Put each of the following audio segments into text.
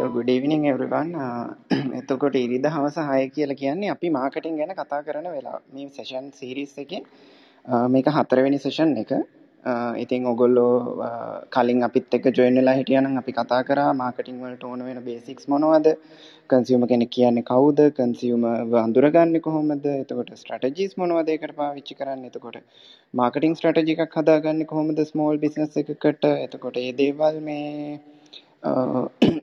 Hello ගුඩ ඉවිනිං everyone එතකොට ඉරිද හවස හය කියලා කියන්නේ අපි මාකටින් ගැන කතා කරන වෙලා මේ සෙෂන් සිරිස් එක මේක හතරවෙනි සෙෂන් එක. Uh, ඉතින් ඔගොල්ලෝ uh, කලින් අපිත් එක්ක ජොයින් වෙලා හිටියනම් අපි කතා කරා මාකටිං වලට ඕන වෙන බේසික්ස් මොනවද? කන්සියුමර් කෙනෙක් කියන්නේ කවුද? කන්සියුමර් අඳුරගන්නේ කොහොමද? එතකොට ස්ට්‍රැටජිස් මොනවද ඒකට පාවිච්චි කරන්නේ? එතකොට මාකටිං ස්ට්‍රැටජි එකක් හදාගන්නේ කොහොමද? ස්මෝල් බිස්නස් එකකට. එතකොට මේ දේවල් මේ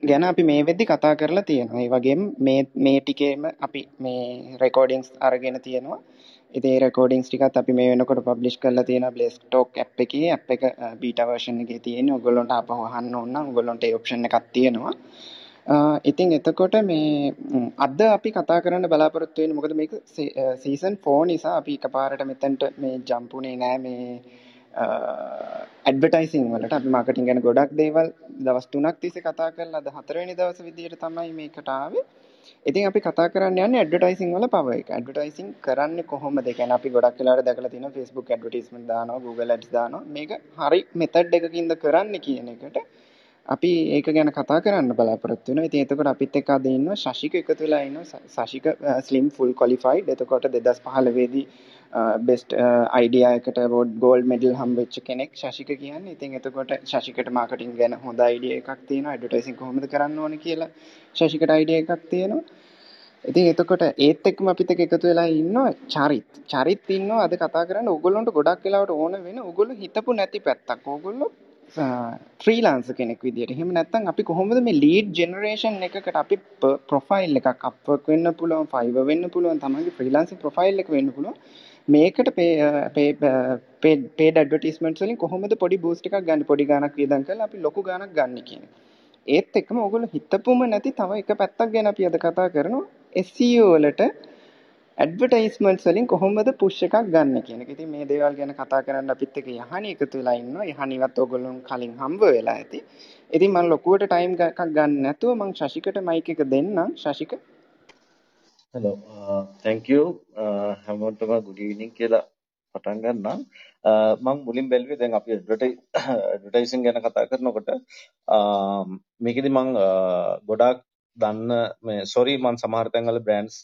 ගැන අපි මේ වෙද්දි කතා කරලා තියෙනවා ඒ වගේම මේ මේ ටිකේම අපි මේ රෙකෝඩින්ග්ස් අරගෙන තියෙනවා ඉතින් ඒ රෙකෝඩින්ග්ස් ටිකත් අපි මේ වෙනකොට පබ්ලිෂ් කරලා තියෙනවා බ්ලෙස්ක්ටෝක් ඇප් එකේ ඇප් එක බීටා වර්ෂන් එකේ තියෙන්නේ. ඔයගොල්ලොන්ට ආපහු අහන්න ඕන නම් ඔයගොල්ලොන්ට ඒ ඔප්ෂන් එකක් තියෙනවා. ඉතින් එතකොට මේ අද අපි කතා කරන්න බලාපොරොත්තු වෙන්නේ මොකද මේක සීසන් 4 නිසා අපි එකපාරට මෙතනට මේ ජම්ප් උනේ නෑ මේ ඇඩ්වර්ටයිසිං වලට අපි මාකටිං ගැන ගොඩක් දේවල් දවස් 3ක් තිස්සේ කතා කරලා අද හතරවෙනි දවස් විදියට තමයි මේකට ආවේ. ඉතින් අපි කතා කරන්න යන්නේ ඇඩ්වර්ටයිසිං වල පවර් එක. ඇඩ්වර්ටයිසිං කරන්නේ කොහොමද? ඒ කියන්නේ අපි ගොඩක් වෙලාවට දැකලා තියෙනවා Facebook ඇඩ්වර්ටයිස්මන්ට් දානවා, Google Ads දානවා. මේක හරි මෙතඩ් එකකින්ද කරන්නේ කියන එකට අපි ඒක ගැන කතා කරන්න බලාපොරොත්තු වෙනවා. ඉතින් එතකොට අපිත් එක්ක අද ඉන්නවා ශශික එකතු වෙලා ඉන්නවා. Shashika slim full qualified. එතකොට 2015 දී බෙස්ට් අයිඩියා එකට රෝඩ් ගෝල්ඩ් මෙඩල් හම්බෙච්ච කෙනෙක් ශශික කියන්නේ. ඉතින් එතකොට ශශිකට මාකටිං ගැන හොඳ අයිඩියා එකක් තියෙනවා. ඇඩ්වර්ටයිසින් කොහොමද කරන්න ඕනේ කියලා ශශිකට අයිඩියා එකක් තියෙනවා. ඉතින් එතකොට ඒත් එක්කම අපිත් එක්ක එකතු වෙලා ඉන්නවා චරිත්. චරිත් ඉන්නවා අද කතා කරන්න ඕගොල්ලන්ට ගොඩක් වෙලාවට ඕන වෙන ඕගොල්ලෝ හිතපු නැති පැත්තක්. ඕගොල්ලෝ ෆ්‍රීලාන්සර් කෙනෙක් විදියට. එහෙම නැත්නම් අපි කොහොමද මේ ලීඩ් ජෙනරේෂන් එකකට අපි ප්‍රොෆයිල් එකක් අප්වර්ක් වෙන්න පුළුවන්, ෆයිවර් වෙන්න පුළුවන්, තමන්ගේ ෆ්‍රීලාන්සර් ප්‍රොෆයිල් එක වෙන්න පුළුවන්. මේකට පේඩ් ඇඩ්වර්ටයිස්මන්ට්ස් වලින් කොහොමද පොඩි බූස්ට් එකක් ගන්න පොඩි ගාණක් වියදම් කරලා අපි ලොකු ගාණක් ගන්න කියන ඒත් එක්කම ඔයගොල්ලෝ හිතපුම නැති තව එක පැත්තක් ගැන අපි අද කතා කරනවා SEO වලට ඇඩ්වර්ටයිස්මන්ට්ස් වලින් කොහොමද පුෂ් එකක් ගන්න කියන එක. ඉතින් මේ දේවල් ගැන කතා කරන්න අපිත් එක්ක යහනි එකතු වෙලා ඉන්නවා. යහනිවත් ඔයගොල්ලොන් කලින් හම්බ වෙලා ඇති. ඉතින් මම ලොකුවට ටයිම් එකක් ගන්න නැතුව මම ශශිකට මයික් එක දෙන්නම්. ශශික හෙලෝ තැංක් යූ හැමෝටම ගුඩ ඉවිනිං කියලා පටන් ගන්නම් uh, මං මුලින් බැලුවේ දැන් අපි ඇඩ්වර්ටයිසින් ගැන කතා කරනකොට um, මේකෙදි මං uh, ගොඩාක් දන්න මේ සොරි මං සමහර තැන්වල බ්‍රෑන්ඩ්ස්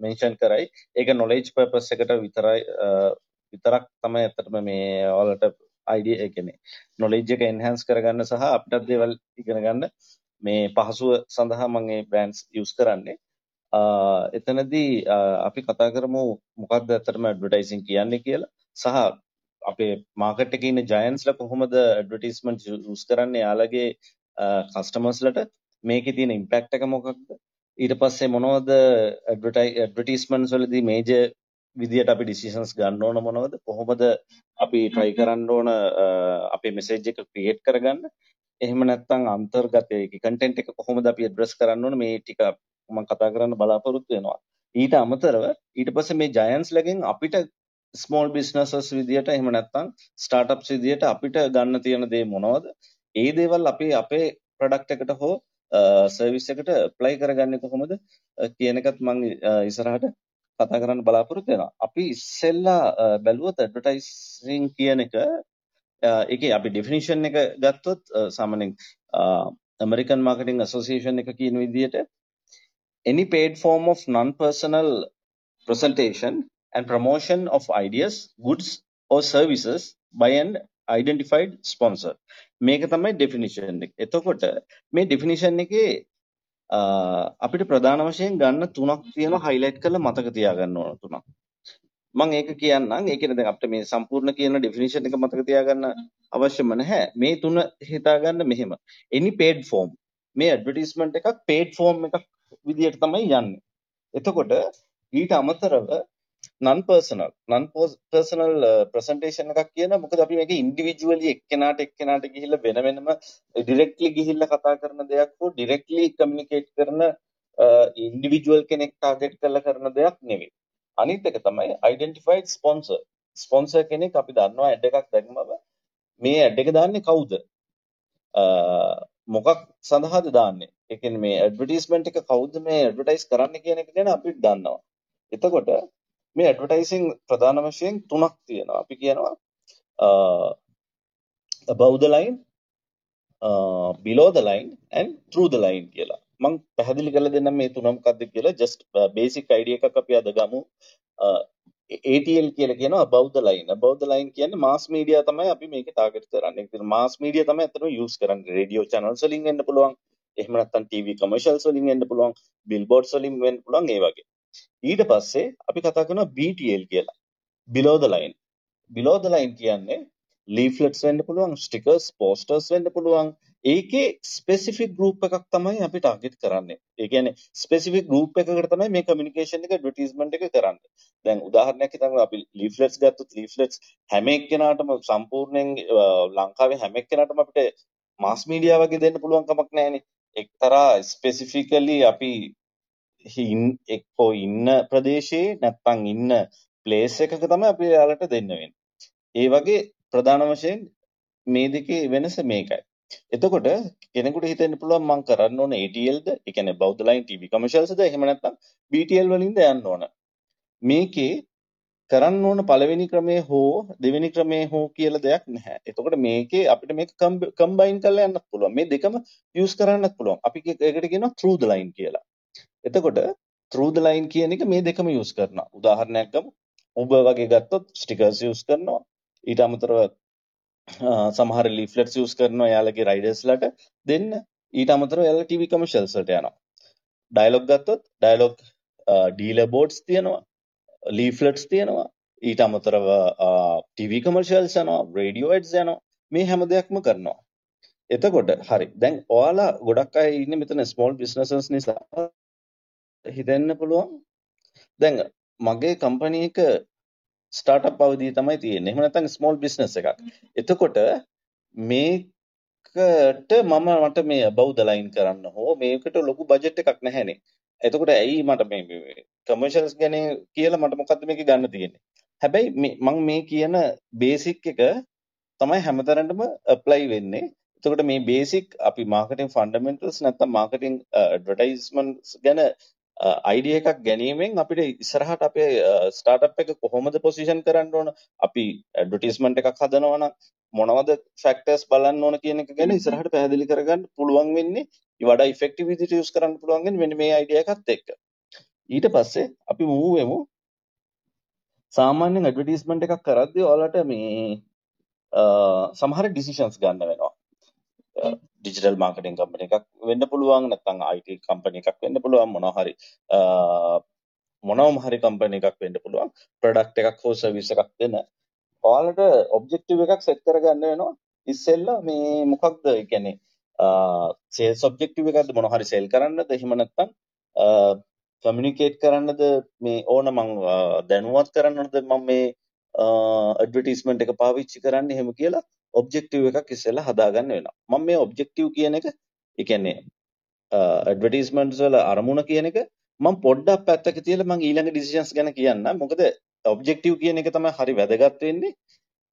මෙන්ෂන් uh, කරයි. ඒක නොලෙජ් පර්පස් එකට විතරයි විතරක් තමයි ඇත්තටම මේ ඔයාලට අයිඩියා ඒ කියන්නේ නොලෙජ් එක එන්හාන්ස් කරගන්න සහ අපිටත් දේවල් ඉගෙන ගන්න මේ පහසුව සඳහා මම මේ බ්‍රෑන්ඩ්ස් යූස් කරන්නේ. එතනදී අපි කතා කරමු මොකක්ද ඇත්තටම ඇඩ්වර්ටයිසින් කියන්නේ කියලා. සහ අපේ මාකට් එකේ ඉන්න ජයන්ට්ස්ලා කොහොමද ඇඩ්වර්ටයිස්මන්ට් යූස් කරන්නේ? යාළගේ කස්ටමර්ස්ලට මේකේ තියෙන ඉම්පැක්ට් එක මොකක්ද? ඊට පස්සේ මොනවද ඇඩ්වර්ටයිස්මන්ට්ස් වලදී මේජර් විදියට අපි ඩිසිෂන්ස් ගන්න ඕන මොනවද? කොහොමද අපි try කරන්න ඕන අපේ මෙසේජ් එක ක්‍රියේට් කරගන්න? එහෙම නැත්නම් අන්තර්ගත ඒකේ කන්ටෙන්ට් එක කොහොමද අපි ඇඩ්‍රස් කරන්න ඕන? මේ ටික මම කතා කරන්න බලාපොරොත්තු වෙනවා. ඊට අමතරව ඊට පස්සේ මේ ජයන්ට්ස් ලගෙන් අපිට ස්මෝල් බිස්නසස් විදියට එහෙම නැත්නම් ස්ටාර්ට්අප්ස් විදියට අපිට ගන්න තියෙන දේ මොනවද? ඒ දේවල් අපි අපේ ප්‍රොඩක්ට් එකට හෝ සර්විස් එකට ඇප්ලයි කරගන්නේ කොහොමද කියන එකත් මම ඉස්සරහට කතා කරන්න බලාපොරොත්තු වෙනවා. අපි ඉස්සෙල්ලා බැලුවොත් ඇඩ්වර්ටයිසින් කියන එක ඒකේ අපි ඩෙෆිනිෂන් එක ගත්තොත් සාමාන්‍යයෙන් ඇමරිකන් මාකටිං ඇසෝසියේෂන් එක කියන විදිහට any paid form of non-personal presentation and promotion of ideas, goods or services by an identified sponsor. මේක තමයි ඩෙෆිනිෂන් එක. එතකොට මේ ඩෙෆිනිෂන් එකේ අපිට ප්‍රධාන වශයෙන් ගන්න තුනක් තියෙනවා හයිලයිට් කරලා මතක තියාගන්න ඕන තුනක්. මම ඒක කියන්නම්. ඒ කියන්නේ දැන් අපිට මේ සම්පූර්ණ කියන ඩෙෆිනිෂන් එක මතක තියාගන්න අවශ්‍යම නැහැ. මේ තුන හිතාගන්න මෙහෙම. any paid form. මේ ඇඩ්වර්ටයිස්මන්ට් එකක් paid form එකක් විදියට තමයි යන්නේ. එතකොට ඊට අමතරව non personal non personal uh, presentation එකක් කියන මොකද අපි මේක ඉන්ඩිවිජුවලි එක්කෙනාට එක්කෙනාට ගිහිල්ලා වෙන වෙනම ඩිරෙක්ට්ලි ගිහිල්ලා කතා කරන දෙයක් හෝ ඩිරෙක්ට්ලි කමියුනිකේට් කරන uh, ඉන්ඩිවිජුවල් කෙනෙක් ටාගට් කරලා කරන දෙයක් නෙවෙයි. අනිත් එක තමයි identified sponsor. ස්පොන්සර් කෙනෙක් අපි දන්නවා ඇඩ් එකක් දැම්මම මේ ඇඩ් එක දාන්නේ කවුද? Uh, මොකක් සඳහාද දාන්නේ? ඒ කියන්නේ මේ ඇඩ්වර්ටයිස්මන්ට් එක කවුද මේ ඇඩ්වර්ටයිස් කරන්න කියන එක ගැන අපිත් දන්නවා. එතකොට මේ ඇඩ්වර්ටයිසින් ප්‍රධාන වශයෙන් තුනක් තියෙනවා. අපි කියනවා above the line below the line and through the line කියලා. මම පැහැදිලි කරලා දෙන්නම් මේ තුන මොකක්ද කියලා just basic idea එකක් අපි අද ගමු. ATL කියලා කියනවා above the line. above the line කියන්නේ mass media තමයි අපි මේක target කරන්නේ. ඒක mass media තමයි අතන use කරන්නේ. radio channels වලින් වෙන්න පුළුවන්. එහෙම නැත්නම් TV commercials වලින් වෙන්න පුළුවන්. billboards වලින් වෙන්න පුළුවන් ඒ වගේ. ඊට පස්සේ අපි කතා කරනවා BTL කියලා. below the line. below the line කියන්නේ ලීෆ්ලට්ස් වෙන්න පුළුවන් ස්ටිකර්ස් පෝස්ටර්ස් වෙන්න පුළුවන් ඒකේ ස්පෙසිෆික් ගෲප් එකක් තමයි අපි ටාගට් කරන්නේ. ඒ කියන්නේ ස්පෙසිෆික් ගෲප් එකකට තමයි මේ කමියුනිකේෂන් එක ඇඩ්වර්ටයිස්මන්ට් එක කරන්නේ. දැන් උදාහරණයක් හිතමු අපි ලීෆ්ලට්ස් ගත්තොත් ලීෆ්ලට්ස් හැම එක්කෙනාටම සම්පූර්ණයෙන් ලංකාවේ හැම එක්කෙනාටම අපිට මාස් මීඩියා වගේ දෙන්න පුළුවන් කමක් නැහැනේ. එක්තරා ස්පෙසිෆිකලි අපි එක්කෝ ඉන්න ප්‍රදේශයේ නැත්නම් ඉන්න ප්ලේස් එකක තමයි අපි එයාලට දෙන්න වෙන්නේ. ඒ වගේ ප්‍රධාන වශයෙන් මේ දෙකේ වෙනස මේකයි. එතකොට කෙනෙකුට හිතෙන්න පුළුවන් මං කරන්න ඕන ATLද, ඒ කියන්නේ බෞද්ධ ලයින් TV commercialsද එහෙම නැත්නම් BTL වලින්ද යන්න ඕන. මේකේ කරන්න ඕන පළවෙනි ක්‍රමය හෝ දෙවෙනි ක්‍රමය හෝ කියලා දෙයක් නැහැ. එතකොට මේකේ අපිට මේක කම්බයින් කරලා යන්නත් පුළුවන්. මේ දෙකම යූස් කරන්නත් පුළුවන්. අපි ඒකට කියනවා through the line කියලා. එතකොට through the line කියන එක මේ දෙකම යූස් කරනවා. උදාහරණයක් ගමු. Uber වගේ ගත්තොත් stickers යූස් කරනවා. ඊට අමතරව සමහර ලීෆ්ලට්ස් යූස් කරනවා එයාලගේ රයිඩර්ස්ලට දෙන්න. ඊට අමතරව එයාලා ටීවී කමර්ෂියල්ස් වලට යනවා. ඩයලොග් ගත්තොත් ඩයලොග් ඩීලර් බෝඩ්ස් තියෙනවා. ලීෆ්ලට්ස් තියෙනවා. ඊට අමතරව ටීවී කමර්ෂියල්ස් යනවා, රේඩියෝ ඇඩ්ස් යනවා. මේ හැම දෙයක්ම කරනවා. එතකොට හරි. දැන් ඔයාලා ගොඩක් අය ඉන්නේ මෙතන ස්මෝල් බිස්නසස් නිසා හිතෙන්න පුළුවන්. දැන් මගේ කම්පැනි එක ස්ටාර්ට්අප් අවධිය තමයි තියෙන්නේ. එහෙම නැත්නම් ස්මෝල් බිස්නස් එකක්. එතකොට මේකට මම මට මේ above the line කරන්න හෝ මේකට ලොකු බජට් එකක් නැහැනේ. එතකොට ඇයි මට මේ කමර්ෂියල්ස් ගැන කියලා මට මොකද්ද මේක ගන්න තියෙන්නේ. හැබැයි මම මේ කියන බේසික් එක තමයි හැමතැනටම ඇප්ලයි වෙන්නේ. එතකොට මේ බේසික් අපි මාකටිං ෆන්ඩමෙන්ටල්ස් නැත්නම් මාකටිං ඇඩ්වර්ටයිස්මන්ට්ස් uh, ගැන අයිඩිය එකක් ගැනීමෙන් අපිට ඉස්සරහට අපේ ස්ටාර්ට්අප් එක කොහොමද පොසිෂන් කරන්න ඕන? අපි ඇඩ්වර්ටයිස්මන්ට් එකක් හදනවා නම් මොනවද ෆැක්ටර්ස් බලන්න ඕන කියන එක ගැන ඉස්සරහට පැහැදිලි කරගන්න පුළුවන් වෙන්නේ. වඩා ඉෆෙක්ටිව් විදිහට යූස් කරන්න පුළුවන් වෙන්නේ මෙන්න මේ අයිඩියා එකත් එක්ක. ඊට පස්සේ අපි මූව් වෙමු. සාමාන්‍යයෙන් ඇඩ්වර්ටයිස්මන්ට් එකක් කරද්දී ඔයාලට මේ සමහර ඩිසිෂන්ස් ගන්න වෙනවා. ඩිජිටල් මාර්කටිං කම්පැනි එකක් වෙන්න පුළුවන් නැත්නම් IT කම්පැනි එකක් වෙන්න පුළුවන් මොනවා හරි මොනවම හරි කම්පැනි එකක් වෙන්න පුළුවන් ප්‍රොඩක්ට් එකක් හෝ සර්විස් එකක් දෙන ඔයාලට ඔබ්ජෙක්ටිව් එකක් සෙට් කරගන්න වෙනවා. ඉස්සෙල්ලා මේ මොකක්ද? ඒ කියන්නේ සේල්ස් ඔබ්ජෙක්ටිව් එකක්ද මොනවා හරි සෙල් කරන්නද? එහෙම නැත්නම් කමියුනිකේට් කරන්නද? මේ ඕන මං දැනුවත් කරන්නද? මම මේ ඇඩ්වර්ටයිස්මන්ට් එක පාවිච්චි කරන්න එහෙම කියලා ඔබ්ජෙක්ටිව් එකක් ඉස්සෙල්ලා හදාගන්න වෙනවා. මම මේ ඔබ්ජෙක්ටිව් කියන එක ඒ කියන්නේ ඇඩ්වර්ටයිස්මන්ට්ස් වල අරමුණ කියන එක මම පොඩ්ඩක් පැත්තක තියලා මම ඊළඟ ඩිසිෂන්ස් ගැන කියන්නම්. මොකද ඔබ්ජෙක්ටිව් කියන එක තමයි හරි වැදගත් වෙන්නේ.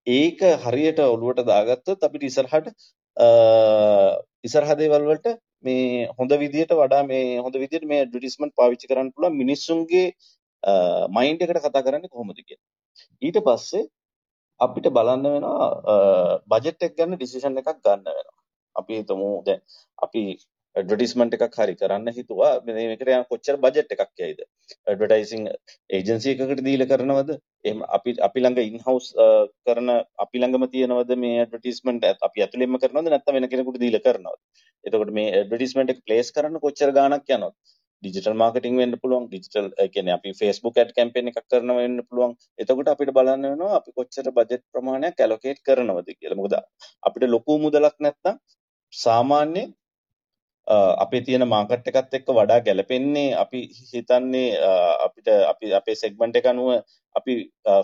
ඒක හරියට ඔලුවට දාගත්තොත් අපිට ඉස්සරහට ඉස්සරහ දේවල් වලට මේ හොඳ විදියට වඩා මේ හොඳ විදියට මේ ඇඩ්වර්ටයිස්මන්ට් පාවිච්චි කරන්න පුළුවන් මිනිස්සුන්ගේ මයින්ඩ් එකට කතා කරන්නේ කොහොමද කියලා. ඊට පස්සේ අපිට බලන්න වෙනවා බජට් එක ගන්න ඩිසිෂන් එකක් ගන්න වෙනවා. අපි හිතමු දැන් අපි ඇඩ්වර්ටයිස්මන්ට් එකක් හරි කරන්න හිතුවා. මේකට යන කොච්චර බජට් එකක් යයිද? ඇඩ්වර්ටයිසිං ඒජන්සි එකකට දීලා කරනවද? එහෙම අපි අපි ළඟ ඉන් හවුස් කරන අපි ළඟම තියෙනවද මේ ඇඩ්වර්ටයිස්මන්ට් අපි ඇතුළෙන්ම කරනවද නැත්නම් වෙන කෙනෙකුට දීලා කරනවද? එතකොට මේ ඇඩ්වර්ටයිස්මන්ට් එක ප්ලේස් කරන්න කොච්චර ගාණක් යනවද? ඩිජිටල් මාර්කටිං වෙන්න පුළුවන්. ඩිජිටල් ඒ කියන්නේ අපි Facebook ad campaign එකක් කරනවා වෙන්න පුළුවන්. එතකොට අපිට බලන්න වෙනවා අපි කොච්චර බජට් ප්‍රමාණයක් ඇලොකේට් කරනවද කියලා. මොකද අපිට ලොකු මුදලක් නැත්නම් සාමාන්‍ය අපේ තියෙන මාකට් එකත් එක්ක වඩා ගැලපෙන්නේ අපි හිතන්නේ අපිට අපි අපේ සෙග්මන්ට් එක අනුව අපි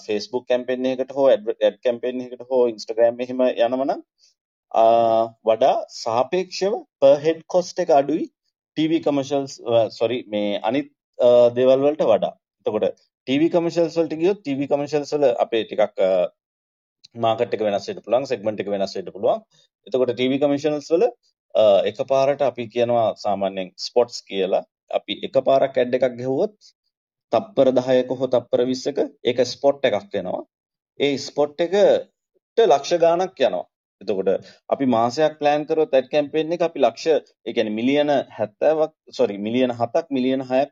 Facebook කැම්පේන් එකකට හෝ ඇඩ් කැම්පේන් එකකට හෝ Instagram එහෙම යනවනම් වඩා සාපේක්ෂව per head cost එක අඩුයි ටීවී කමර්ෂල්ස් සොරි මේ අනිත් uh, දේවල් වලට වඩා. එතකොට ටීවී කමර්ෂල්ස් වලට ගියොත් ටීවී කමර්ෂල්ස් වල අපේ ටිකක් uh, මාකට් එක වෙනස් වෙන්න පුළුවන්, සෙග්මන්ට් එක වෙනස් වෙන්න පුළුවන්. එතකොට ටීවී කමර්ෂල්ස් වල uh, එකපාරට අපි කියනවා සාමාන්‍යයෙන් ස්පොට්ස් කියලා. අපි එකපාරක් ඇඩ් එකක් ගෙවුවොත් තප්පර 10ක හෝ තප්පර 20ක ඒක ස්පොට් එකක් වෙනවා. ඒ ස්පොට් එකට ලක්ෂ ගාණක් යනවා. එතකොට අපි මාසයක් ප්ලෑන් කරොත් ඇඩ් කැම්පේන් එක අපි ලක්ෂ ඒ කියන්නේ මිලියන 70ක් සෝරි මිලියන 7ක් මිලියන 6ක්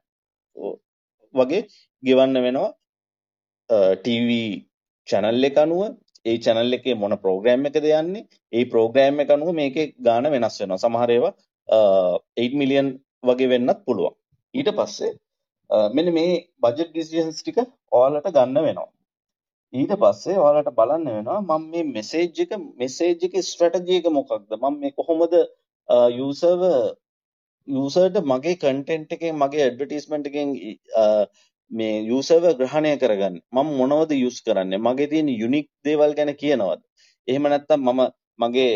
වගේ ගෙවන්න වෙනවා. ටීවී චැනල් එක අනුව ඒ channel එකේ මොන program එකද යන්නේ ඒ program එක අනුව මේකේ ගාණ වෙනස් වෙනවා. සමහර ඒවා 8 million වගේ වෙන්නත් පුළුවන්. ඊට පස්සේ මෙන්න මේ budget decisions ටික ඔයාලට ගන්න වෙනවා. ඊට පස්සේ ඔයාලට බලන්න වෙනවා මම මේ message එක message එකේ strategy එක මොකක්ද? මම මේ කොහොමද user userට මගේ content එකෙන් මගේ advertisement එකෙන් මේ යූසර්ව ග්‍රහණය කරගන්න? මම මොනවද යූස් කරන්නේ? මගේ තියෙන යුනික් දේවල් ගැන කියනවද? එහෙම නැත්නම් මම මගේ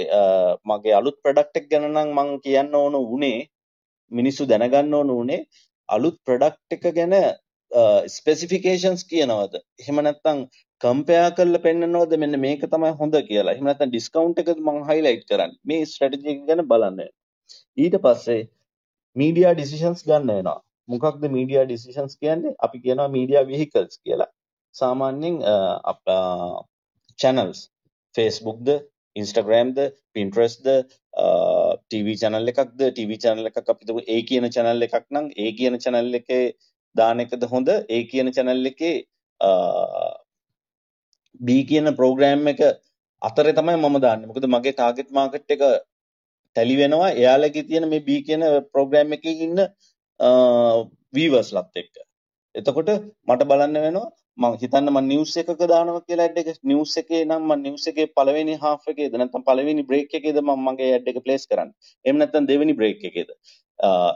මගේ අලුත් ප්‍රොඩක්ට් එක ගැන නම් මං කියන්න ඕන උනේ මිනිස්සු දැනගන්න ඕන උනේ අලුත් ප්‍රොඩක්ට් එක ගැන ස්පෙසිෆිකේෂන්ස් කියනවද? එහෙම නැත්නම් කම්පෙයාර් කරලා පෙන්නනවද? මෙන්න මේක තමයි හොඳ කියලා. එහෙම නැත්නම් ඩිස්කවුන්ට් එකද මං හයිලයිට් කරන්නේ? මේ ස්ට්‍රැටජි එක ගැන බලන්න ඊට පස්සේ මීඩියා ඩිසිෂන්ස් ගන්න වෙනවා. මොකක්ද මීඩියා ඩිසිෂන්ස් කියන්නේ? අපි කියනවා මීඩියා විහිකල්ස් කියලා. සාමාන්‍යයෙන් චැනල්ස් ෆේස්බුක්ද ඉන්ස්ටග්‍රෑම්ද පින්ට්‍රස්ද ටීවී චැනල් එකක්ද? ටීවී චැනල් එකක් අපිතු ඒ කියන චැනල් එකක් නම් ඒ කියන චැනල් එකේ දාන එකද හොඳ ඒ කියන චැනල් එකේ බී කියන ප්‍රෝග්‍රෑම් එක අතරේ තමයි මම දාන්නේ මොකද මගේ ටාගට් මාකට් එක ටැලි වෙනවා එයාලගේ තියෙන මේ බී කියන ප්‍රෝග්‍රෑම් එකේ ඉන්න වීවර්ස්ලත් එක්ක. එතකොට මට බලන්න වෙනවා මම හිතන්න මම නිවුස් එකක දානවා කියලා ඇඩ් එක නිවුස් එකේ නම් මම නිවුස් එකේ පළවෙනි හාෆ් එකේද නැත්නම් පළවෙනි බ්‍රේක් එකේද මම මගේ ඇඩ් එක ප්ලේස් කරන්නේ. එහෙම නැත්නම් දෙවෙනි බ්‍රේක් එකේද.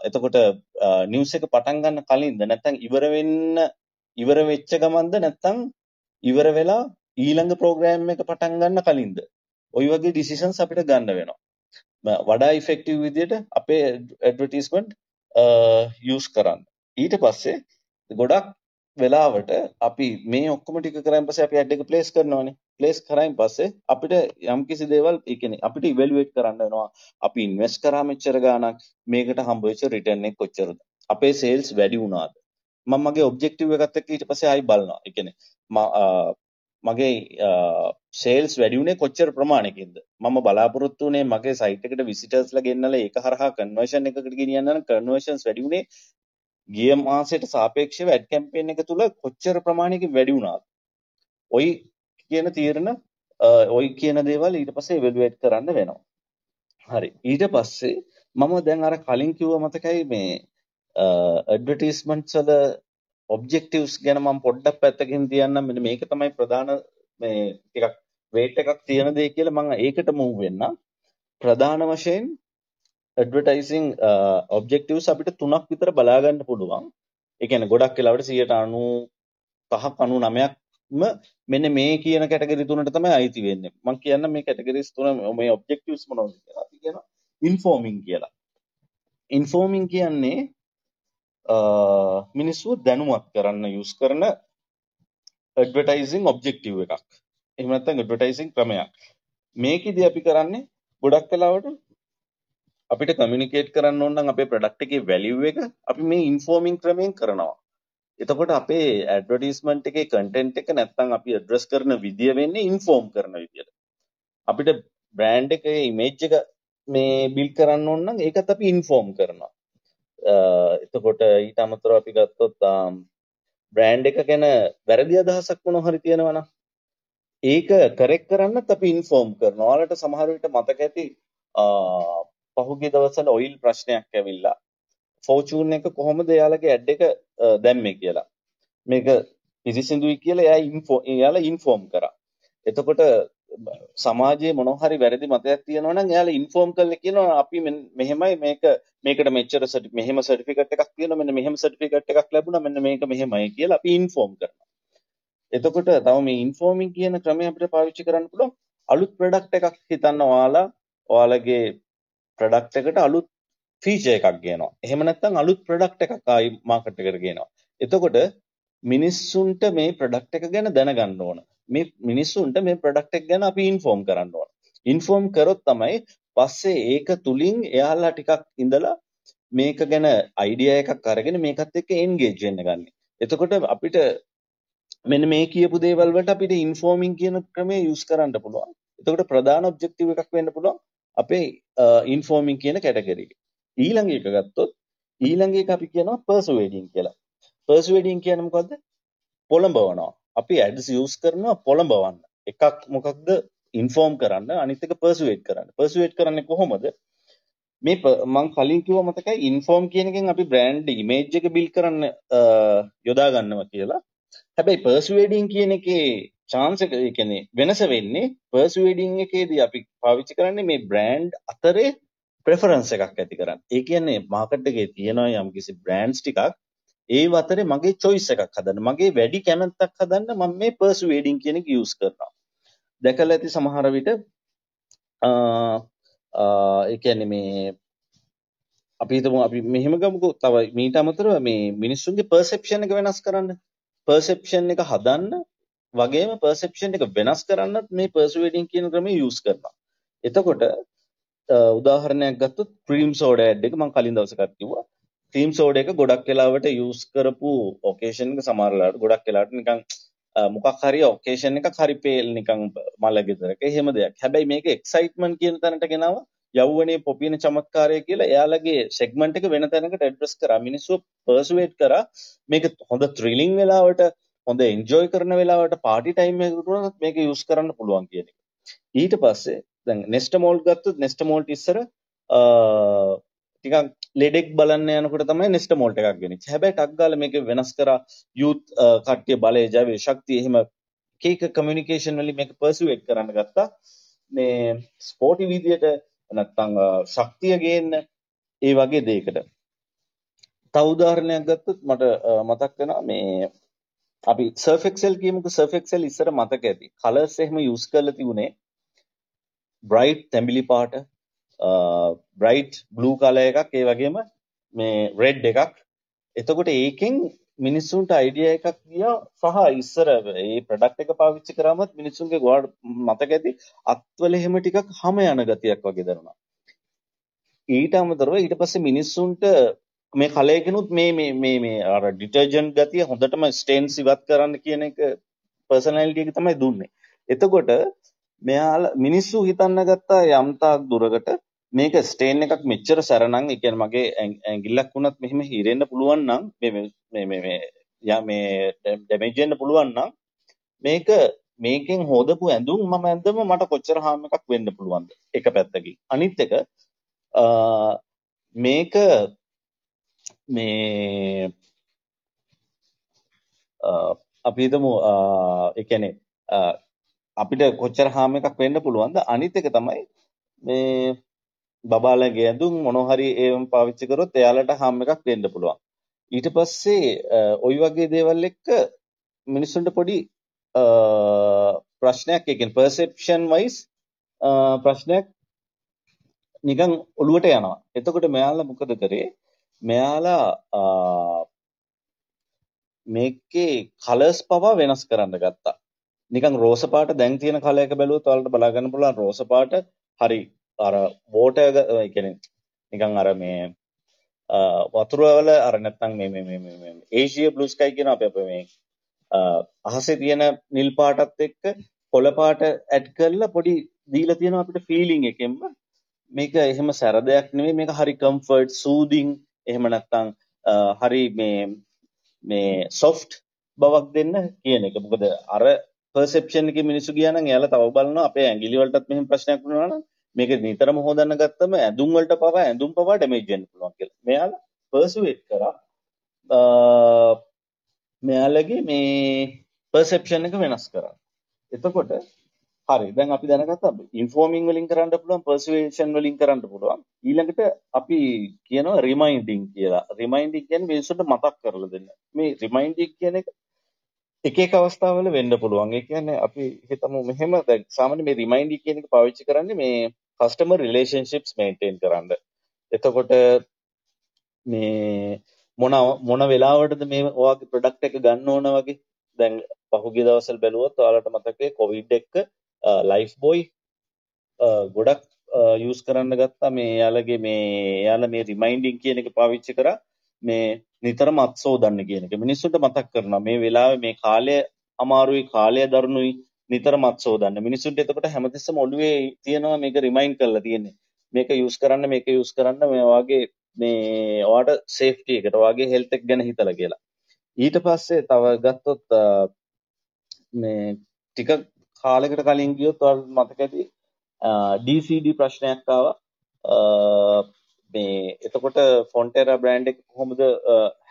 එතකොට නිවුස් එක පටන් ගන්න කලින්ද නැත්නම් ඉවර වෙන්න ඉවර වෙච්ච ගමන්ද නැත්නම් ඉවර වෙලා ඊළඟ ප්‍රෝග්‍රෑම් එක පටන් ගන්න කලින්ද. ওই වගේ ඩිසිෂන්ස් අපිට ගන්න වෙනවා. වඩා ඉෆෙක්ටිව් විදියට අපේ ඇඩ්වර්ටයිස්මන්ට් යස් කරන්න ඊට පස්සේ ගොඩක් වෙලාවට අපි මේ ඔක්කොම ටික කරන් පස්සේ අපි ඇඩ් එක ප්ලේස් කරනවානේ. ප්ලේස් කරායින් පස්සේ අපිට යම්කිසි දේවල් ඒ කියන්නේ අපිට ඉවැලුවේට් කරන්න වෙනවා. අපි ඉන්වෙස්ට් කරා මෙච්චර ගාණක් මේකට හම්බ වෙච්ච රිටර්න් එක කොච්චරද? අපේ සේල්ස් වැඩි වුණාද? මම මගේ ඔබ්ජෙක්ටිව් එකත් එක්ක ඊට පස්සේ ආයි බලනවා. ඒ කියන්නේ මගේ සේල්ස් වැඩි වුණේ කොච්චර ප්‍රමාණයකින්ද? මම බලාපොරොත්තු වුණේ මගේ සයිට් එකට විසිටර්ස්ලා ගෙන්නලා ඒක හරහා කන්වර්ෂන් එකකට ගෙනියන්න නම් කන්වර්ෂන්ස් වැඩි වුණේ ගිය මාසයට සාපේක්ෂව ඇඩ් කැම්පේන් එක තුල කොච්චර ප්‍රමාණයකින් වැඩි වුණාද? ඔයි කියන තීරණ ඔයි කියන දේවල් ඊට පස්සේ ඉවැලුවේට් කරන්න වෙනවා. හරි. ඊට පස්සේ මම දැන් අර කලින් කිව්ව මතකයි මේ ඇඩ්වර්ටයිස්මන්ට්ස් වල ඔබ්ජෙක්ටිව්ස් ගැන මම පොඩ්ඩක් පැත්තකින් තියන්නම් මෙන්න මේක තමයි ප්‍රධාන මේ ටිකක් වේට් එකක් තියෙන දේ කියලා මම ඒකට මූව් වෙන්න ප්‍රධාන වශයෙන් ඇඩ්වර්ටයිසිං ඔබ්ජෙක්ටිව්ස් uh, අපිට තුනක් විතර බලා ගන්න පුළුවන් ඒ කියන්නේ ගොඩක් වෙලාවට 95ක් 99ක්ම මෙන්න මේ කියන කැටගරි තුනට තමයි අයිති වෙන්නේ මම කියන්න මේ කැටගරිස් තුන මේ ඔබ්ජෙක්ටිව්ස් මොනවද කියලා අපි කියනවා ඉන්ෆෝමින් කියලා ඉන්ෆෝමින් කියන්නේ uh, මිනිස්සුව දැනුවත් කරන්න යුස් කරන ඇඩ්වර්ටයිසිං ඔබ්ජෙක්ටිව් එකක්. එහෙම නැත්නම් ඇඩ්වර්ටයිසිං ක්‍රමයක්. මේකෙදි අපි කරන්නේ ගොඩක් වෙලාවට අපිට කමියුනිකේට් කරන්න ඕන නම් අපේ ප්‍රොඩක්ට් එකේ වැලියු එක අපි මේ ඉන්ෆෝමින් ක්‍රමයෙන් කරනවා. එතකොට අපේ ඇඩ්වර්ටයිස්මන්ට් එකේ කන්ටෙන්ට් එක නැත්නම් අපි ඇඩ්‍රස් කරන විදිය වෙන්නේ ඉන්ෆෝම් කරන විදියට. අපිට බ්‍රෑන්ඩ් එකේ ඉමේජ් එක මේ බිල්ඩ් කරන්න ඕන නම් ඒකත් අපි ඉන්ෆෝම් කරනවා. එතකොට ඊට අමතරව අපි ගත්තොත් බ්‍රෑන්ඩ් එක ගැන වැරදි අදහසක් මොනවා හරි තියෙනවා නම් ඒක කරෙක්ට් කරන්නත් අපි ඉන්ෆෝම් කරනවා. ඔයාලට සමහර විට මතක ඇති පහුගිය දවස්වල ඔයිල් ප්‍රශ්නයක් ඇවිල්ලා ෆෝචූන් එක කොහොමද එයාලගේ ඇඩ් එක දැම්මේ කියලා. මේක පිරිසිදුයි කියලා එයා ඉන්ෆෝ එයාලා ඉන්ෆෝම් කරා. එතකොට සමාජයේ මොනවා හරි වැරදි මතයක් තියෙනවා නම් එයාලා ඉන්ෆෝම් කරලා කියනවා අපි මෙහෙමයි මේක මේකට මෙච්චර මෙහෙම සර්ටිෆිකට් එකක් තියෙනවා මෙන්න මෙහෙම සර්ටිෆිකට් එකක් ලැබුණා මෙන්න මේක මෙහෙමයි කියලා අපි ඉන්ෆෝම් කරනවා. එතකොට තව මේ ඉන්ෆෝමින් කියන ක්‍රමය අපිට පාවිච්චි කරන්න පුළුවන් අලුත් ප්‍රොඩක්ට් එකක් හිතන්න ඔයාලා ඔයාලගේ ප්‍රොඩක්ට් එකට අලුත් ෆීචර් එකක් ගේනවා. එහෙම නැත්නම් අලුත් ප්‍රොඩක්ට් එකක් ආයි මාකට් එකට ගේනවා. එතකොට මිනිස්සුන්ට මේ ප්‍රොඩක්ට් එක ගැන දැනගන්න ඕන. මේ මිනිස්සුන්ට මේ ප්‍රොඩක්ට් එක ගැන අපි ඉන්ෆෝම් කරන්න ඕන. ඉන්ෆෝම් කරොත් තමයි පස්සේ ඒක තුලින් එයාලා ටිකක් ඉඳලා මේක ගැන අයිඩියා එකක් අරගෙන මේකත් එක්ක එන්ගේජ් වෙන්න ගන්න. එතකොට අපිට මෙන්න මේ කියපු දේවල් වලට අපිට ඉන්ෆෝමින් කියන ක්‍රමය යූස් කරන්න පුළුවන්. එතකොට ප්‍රධාන ඔබ්ජෙක්ටිව් එකක් වෙන්න පුළුවන් අපේ uh, ඉන්ෆෝමින් කියන කැටගරි එක. ඊළඟ එක ගත්තොත් ඊළඟ එක අපි කියනවා පර්සුවේඩින් කියලා. පර්සුවේඩින් කියන්නේ මොකද්ද? පොළඹවනවා. අපි ඇඩ්ස් යූස් කරනවා පොළඹවන්න. එකක් මොකක්ද ඉන්ෆෝම් කරන්න අනිත් එක පර්සුවේට් කරන්න. පර්සුවේට් කරන්නේ කොහොමද? මේ මං කලින් කිව්වා මතකයි ඉන්ෆෝම් කියන එකෙන් අපි බ්‍රෑන්ඩ් ඉමේජ් එක බිල්ඩ් කරන්න uh, යොදා ගන්නවා කියලා. හැබැයි පර්සුවේඩින් කියන එකේ chance එක ඒ කියන්නේ වෙනස වෙන්නේ පර්සුවේඩින් එකේදී අපි පාවිච්චි කරන්නේ මේ බ්‍රෑන්ඩ් අතරේ ප්‍රෙෆරන්ස් එකක් ඇති කරන්න. ඒ කියන්නේ මාකට් එකේ තියෙනවා යම්කිසි බ්‍රෑන්ඩ්ස් ටිකක් ඒ අතරේ මගේ choice එකක් හදන්න. මගේ වැඩි කැමැත්තක් හදන්න මම මේ persuading කියන එක use කරනවා. දැකලා ඇති සමහර විට ඒ කියන්නේ මේ අපි හිතමු අපි මෙහෙම ගමුකෝ තව මීට අමතරව මේ මිනිස්සුන්ගේ perception එක වෙනස් කරන්න. perception එක හදන්න වගේම perception එක වෙනස් කරන්නත් මේ persuading කියන ක්‍රමය use කරනවා. එතකොට උදාහරණයක් ගත්තොත් ක්‍රීම් සෝඩා ඇඩ් එක මම කලින් දවසකත් කිව්වා. ක්‍රීම් සෝඩා එක ගොඩක් වෙලාවට යූස් කරපු ඔකේෂන් එක සමහර වෙලාවට ගොඩක් වෙලාවට නිකන් මොකක් හරි ඔකේෂන් එකක් හරි පේල් නිකන් මල ගෙදරක එහෙම දෙයක්. හැබැයි මේක එක්සයිට්මන්ට් කියන තැනට ගෙනාව යෞවනයේ පොපින චමත්කාරය කියලා එයාලගේ සෙග්මන්ට් එක වෙන තැනකට ඇඩ්‍රස් කරා. මිනිස්සු පර්සුවේට් කරා මේක හොඳ ත්‍රිලිං වෙලාවට හොඳ එන්ජොයි කරන වෙලාවට පාටි ටයිම් එකකට උනත් මේක යූස් කරන්න පුළුවන් කියන එක. ඊට පස්සේ දැන් නෙස්ට මෝල්ට් ගත්තොත් නෙස්ට මෝල්ට් ඉස්සර ටිකක් ලෙඩෙක් බලන්න යනකොට තමයි නෙස්ට මෝල්ට් එකක් ගෙනිච්ච. හැබැයි ටක් ගාලා මේක වෙනස් කරා යූත් කට්ටිය බලය ජවය ශක්තිය එහෙම කේක කමියුනිකේෂන් වලින් මේක පර්සුවේට් කරන්න ගත්තා. මේ ස්පෝටි විදියට නැත්තම් ශක්තිය ගේන්න ඒ වගේ දෙයකට. තව උදාහරණයක් ගත්තොත් මට මතක් වෙනවා මේ අපි සර්ෆ් එක්සෙල් කියමුකෝ සර්ෆ් එක්සෙල් ඉස්සර මතක ඇති. කලර්ස් එහෙම යූස් කරලා තිබුණේ බ්‍රයිට් තැඹිලි පාට බ්‍රයිට් බ්ලූ කලර් එකක් ඒ වගේම මේ රෙඩ් එකක් එතකොට ඒකෙන් මිනිස්සුන්ට අයිඩියා එකක් ගියා සහ ඉස්සර ඒ ප්‍රොඩක්ට් එක පාවිච්චි කරාමත් මිනිස්සුන්ගේ ගොඩ මතක ඇති අත්වල එහෙම ටිකක් හැම යන ගතියක් වගේ දැනුණා ඊට අමතරව ඊට පස්සේ මිනිස්සුන්ට මේ කලයකිනුත් මේ මේ මේ මේ අර ඩිටර්ජන්ට් ගතිය හොඳටම ස්ටේන්ස් ඉවත් කරන්න කියන එක පර්සනැලිටි එක තමයි දුන්නේ. එතකොට මෙයාලා මිනිස්සු හිතන්න ගත්තා යම් තාක් දුරකට මේක ස්ටේන් එකක් මෙච්චර සැරනම් ඒ කියන්නේ මගේ ඇඟිල්ලක් වුණත් මෙහෙම හිරෙන්න පුළුවන් නම් මේ මේ මේ මේ යා මේ ඩැමේජ් වෙන්න පුළුවන් නම් මේක මේකෙන් හොදපු ඇඳුම් මම ඇඳම මට කොච්චර හාම් එකක් වෙන්න පුළුවන්ද? එක පැත්තකින්. අනිත් එක මේක මේ අපි හිතමු ඒ කියන්නේ අපිට කොච්චර හාම් එකක් වෙන්න පුළුවන්ද අනිත් එක තමයි මේ බබාලගේ ඇඳුම් මොනවා හරි ඒවම පාවිච්චි කරොත් එයාලට හාම් එකක් වෙන්න පුළුවන්. ඊට පස්සේ ওই වගේ දේවල් එක්ක මිනිස්සුන්ට පොඩි ප්‍රශ්නයක් ඒ කියන්නේ perception wise ප්‍රශ්නයක් නිකන් ඔළුවට යනවා. එතකොට මෙයාලා මොකද කරේ? මෙයාලා මේකේ කලර්ස් පවා වෙනස් කරන්න ගත්තා. නිකන් රෝස පාට දැන් තියෙන කලයක බැලුවොත් ඔයාලට බලා ගන්න පුළුවන් රෝස පාට හරි අර වෝටර් ඒ කියන්නේ නිකන් අර මේ වතුර වල අර නැත්තම් මේ මේ මේ මේ ඒෂියා බ්ලූ ස්කයි කියන අපේ අපේ මේ අහසේ තියෙන නිල් පාටත් එක්ක කොළ පාට ඇඩ් කරලා පොඩි දීලා තියෙනවා අපිට ෆීලිං එකෙන්ම. මේක එහෙම සැර දෙයක් නෙවෙයි මේක හරි කම්ෆර්ට් සූදින් එහෙම නැත්තම් හරි මේ මේ සොෆ්ට් බවක් දෙන්න කියන එක. මොකද අර පර්සෙප්ෂන් එකේ මිනිස්සු ගියා නම් එයාලා තව බලනවා අපේ ඇඟිලි වලටත් මෙහෙම ප්‍රශ්නයක් වුණා නම් මේක නිතරම හොදන්න ගත්තම ඇඳුම් වලට පවා ඇඳුම් පවා ඩැමේජ් වෙන්න පුළුවන් කියලා. මෙයාලා පර්සුවේට් කරා මෙයාලගේ මේ පර්සෙප්ෂන් එක වෙනස් කරා. එතකොට හරි. දැන් අපි දැනගත්තා ඉන්ෆෝමින් වලින් කරන්න පුළුවන් පර්සුවේෂන් වලින් කරන්න පුළුවන්. ඊළඟට අපි කියනවා රිමයින්ඩින් කියලා. රිමයින්ඩින් කියන්නේ මිනිස්සුන්ට මතක් කරලා දෙන්න. මේ රිමයින්ඩින් කියන එක එක එක අවස්ථාවල වෙන්න පුළුවන්. ඒ කියන්නේ අපි හිතමු මෙහෙම දැන් සාමාන්‍ය මේ රිමයින්ඩර් කියන එක පාවිච්චි කරන්නේ මේ කස්ටමර් රිලේෂන්ෂිප්ස් මේන්ටේන් කරන්න. එතකොට මේ මොන මොන වෙලාවටද මේ ඔයාගේ ප්‍රොඩක්ට් එක ගන්න ඕන වගේ? දැන් පහුගිය දවස්වල බැලුවොත් ඔයාලට මතකයි කොවිඩ් එක්ක ලයිෆ් බොයි ගොඩක් යූස් කරන්න ගත්තා මේ එයාලගේ මේ එයාලා මේ රිමයින්ඩින් කියන එක පාවිච්චි කරා මේ නිතරම අත් සෝදන්න කියන එක මිනිස්සුන්ට මතක් කරනවා මේ වෙලාවේ මේ කාලය අමාරුයි කාලය දරුණුයි නිතර මත් සෝදන්න. මිනිස්සුන්ට එතකොට හැමතිස්සෙම ඔළුවේ තියෙනවා මේක රිමයින්ඩ් කරලා තියෙන්නේ. මේක යූස් කරන්න මේක යූස් කරන්න මේ වගේ මේ ඔයාට සේෆ්ටි එකට ඔයාගේ හෙල්ත් එක ගැන හිතලා කියලා. ඊට පස්සේ තව ගත්තොත් මේ ටික කාලෙකට කලින් ගියොත් ඔයාලට මතක ඇති DCD ප්‍රශ්නයක් ආවා මේ එතකොට ෆොන්ටේරා බ්‍රෑන්ඩ් එක කොහොමද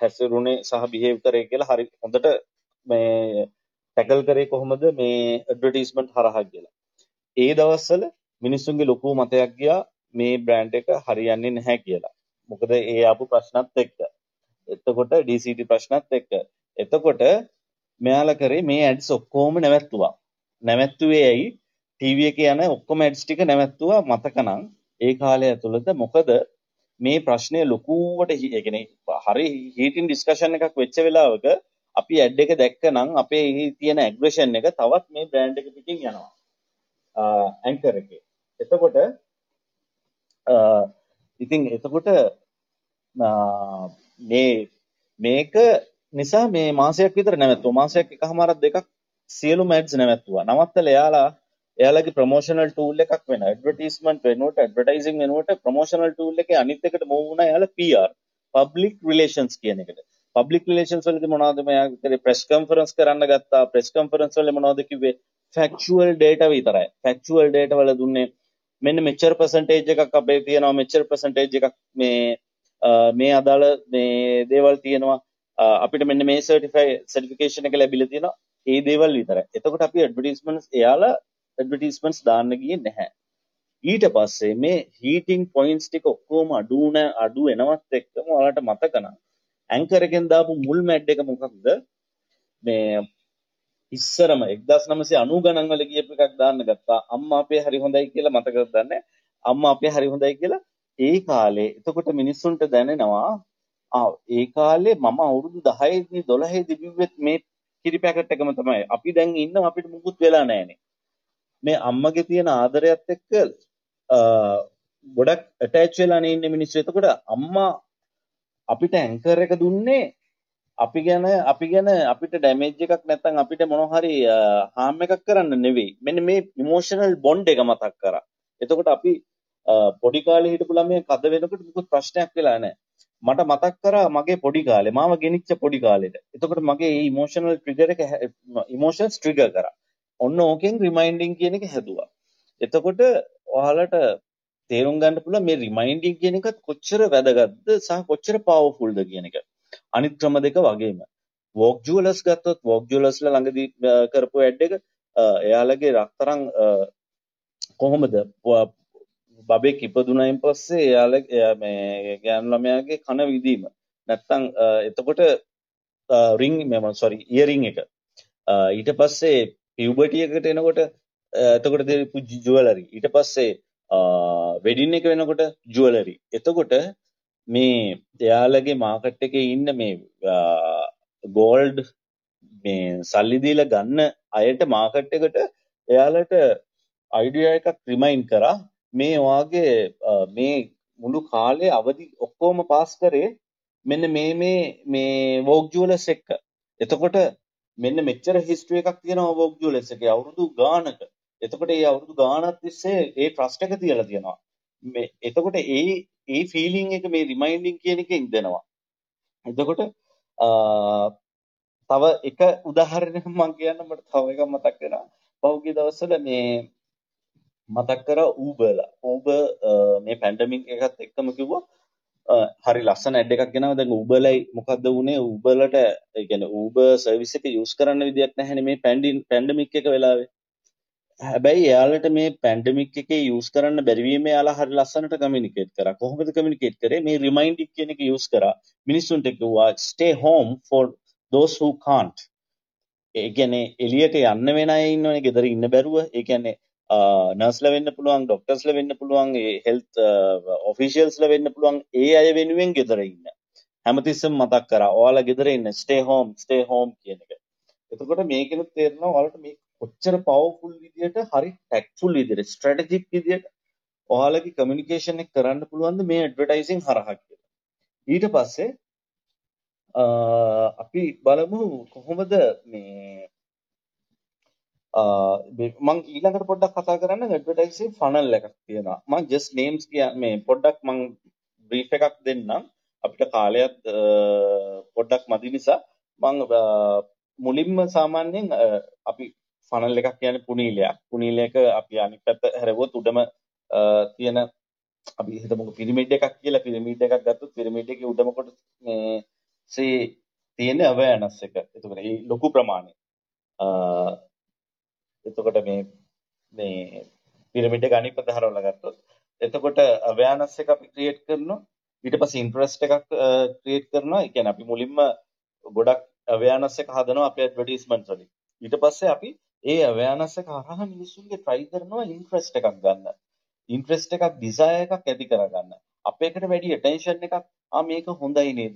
හැසිරුනේ සහ බිහේව් කරේ කියලා හරි හොඳට මේ ටැකල් කරේ කොහොමද මේ ඇඩ්වර්ටයිස්මන්ට් හරහා කියලා. ඒ දවස්වල මිනිස්සුන්ගේ ලොකු මතයක් ගියා මේ බ්‍රෑන්ඩ් එක හරියන්නේ නැහැ කියලා. මොකද ඒ ආපු ප්‍රශ්නත් එක්ක. එතකොට DCT ප්‍රශ්නත් එක්ක. එතකොට මෙයාලා කරේ මේ ඇඩ්ස් ඔක්කොම නැවැත්තුවා. නැවැත්තුවේ ඇයි? ටීවී එකේ යන ඔක්කොම ඇඩ්ස් ටික නැවැත්තුවා මතකනම් ඒ කාලය ඇතුළත මොකද මේ ප්‍රශ්නය ලොකුවට ඒ කියන්නේ හරි හීටින් ඩිස්කෂන් එකක් වෙච්ච වෙලාවක අපි ඇඩ් එක දැක්කනම් අපේ තියෙන ඇග්‍රෙෂන් එක තවත් මේ බ්‍රෑන්ඩ් එක පිටින් යනවා. ඇන්කර් එකේ. එතකොට ඉතින් එතකොට මේ මේක නිසා මේ මාසයක් විතර නැවැත්තුවා. මාසයක් එකහමාරක් දෙකක් සියලුම ඇඩ්ස් නැවැත්තුවා. නවත්තලා එයාලා එයාලගේ ප්‍රොමෝෂනල් ටූල් එකක් වෙන ඇඩ්වර්ටයිස්මන්ට් වෙනුවට ඇඩ්වර්ටයිසින් වෙනුවට ප්‍රොමෝෂනල් ටූල් එකේ අනිත් එකට මූව් වුණා එයාලා PR පබ්ලික් රිලේෂන්ස් කියන එකට. පබ්ලික් රිලේෂන්ස් වලදී මොනවද මෙයා කරේ ප්‍රෙස් කන්ෆරන්ස් කරන්න ගත්තා. ප්‍රෙස් කන්ෆරන්ස් වල මොනවද කිව්වේ? ෆැක්චුවල් ඩේටා විතරයි. ෆැක්චුවල් ඩේටා වල දුන්නේ මෙන්න මෙච්චර පර්සන්ටේජ් එකක් අපේ තියෙනවා මෙච්චර පර්සන්ටේජ් එකක් මේ මේ අදාළ මේ දේවල් තියෙනවා අපිට මෙන්න මේ සර්ටිෆයි සර්ටිෆිකේෂන් එක ලැබිලා තියෙනවා ඒ දේවල් විතරයි. එතකොට අපි ඇඩ්වර්ටයිස්මන්ට්ස් එයාලා ඇඩ්වර්ටයිස්මන්ට්ස් දාන්න ගියේ නැහැ. ඊට පස්සේ මේ හීටින් පොයින්ට්ස් ටික ඔක්කොම අඩු වුණ අඩු වෙනවත් එක්කම ඔයාලට මතක නම් ඇන්කර් එකෙන් දාපු මුල් මැඩ් එක මොකක්ද? මේ ඉස්සරම 1990 ගණන් වල ගියපු එකක් දාන්න ගත්තා. අම්මා අපේ හරි හොඳයි කියලා මතකද දන්නේ. අම්මා අපේ හරි හොඳයි කියලා ඒ කාලේ එතකොට මිනිස්සුන්ට දැනෙනවා ආ ඒ කාලේ මම අවුරුදු 10 දී 12 දී බිව්වෙත් මේ කිරි පැකට් එකම තමයි. අපි දැන් ඉන්නවා අපිට මුකුත් වෙලා නැහනේ. මේ අම්මගේ තියෙන ආදරයත් එක්ක ගොඩක් ඇටච් වෙලා ඉන්නේ මිනිස්සු. එතකොට අම්මා අපිට ඇන්කර් එක දුන්නේ අපි ගැන අපි ගැන අපිට ඩැමේජ් එකක් නැත්නම් අපිට මොන හරි හාම් එකක් කරන්න නෙවෙයි. මෙන්න මේ ඉමෝෂනල් බොන්ඩ් එක මතක් කරා. එතකොට අපි පොඩි කාලේ හිටපු ළමයා කද වෙනකොට මොකුත් ප්‍රශ්නයක් වෙලා නැහැ. මට මතක් කරා මගේ පොඩි කාලේ මාව ගෙනිච්ච පොඩි කාලෙට. එතකොට මගේ මේ ඉමෝෂනල් ට්‍රිගර් එක ඉමෝෂන්ස් ට්‍රිගර් කරා. ඔන්න ඕකෙන් රිමයින්ඩින් කියන එක හැදුවා. එතකොට ඔයාලට තේරුම් ගන්න පුළුවන් මේ රිමයින්ඩින් කියන එකත් කොච්චර වැදගත්ද සහ කොච්චර පවර්ෆුල්ද කියන එක. අනිත් ක්‍රම දෙක වගේම වෝක් ජුවලර්ස් ගත්තොත් වෝක් ජුවලර්ස්ලා ළඟදී කරපු ඇඩ් එක එයාලගේ රත්තරන් කොහොමද බබෙක් ඉපදුනයින් පස්සේ එයාලා මේ ගෑනු ළමයාගේ කන විදීම නැත්තම් එතකොට රින් මම සෝරි ඉයරින් එක. ඊට පස්සේ පියුබර්ටි එකට එනකොට එතකොට දෙපු ජුවලරි ඊට පස්සේ වෙඩින් එක වෙනකොට ජුවලරි එතකොට මේ එයාලගේ මාකට් එකේ ඉන්න මේ ගෝල්ඩ් මේ සල්ලි දීලා ගන්න අයට මාකට් එකට එයාලට අයිඩියා එකක් රිමයින්ඩ් කරා. මේ වාගේ මේ මුළු කාලේ අවදි ඔක්කොම පාස් කරේ මෙන්න මේ මේ මේ වෝක් ජුවලර්ස් එක්ක. එතකොට මෙන්න මෙච්චර හිස්ටරි එකක් තියෙනවා වෝක් ජුවලර්ස් එකේ අවුරුදු ගානක. එතකොට ඒ අවුරුදු ගානක් තිස්සේ ඒ ට්‍රස්ට් එක තියලා තියෙනවා. මේ එතකොට ඒ ඒ ෆීලිං එක මේ රිමයින්ඩින් කියන එකෙන් දෙනවා. එතකොට තව එක උදාහරණයක් මම කියන්න මට තව එකක් මතක් වෙනවා. පහුගිය දවස්වල මේ මතක් කරා Uberලා. Uber මේ පැන්ඩමික් එකත් එක්කම කිව්වා හරි ලස්සන ඇඩ් එකක් ගෙනාවා. දැන් Uberලයි මොකද්ද වුනේ? Uberලට ඒ කියන්නේ Uber සර්විස් එක යූස් කරන්න විදියක් නැහැනේ මේ පැන්ඩමික් එක වෙලාවේ. හැබැයි එයාලට මේ පැන්ඩමික් එකේ යූස් කරන්න බැරි වීම එයාලා හරි ලස්සනට කමියුනිකේට් කරා. කොහොමද කමියුනිකේට් කරේ? මේ රිමයින්ඩින් කියන එක යූස් කරා. මිනිස්සුන්ට කිව්වා stay home for those who can't. ඒ කියන්නේ එළියට යන්න වෙන අය ඉන්නවනේ ගෙදර ඉන්න බැරුව. ඒ කියන්නේ නර්ස්ල වෙන්න පුළුවන් ඩොක්ටර්ස්ල වෙන්න පුළුවන් හෙල්ත් ඔෆිසිියල්ස්ල වෙන්න පුළුවන් ඒ අය වෙනුවෙන් ගෙදර ඉන්න. හැමතිස්සම් මතක් කර ඔයාලා ගෙදර ඉන්න ස්ටේ හෝම් ස්ටේ හෝම් කියන එක. එතකොට මේකෙන තේරෙනවා ඔයාලට මේ කොච්චර පවර්ෆුල් විදියට හරි ටැක්ෆුල් විදියට ස්ට්‍රැටජික් විදියට ඔයාලගේ කමියුනිකේෂන් එක කරන්න පුළුවන්ද මේ ඇඩ්වර්ටයිසින් හරහා කියලා. ඊට පස්සේ අපි බලමු කොහොමද මේ මං ඊළඟට පොඩ්ඩක් කතා කරන්න ඇඩ්වර්ටයිසින් ෆනල් එකක් තියෙනවා. මං ජස්ට් නේම්ස් කිය මේ පොඩ්ඩක් මං බ්‍රීෆ් එකක් දෙන්නම්. අපිට කාලයත් පොඩ්ඩක් මදි නිසා මං මුලින්ම සාමාන්‍යයෙන් අපි ෆනල් එකක් කියන්නේ පුනීලයක්. පුනීලයක අපි අනිත් පැත්ත හැරෙවොත් උඩම තියෙන අපි හිතමුකෝ පිරමිඩ් එකක් කියලා පිරමිඩ් එකක් ගත්තොත් පිරමිඩ් එකේ උඩම කොටස මේ සේ තියෙන අවයනස් එක. එතකොට මේ ලොකු ප්‍රමාණය. එතකොට මේ මේ පිරමිඩ් එක අනිත් පැත්ත හරවලා ගත්තොත් එතකොට අවයනස් එක අපි ක්‍රියේට් කරනවා. ඊට පස්සේ ඉන්ටරෙස්ට් එකක් ක්‍රියේට් කරනවා. ඒ කියන්නේ අපි මුලින්ම ගොඩක් අවයනස් එක හදනවා අපේ ඇඩ්වර්ටයිස්මන්ට් වලින්. ඊට පස්සේ අපි ඒ අවයනස් එක හරහා මිනිස්සුන්ගේ try කරනවා ඉන්ටරෙස්ට් එකක් ගන්න. ඉන්ට්‍රෙස්ට් එකක් ඩිසයර් එකක් ඇති කරගන්න. අපේකට වැඩි ඇටෙන්ෂන් එකක් ආ මේක හොඳයි නේද?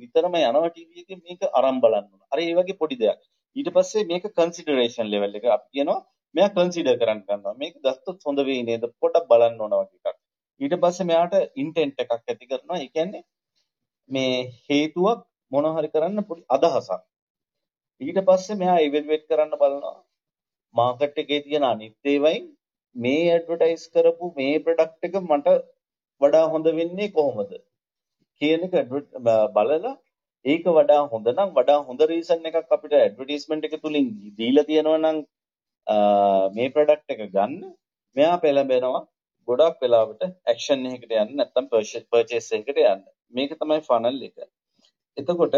විතරම යනවා ටීවී එකේ මේක අරන් බලන්න ඕන. අර ඒ වගේ පොඩි දෙයක්. ඊට පස්සේ මේක කන්සිඩරේෂන් ලෙවල් එක අපි කියනවා මෙයා කන්සිඩර් කරන්න ගන්නවා. මේක ගත්තොත් හොඳ වෙයි නේද? පොඩ්ඩක් බලන්න ඕන වගේ එකක්. ඊට පස්සේ මෙයාට ඉන්ටෙන්ට් එකක් ඇති කරනවා. ඒ කියන්නේ මේ හේතුවක් මොන හරි කරන්න පොඩි අදහසක්. ඊට පස්සේ මෙයා ඉවැලුවේට් කරන්න බලනවා. මාකට් එකේ තියෙන අනිත් ඒවායින් මේ ඇඩ්වර්ටයිස් කරපු මේ ප්‍රොඩක්ට් එක මට වඩා හොඳ වෙන්නේ කොහොමද කියන එක බලලා ඒක වඩා හොඳ නම් වඩා හොඳ රීසන් එකක් අපිට ඇඩ්වර්ටයිස්මන්ට් එක තුලින් දීලා තියෙනවා නම් මේ ප්‍රොඩක්ට් එක ගන්න. මෙයා පෙළඹෙනවා ගොඩක් වෙලාවට ඇක්ෂන් එකකට යන්න නැත්නම් පර්චේස් එකකට යන්න. මේක තමයි ෆනල් එක. එතකොට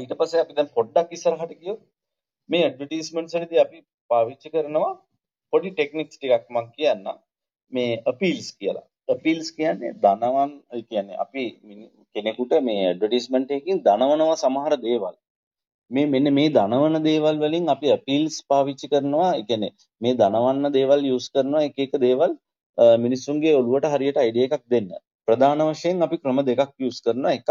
ඊට පස්සේ අපි දැන් පොඩ්ඩක් ඉස්සරහට ගියොත් මේ ඇඩ්වර්ටයිස්මන්ට්ස් වලදී අපි පාවිච්චි කරනවා පොඩි ටෙක්නික්ස් ටිකක් මම කියන්නම්. මේ අපීල්ස් කියලා. අපීල්ස් කියන්නේ ධනවන් කියන්නේ අපි කෙනෙකුට මේ ඇඩ්වර්ටයිස්මන්ට් එකකින් ධනවනවා සමහර දේවල්. මේ මෙන්න මේ ධනවන දේවල් වලින් අපි අපීල්ස් පාවිච්චි කරනවා. ඒ කියන්නේ මේ ධනවන්න දේවල් යූස් කරනවා එක එක දේවල් මිනිස්සුන්ගේ ඔළුවට හරියට අයිඩියා එකක් දෙන්න. ප්‍රධාන වශයෙන් අපි ක්‍රම දෙකක් යූස් කරනවා. එකක්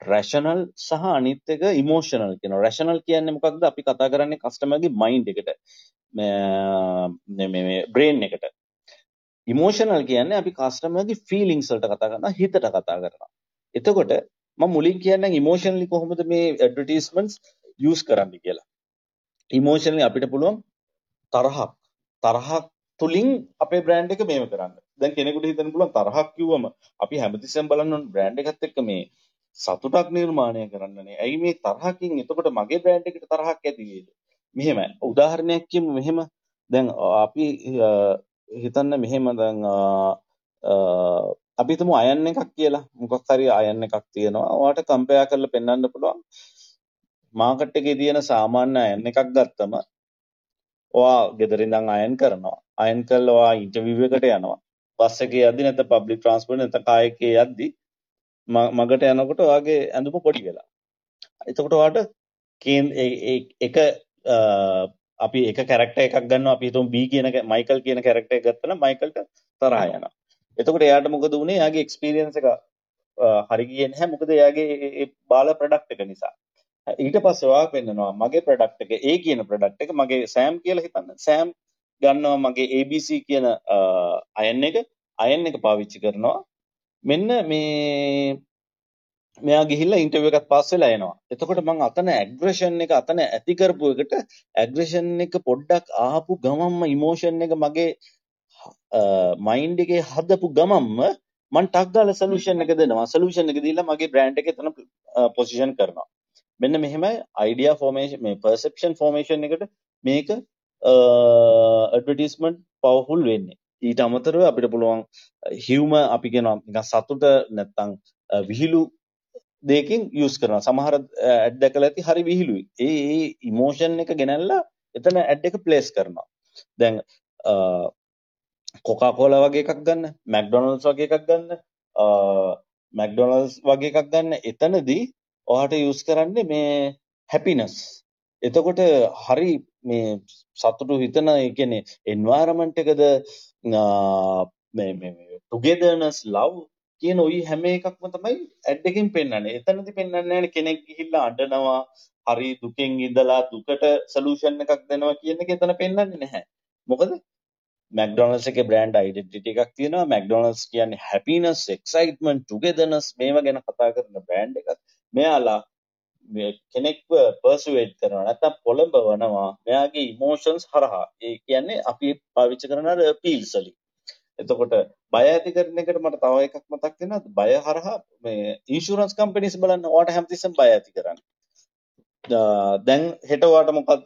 රැෂනල් සහ අනිත් එක ඉමෝෂනල් කියනවා. රැෂනල් කියන්නේ මොකක්ද? අපි කතා කරන්නේ කස්ටමර්ගේ මයින්ඩ් එකට. මේ බ්‍රේන් එකට. ඉමෝෂනල් කියන්නේ අපි කස්ටමර්ගේ ෆීලිංග්ස් වලට කතා කරනවා, හිතට කතා කරනවා. එතකොට මම මුලින් කියන්නේ ඉමෝෂනලි කොහොමද මේ ඇඩ්වර්ටයිස්මන්ට්ස් යූස් කරන්න කියලා. ඉමෝෂනලි අපිට පුළුවන් තරහක් තරහක් තුලින් අපේ බ්‍රෑන්ඩ් එක මේව කරන්න. දැන් කෙනෙකුට හිතන්න පුළුවන් තරහක් කිව්වම අපි හැමතිස්සෙම බලන්න ඕන බ්‍රෑන්ඩ් එකත් එක්ක මේ සතුටක් නිර්මාණය කරන්නනේ. ඇයි මේ තරහකින් එතකොට මගේ බ්‍රෑන්ඩ් එකට තරහක් ඇති වේද? මෙහෙමයි. උදාහරණයක් කියමු මෙහෙම. දැන් අපි හිතන්න මෙහෙම දැන් අපි හිතමු අයන් එකක් කියලා. මොකක් හරි අයන් එකක් තියෙනවා. ඔයාට කම්පෙයාර් කරලා පෙන්වන්න පුළුවන්. මාකට් එකේ තියෙන සාමාන්‍ය අයන් එකක් ගත්තම ඔයා ගෙදර ඉඳන් අයන් කරනවා. අයන් කරලා ඔයා ඉන්ටර්විව් එකට යනවා. බස් එකේ යද්දි නැත්නම් පබ්ලික් ට්‍රාන්ස්පෝර්ට් නැත්නම් කායකේ යද්දි මගට යනකොට ඔයාගේ ඇඳුම පොඩි වෙලා. එතකොට ඔයාට එක අපි එක කැරක්ටර් එකක් ගන්නවා අපි හිතමු B කියන මයිකල් කියන කැරක්ටර් එක ගත්තා නම් මයිකල්ට තරහ යනවා. එතකොට එයාට මොකද වුනේ? එයාගේ එක්ස්පීරියන්ස් එක හරි ගියේ නැහැ. මොකද එයාගේ ඒ බාල ප්‍රොඩක්ට් එක නිසා. ඊට පස්සේ ඔයා පෙන්නනවා මගේ ප්‍රොඩක්ට් එක A කියන ප්‍රොඩක්ට් එක මගේ සෑම් කියලා හිතන්න. සෑම් ගන්නවා මගේ ABC කියන අයන් එක අයන් එක පාවිච්චි කරනවා. මෙන්න මේ මෙයා ගිහිල්ලා ඉන්ටර්විව් එකක් පාස් වෙලා එනවා. එතකොට මම අතන ඇග්‍රෙෂන් එක අතන ඇති කරපු එකට ඇග්‍රෙෂන් එක පොඩ්ඩක් ආපු ගමම්ම ඉමෝෂන් එක මගේ මයින්ඩ් එකේ හදපු ගමම්ම මම ටක් ගාලා සොලියුෂන් එක දෙනවා. සොලියුෂන් එක දීලා මගේ බ්‍රෑන්ඩ් එක එතන පොසිෂන් කරනවා. මෙන්න මෙහෙමයි අයිඩියා ෆෝමේෂන් මේ පර්සෙප්ෂන් ෆෝමේෂන් එකට මේක ඇඩ්වර්ටයිස්මන්ට් පවර්ෆුල් වෙන්නේ. ඊට අමතරව අපිට පුළුවන් හියුම අපි කියනවා නිකන් සතුට නැත්තම් විහිළු දෙකින් යූස් කරනවා. සමහර ඇඩ් දැකලා ඇති හරි විහිළුයි. ඒ ඒ ඉමෝෂන් එක ගෙනල්ලා එතන ඇඩ් එක ප්ලේස් කරනවා. දැන් කොකා කෝලා වගේ එකක් ගන්න, මැක්ඩොනල්ඩ්ස් වගේ එකක් ගන්න, මැක්ඩොනල්ඩ්ස් වගේ එකක් ගන්න. එතනදී ඔයාට යූස් කරන්නේ මේ හැපිනස්. එතකොට හරි මේ සතුටු හිතන ඒ කියන්නේ එන්වයරන්මන්ට් එකද මේ මේ ටුගෙදර්නස් ලව් කියන ওই හැම එකක්ම තමයි ඇඩ් එකෙන් පෙන්වන්නේ. එතනදි පෙන්වන්නේ නැහැ කෙනෙක් ගිහිල්ලා අඬනවා, හරි දුකෙන් ඉඳලා දුකට සොලියුෂන් එකක් දෙනවා කියන එක එතන පෙන්වන්නේ නැහැ. මොකද මැක්ඩොනල්ඩ්ස් එකේ බ්‍රෑන්ඩ් අයිඩෙන්ටිටි එකක් තියෙනවා. මැක්ඩොනල්ඩ්ස් කියන්නේ හැපිනස්, එක්සයිට්මන්ට්, ටුගෙදර්නස් මේවා ගැන කතා කරන බ්‍රෑන්ඩ් එකක්. මෙයාලා කෙනෙක්ව පර්සුවේට් කරනවා නැත්නම් පොළඹවනවා මෙයාගේ ඉමෝෂන්ස් හරහා ඒ කියන්නේ අපි පාවිච්චි කරන අර අපීල්ස් වලින් එතකොට බය ඇති කරන එකට මට තව එකක් මතක් වෙනවා. බය හරහා මේ ඉන්ෂුරන්ස් කම්පැනිස් බලන්න ඔයාට හැමතිස්සෙම බය ඇති කරන්නේ. දැන් හෙට ඔයාට මොකක්ද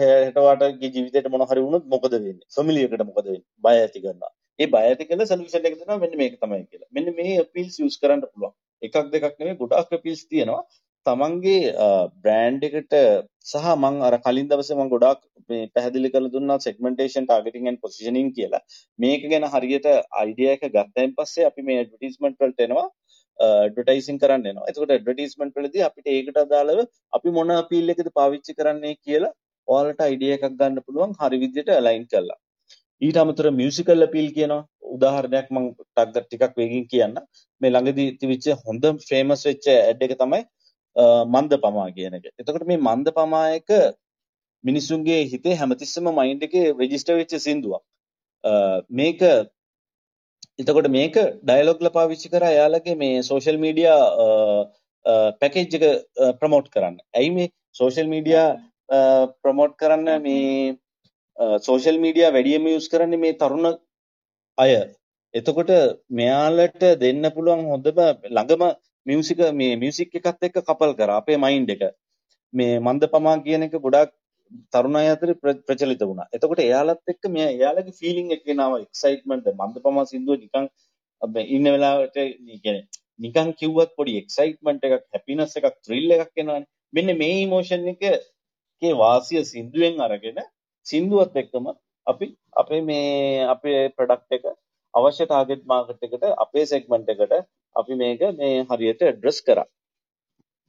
හෙට ඔයාටගේ ජීවිතේට මොන හරි වුණොත් මොකද වෙන්නේ? ෆැමිලි එකට මොකද වෙන්නේ? බය ඇති කරනවා. ඒ බය ඇති කරලා සොලියුෂන් එක දෙනවා. මෙන්න මේක තමයි කියලා. මෙන්න මේ අපීල්ස් යූස් කරන්න පුළුවන්. එකක් දෙකක් නෙමෙයි ගොඩාක් අපීල්ස් තියෙනවා. තමන්ගේ බ්‍රෑන්ඩ් එකට සහ මං අර කලින් දවසේ මං ගොඩාක් මේ පැහැදිලි කරලා දුන්නා segmentation targeting and positioning කියලා. මේක ගැන හරියට අයිඩියා එක ගත්තයින් පස්සේ අපි මේ ඇඩ්වර්ටයිස්මන්ට් වලට එනවා ඇඩ්වර්ටයිසින් කරන්න එනවා. එතකොට ඇඩ්වර්ටයිස්මන්ට් වලදී අපිට ඒකට අදාළව අපි මොන අපීල් එකද පාවිච්චි කරන්නේ කියලා ඔයාලට අයිඩියා එකක් ගන්න පුළුවන් හරි විදිහට අලයින් කරලා. ඊට අමතරව මියුසිකල් අපීල් කියනවා. උදාහරණයක් මම ටිකක් වේගින් කියන්න. මේ ළඟදී තිබිච්ච හොඳ ෆේමස් වෙච්ච ඇඩ් එක තමයි මන්ද පමා කියන එක. එතකොට මේ මන්ද පමා එක මිනිසුන්ගේ හිතේ හැමතිස්සම මයින්ඩ් එකේ රෙජිස්ටර් වෙච්ච සින්දුවක්. මේක එතකොට මේක ඩයලොග්ල පාවිච්චි කරා එයාලගේ මේ සෝෂල් මීඩියා පැකේජ් එක ප්‍රමෝට් කරන්න. ඇයි මේ සෝෂල් මීඩියා ප්‍රමෝට් කරන්න මේ සෝෂල් මීඩියා වැඩියම යුස් කරන්නේ මේ තරුණ අය. එතකොට මෙයාලට දෙන්න පුළුවන් හොඳම ළඟම මියුසික මේ මියුසික් එකත් එක්ක කපල් කරා අපේ මයින්ඩ් එක. මේ මන්ද පමා කියන එක ගොඩාක් තරුණ අය අතර ප්‍රචලිත වුණා. එතකොට එයාලත් එක්ක මෙයා එයාලගේ ෆීලිං එක එනවා එක්සයිට්මන්ට් මන්ද පමා සින්දුව නිකන් ඉන්න වෙලාවට කියන්නේ නිකන් කිව්වත් පොඩි එක්සයිට්මන්ට් එකක් හැපිනස් එකක් ත්‍රිල් එකක් එනවනේ. මෙන්න මේ ඉමෝෂන් එකේ වාසිය සින්දුවෙන් අරගෙන සින්දුවත් එක්කම අපි අපේ මේ අපේ ප්‍රොඩක්ට් එක අවශ්‍ය ටාගට් මාකට් එකට අපේ සෙග්මන්ට් එකට අපි මේක මේ හරියට ඇඩ්‍රස් කරා.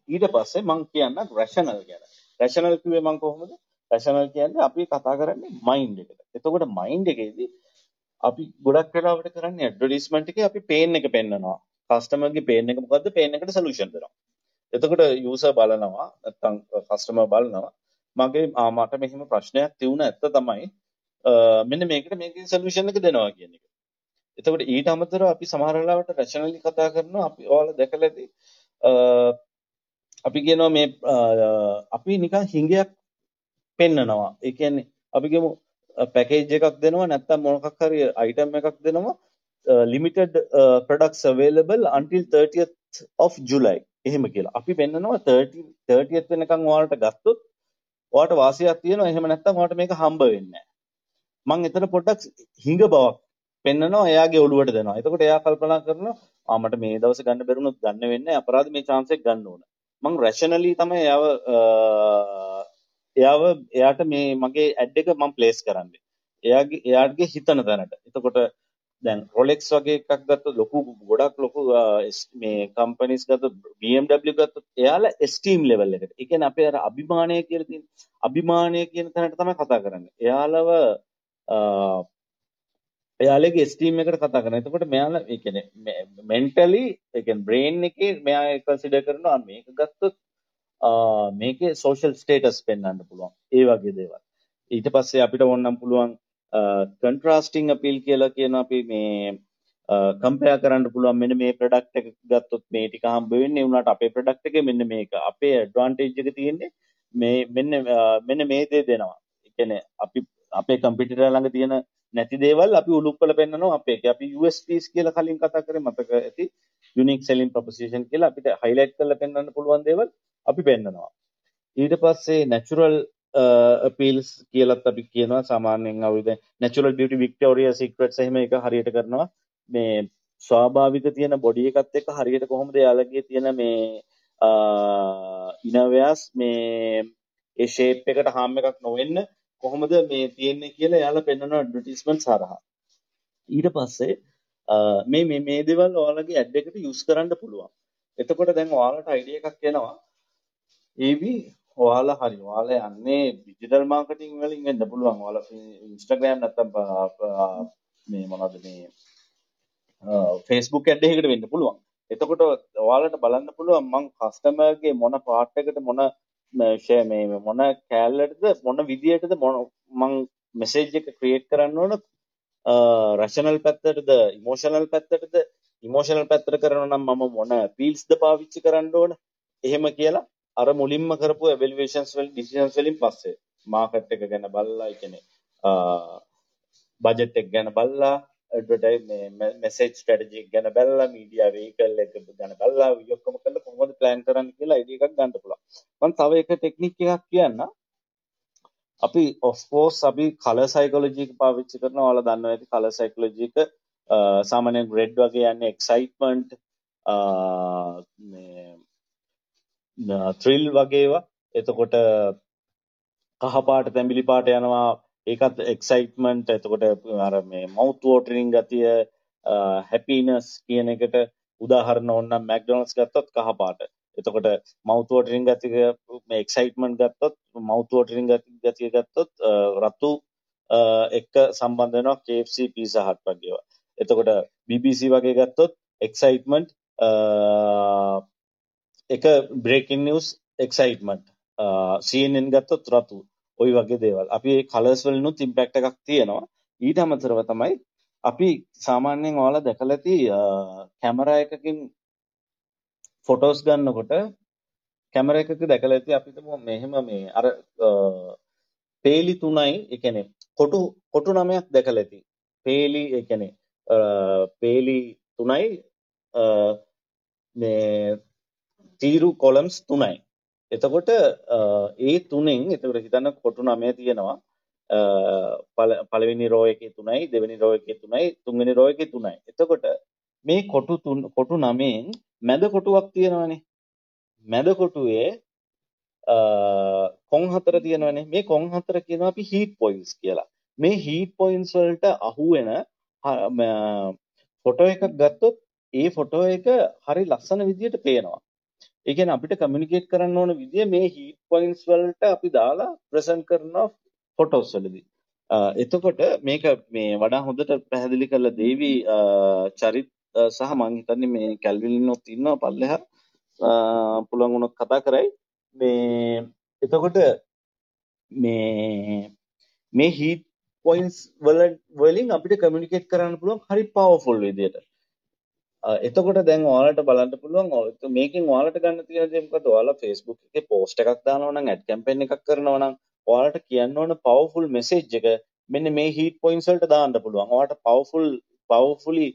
ඊට පස්සේ මම කියන්න රැෂනල් ගැන. රැෂනල් කිව්වේ මම කොහොමද? රැෂනල් කියන්නේ අපි කතා කරන්නේ මයින්ඩ් එකට. එතකොට මයින්ඩ් එකේදී අපි ගොඩක් වෙලාවට කරන්නේ ඇඩ්වර්ටයිස්මන්ට් එකේ අපි පේන් එක පෙන්නනවා. කස්ටමර්ගේ පේන් එක මොකද්ද? පේන් එකට සොලියුෂන් දෙනවා. එතකොට යූසර් බලනවා නැත්නම් කස්ටමර් බලනවා මගේ මට මෙහෙම ප්‍රශ්නයක් තියුණ ඇත්ත තමයි මෙන්න මේකට මේකේ සොලියුෂන් එක දෙනවා කියන එක. එතකොට ඊට අමතරව අපි සමහර වෙලාවට රැෂනලි කතා කරනවා අපි ඔයාලා දැකලා ඇති අපි කියනවා මේ අපි නිකන් හිඟයක් පෙන්නනවා. ඒ කියන්නේ අපි කියමු පැකේජ් එකක් දෙනවා නැත්නම් මොකක් හරි අයිටම් එකක් දෙනවා limited uh, products available until 30th of July එහෙම කියලා. අපි පෙන්නනවා 30 30th වෙනකන් ඔයාලට ගත්තොත් ඔයාලට වාසියක් තියෙනවා. එහෙම නැත්නම් ඔයාලට මේක හම්බ වෙන්නේ නැහැ. මම එතන පොඩ්ඩක් හිඟ බවක් පෙන්නනවා එයාගේ ඔළුවට දෙනවා. එතකොට එයා කල්පනා කරනවා ආ මට මේ දවසේ ගන්න බැරුණොත් ගන්න වෙන්නේ අපරාධ මේ chance එක ගන්න ඕන. මං රැෂනලි තමයි එයාව එයාව එයාට මේ මගේ ඇඩ් එක මම ප්ලේස් කරන්නේ. එයාගේ එයාගේ හිතන තැනට. එතකොට දැන් Rolex වගේ එකක් ගත්තොත් ලොකු ගොඩක් ලොකු මේ කම්පැනිස් ගත්තොත් BMW ගත්තොත් එයාලා esteem level එකට. ඒ කියන්නේ අපේ අර අභිමානය කියලා තියෙන අභිමානය කියන තැනට තමයි කතා කරන්නේ. එයාලව එයාලගේ ස්ටීම් එකට කතා කරනවා. එතකොට මෙයාලා ඒ කියන්නේ මෙන්ටලි ඒ කියන්නේ බ්‍රේන් එකේ මෙයා කන්සිඩර් කරනවා මේක ගත්තොත් මේකේ සෝෂල් ස්ටේටස් පෙන්වන්න පුළුවන්. ඒ වගේ දේවල්. ඊට පස්සේ අපිට ඕනනම් පුළුවන් කන්ට්‍රාස්ටිං අපීල් කියලා කියන අපි මේ කම්පෙයා කරන්න පුළුවන් මෙන්න මේ ප්‍රොඩක්ට් එක ගත්තොත් මේ ටික හම්බ වෙන්නේ උනාට අපේ ප්‍රොඩක්ට් එකේ මෙන්න මේක. අපේ ඇඩ්වාන්ටේජ් එක තියෙන්නේ මේ මෙන්න මෙන්න මේ දේ දෙනවා. ඒ කියන්නේ අපි අපේ කම්පියුටර් ළඟ තියෙන නැති දේවල් අපි උලුප්පල පෙන්වනවා අපේ එක. අපි USPs කියලා කලින් කතා කරේ මතක ඇති. unique selling proposition කියලා අපිට highlight කරලා පෙන්වන්න පුළුවන් දේවල් අපි පෙන්වනවා. ඊට පස්සේ natural uh, අපීල්ස් කියලත් අපි කියනවා සාමාන්‍යයෙන් අපි දැන් natural beauty victoria secrets එහෙම එක හරියට කරනවා. මේ ස්වාභාවික තියෙන බොඩි එකත් එක්ක හරියට කොහොමද යාළගේ තියෙන මේ uh, ඉනවයාස් මේ ඒ ෂේප් එකට හාම් එකක් නොවෙන්න කොහොමද මේ තියෙන්නේ කියලා එයාලා පෙන්වන ඇඩ්වර්ටයිස්මන්ට් හරහා. ඊට පස්සේ මේ මේ මේ දේවල් ඔයාලගේ ඇඩ් එකට යූස් කරන්න පුළුවන්. එතකොට දැන් ඔයාලට අයිඩියා එකක් එනවා. ඒවි ඔයාලා හරි ඔයාලා යන්නේ ඩිජිටල් මාකටිං වලින් වෙන්න පුළුවන්. ඔයාලා Instagram නැත්තම් මේ මොනවද මේ Facebook ඇඩ් එකකට වෙන්න පුළුවන්. එතකොට ඔයාලට බලන්න පුළුවන් මං කස්ටමර්ගේ මොන පාර්ට් එකට මොන ෂේ මේ මොන කෑල්ලටද මොන විදියටද මොන මං මෙසේජ් එක ක්‍රියේට් කරන්න ඕන? රැෂනල් පැත්තටද ඉමෝෂනල් පැත්තටද? ඉමෝෂනල් පැත්තට කරනවා නම් මම මොන පීල්ස්ද පාවිච්චි කරන්න ඕන? එහෙම කියලා අර මුලින්ම කරපු එවැලුවේෂන්ස් වලින් ඩිසිෂන්ස් වලින් පස්සේ මාකට් එක ගැන බලලා ඒ කියන්නේ බජට් එක ගැන බලලා ඇඩ්වර්ටයිස් මේ මෙසේජ් ස්ට්‍රැටජි එක ගැන බලලා මීඩියා වෙහිකල් එක ගැන බලලා ඔක්කොම කරලා කොහොමද ප්ලෑන් කරන්න කියලා අයිඩියා එකක් ගන්න පුළුවන්. මම තව එක ටෙක්නික් එකක් කියන්නම්. අපි ඔෆ්කෝස් අපි කලර් සයිකොලොජි එක පාවිච්චි කරනවා. ඔයාලා දන්නවා ඇති කලර් සයිකොලොජි එක සාමාන්‍යයෙන් රෙඩ් වගේ යන්නේ එක්සයිට්මන්ට් මේ ත්‍රිල් වගේවා එතකොට කහපාට තැඹිලි පාට යනවා ඒකත් එක්සයිට්මන්ට් එතකොට අර මේ මවුත් වෝටරින් ගතිය හැපිනස් කියන එකට උදාහරණ ඕන්නම් මැක්ඩොනල්ඩ්ස් ගත්තොත් කහපාට. එතකොට මවුත් වෝටරින් ගතිය මේ එක්සයිට්මන්ට් ගත්තොත් මවුත් වෝටරින් ගතිය ගත්තොත් රතු එක්ක සම්බන්ධ වෙනවා KFC පීසා හට් වගේ ඒවා. එතකොට BBC වගේ ගත්තොත් එක්සයිට්මන්ට් එක බ්‍රේකින් නිවස් එක්සයිට්මන්ට් CNN ගත්තොත් රතු. ওই වගේ දේවල්. අපි මේ කලර්ස් වලිනුත් ඉම්පැක්ට් එකක් තියෙනවා. ඊට අමතරව තමයි අපි සාමාන්‍යයෙන් ඔයාලා දැකලා ඇති කැමරා එකකින් ෆොටෝස් ගන්නකොට කැමරා එකක දැකලා ඇති අපිට මෙහෙම මේ අර පේලි තුනයි ඒ කියන්නේ කොටු කොටු නමයක් දැකලා ඇති. පේලි ඒ කියන්නේ පේලි තුනයි මේ තීරු කොලම්ස් තුනයි. එතකොට ඒ තුනෙන් එතකොට හිතන්න කොටු නමය තියෙනවා. පළවෙනි රෝ එකේ තුනයි දෙවෙනි රෝ එකේ තුනයි තුන්වෙනි රෝ එකේ තුනයි. එතකොට මේ කොටු තුන කොටු නමෙන් මැද කොටුවක් තියෙනවනේ. මැද කොටුවේ කොන් හතර තියෙනවනේ. මේ කොන් හතර කියනවා අපි හීට් පොයින්ට්ස් කියලා. මේ හීට් පොයින්ට්ස් වලට අහු වෙන ෆොටෝ එකක් ගත්තොත් ඒ ෆොටෝ එක හරි ලස්සන විදියට පේනවා. ඒ කියන්නේ අපිට කමියුනිකේට් කරන්න ඕන විදිය මේ හීට් පොයින්ට්ස් වලට අපි දාලා ප්‍රසන්ට් කරන ෆොටෝස් වලදී. එතකොට මේක මේ වඩා හොඳට පැහැදිලි කරලා දේවි චරිත් සහ මං හිතන්නේ මේ කැල්විලිනොත් ඉන්නවා පල්ලෙහා පුළුවන් වුණොත් කතා කරයි. මේ එතකොට මේ මේ හීට් පොයින්ට්ස් වල වලින් අපිට කමියුනිකේට් කරන්න පුළුවන් හරි පවර්ෆුල් විදියට. එතකොට දැන් ඔයාලට බලන්න පුළුවන් මේකෙන් ඔයාලට ගන්න තියෙන දේ මොකද? ඔයාලා Facebook එකේ post එකක් දානවා නම් ad campaign එකක් කරනවා නම් ඔයාලට කියන්න ඕන powerful message එක මෙන්න මේ heat points වලට දාන්න පුළුවන්. ඔයාලට powerful powerfully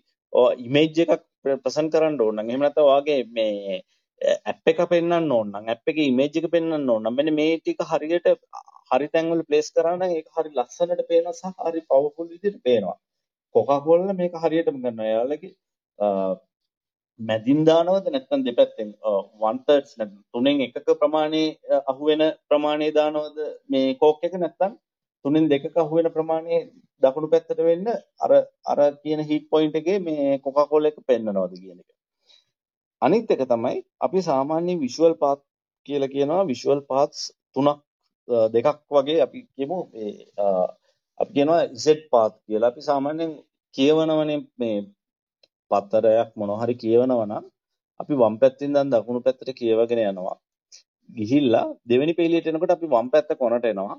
image එකක් ප්‍රසන්ට් කරන්න ඕන නම් එහෙම නැත්නම් ඔයාගේ මේ ඇප් එක පෙන්වන්න ඕන නම් ඇප් එකේ ඉමේජ් එක පෙන්වන්න ඕන නම් මෙන්න මේ ටික හරියට හරි තැන්වල ප්ලේස් කරා නම් ඒක හරි ලස්සනට පේනවා සහ හරි පවර්ෆුල් විදිහට පේනවා. කොකාකෝලා මේක හරියටම ගන්නවා. එයාලගේ මැදින් දානවද? නැත්නම් දෙපැත්තෙන්? වන් තර්ඩ්ස් නැත්නම් තුනෙන් එකක ප්‍රමාණය අහුවෙන ප්‍රමාණය දානවද? මේ කෝක් එක නැත්නම් තුනෙන් දෙකක අහුවෙන ප්‍රමාණය දකුණු පැත්තට වෙන්න අර අර කියන හීට් පොයින්ට් එකේ මේ කොකාකෝලා එක පෙන්නනවද කියන එක. අනිත් එක තමයි අපි සාමාන්‍ය විෂුවල් පාත් කියලා කියනවා. විෂුවල් පාත්ස් තුනක් දෙකක් වගේ අපි කියමු. මේ අපි කියනවා Z පාත් කියලා. අපි සාමාන්‍යයෙන් කියවනවනේ මේ පත්තරයක් මොනවා හරි කියවනවා නම් අපි වම් පැත්තෙන් දැන් දකුණු පැත්තට කියවගෙන යනවා. ගිහිල්ලා දෙවෙනි පේලියට එනකොට අපි වම් පැත්ත කොනට එනවා.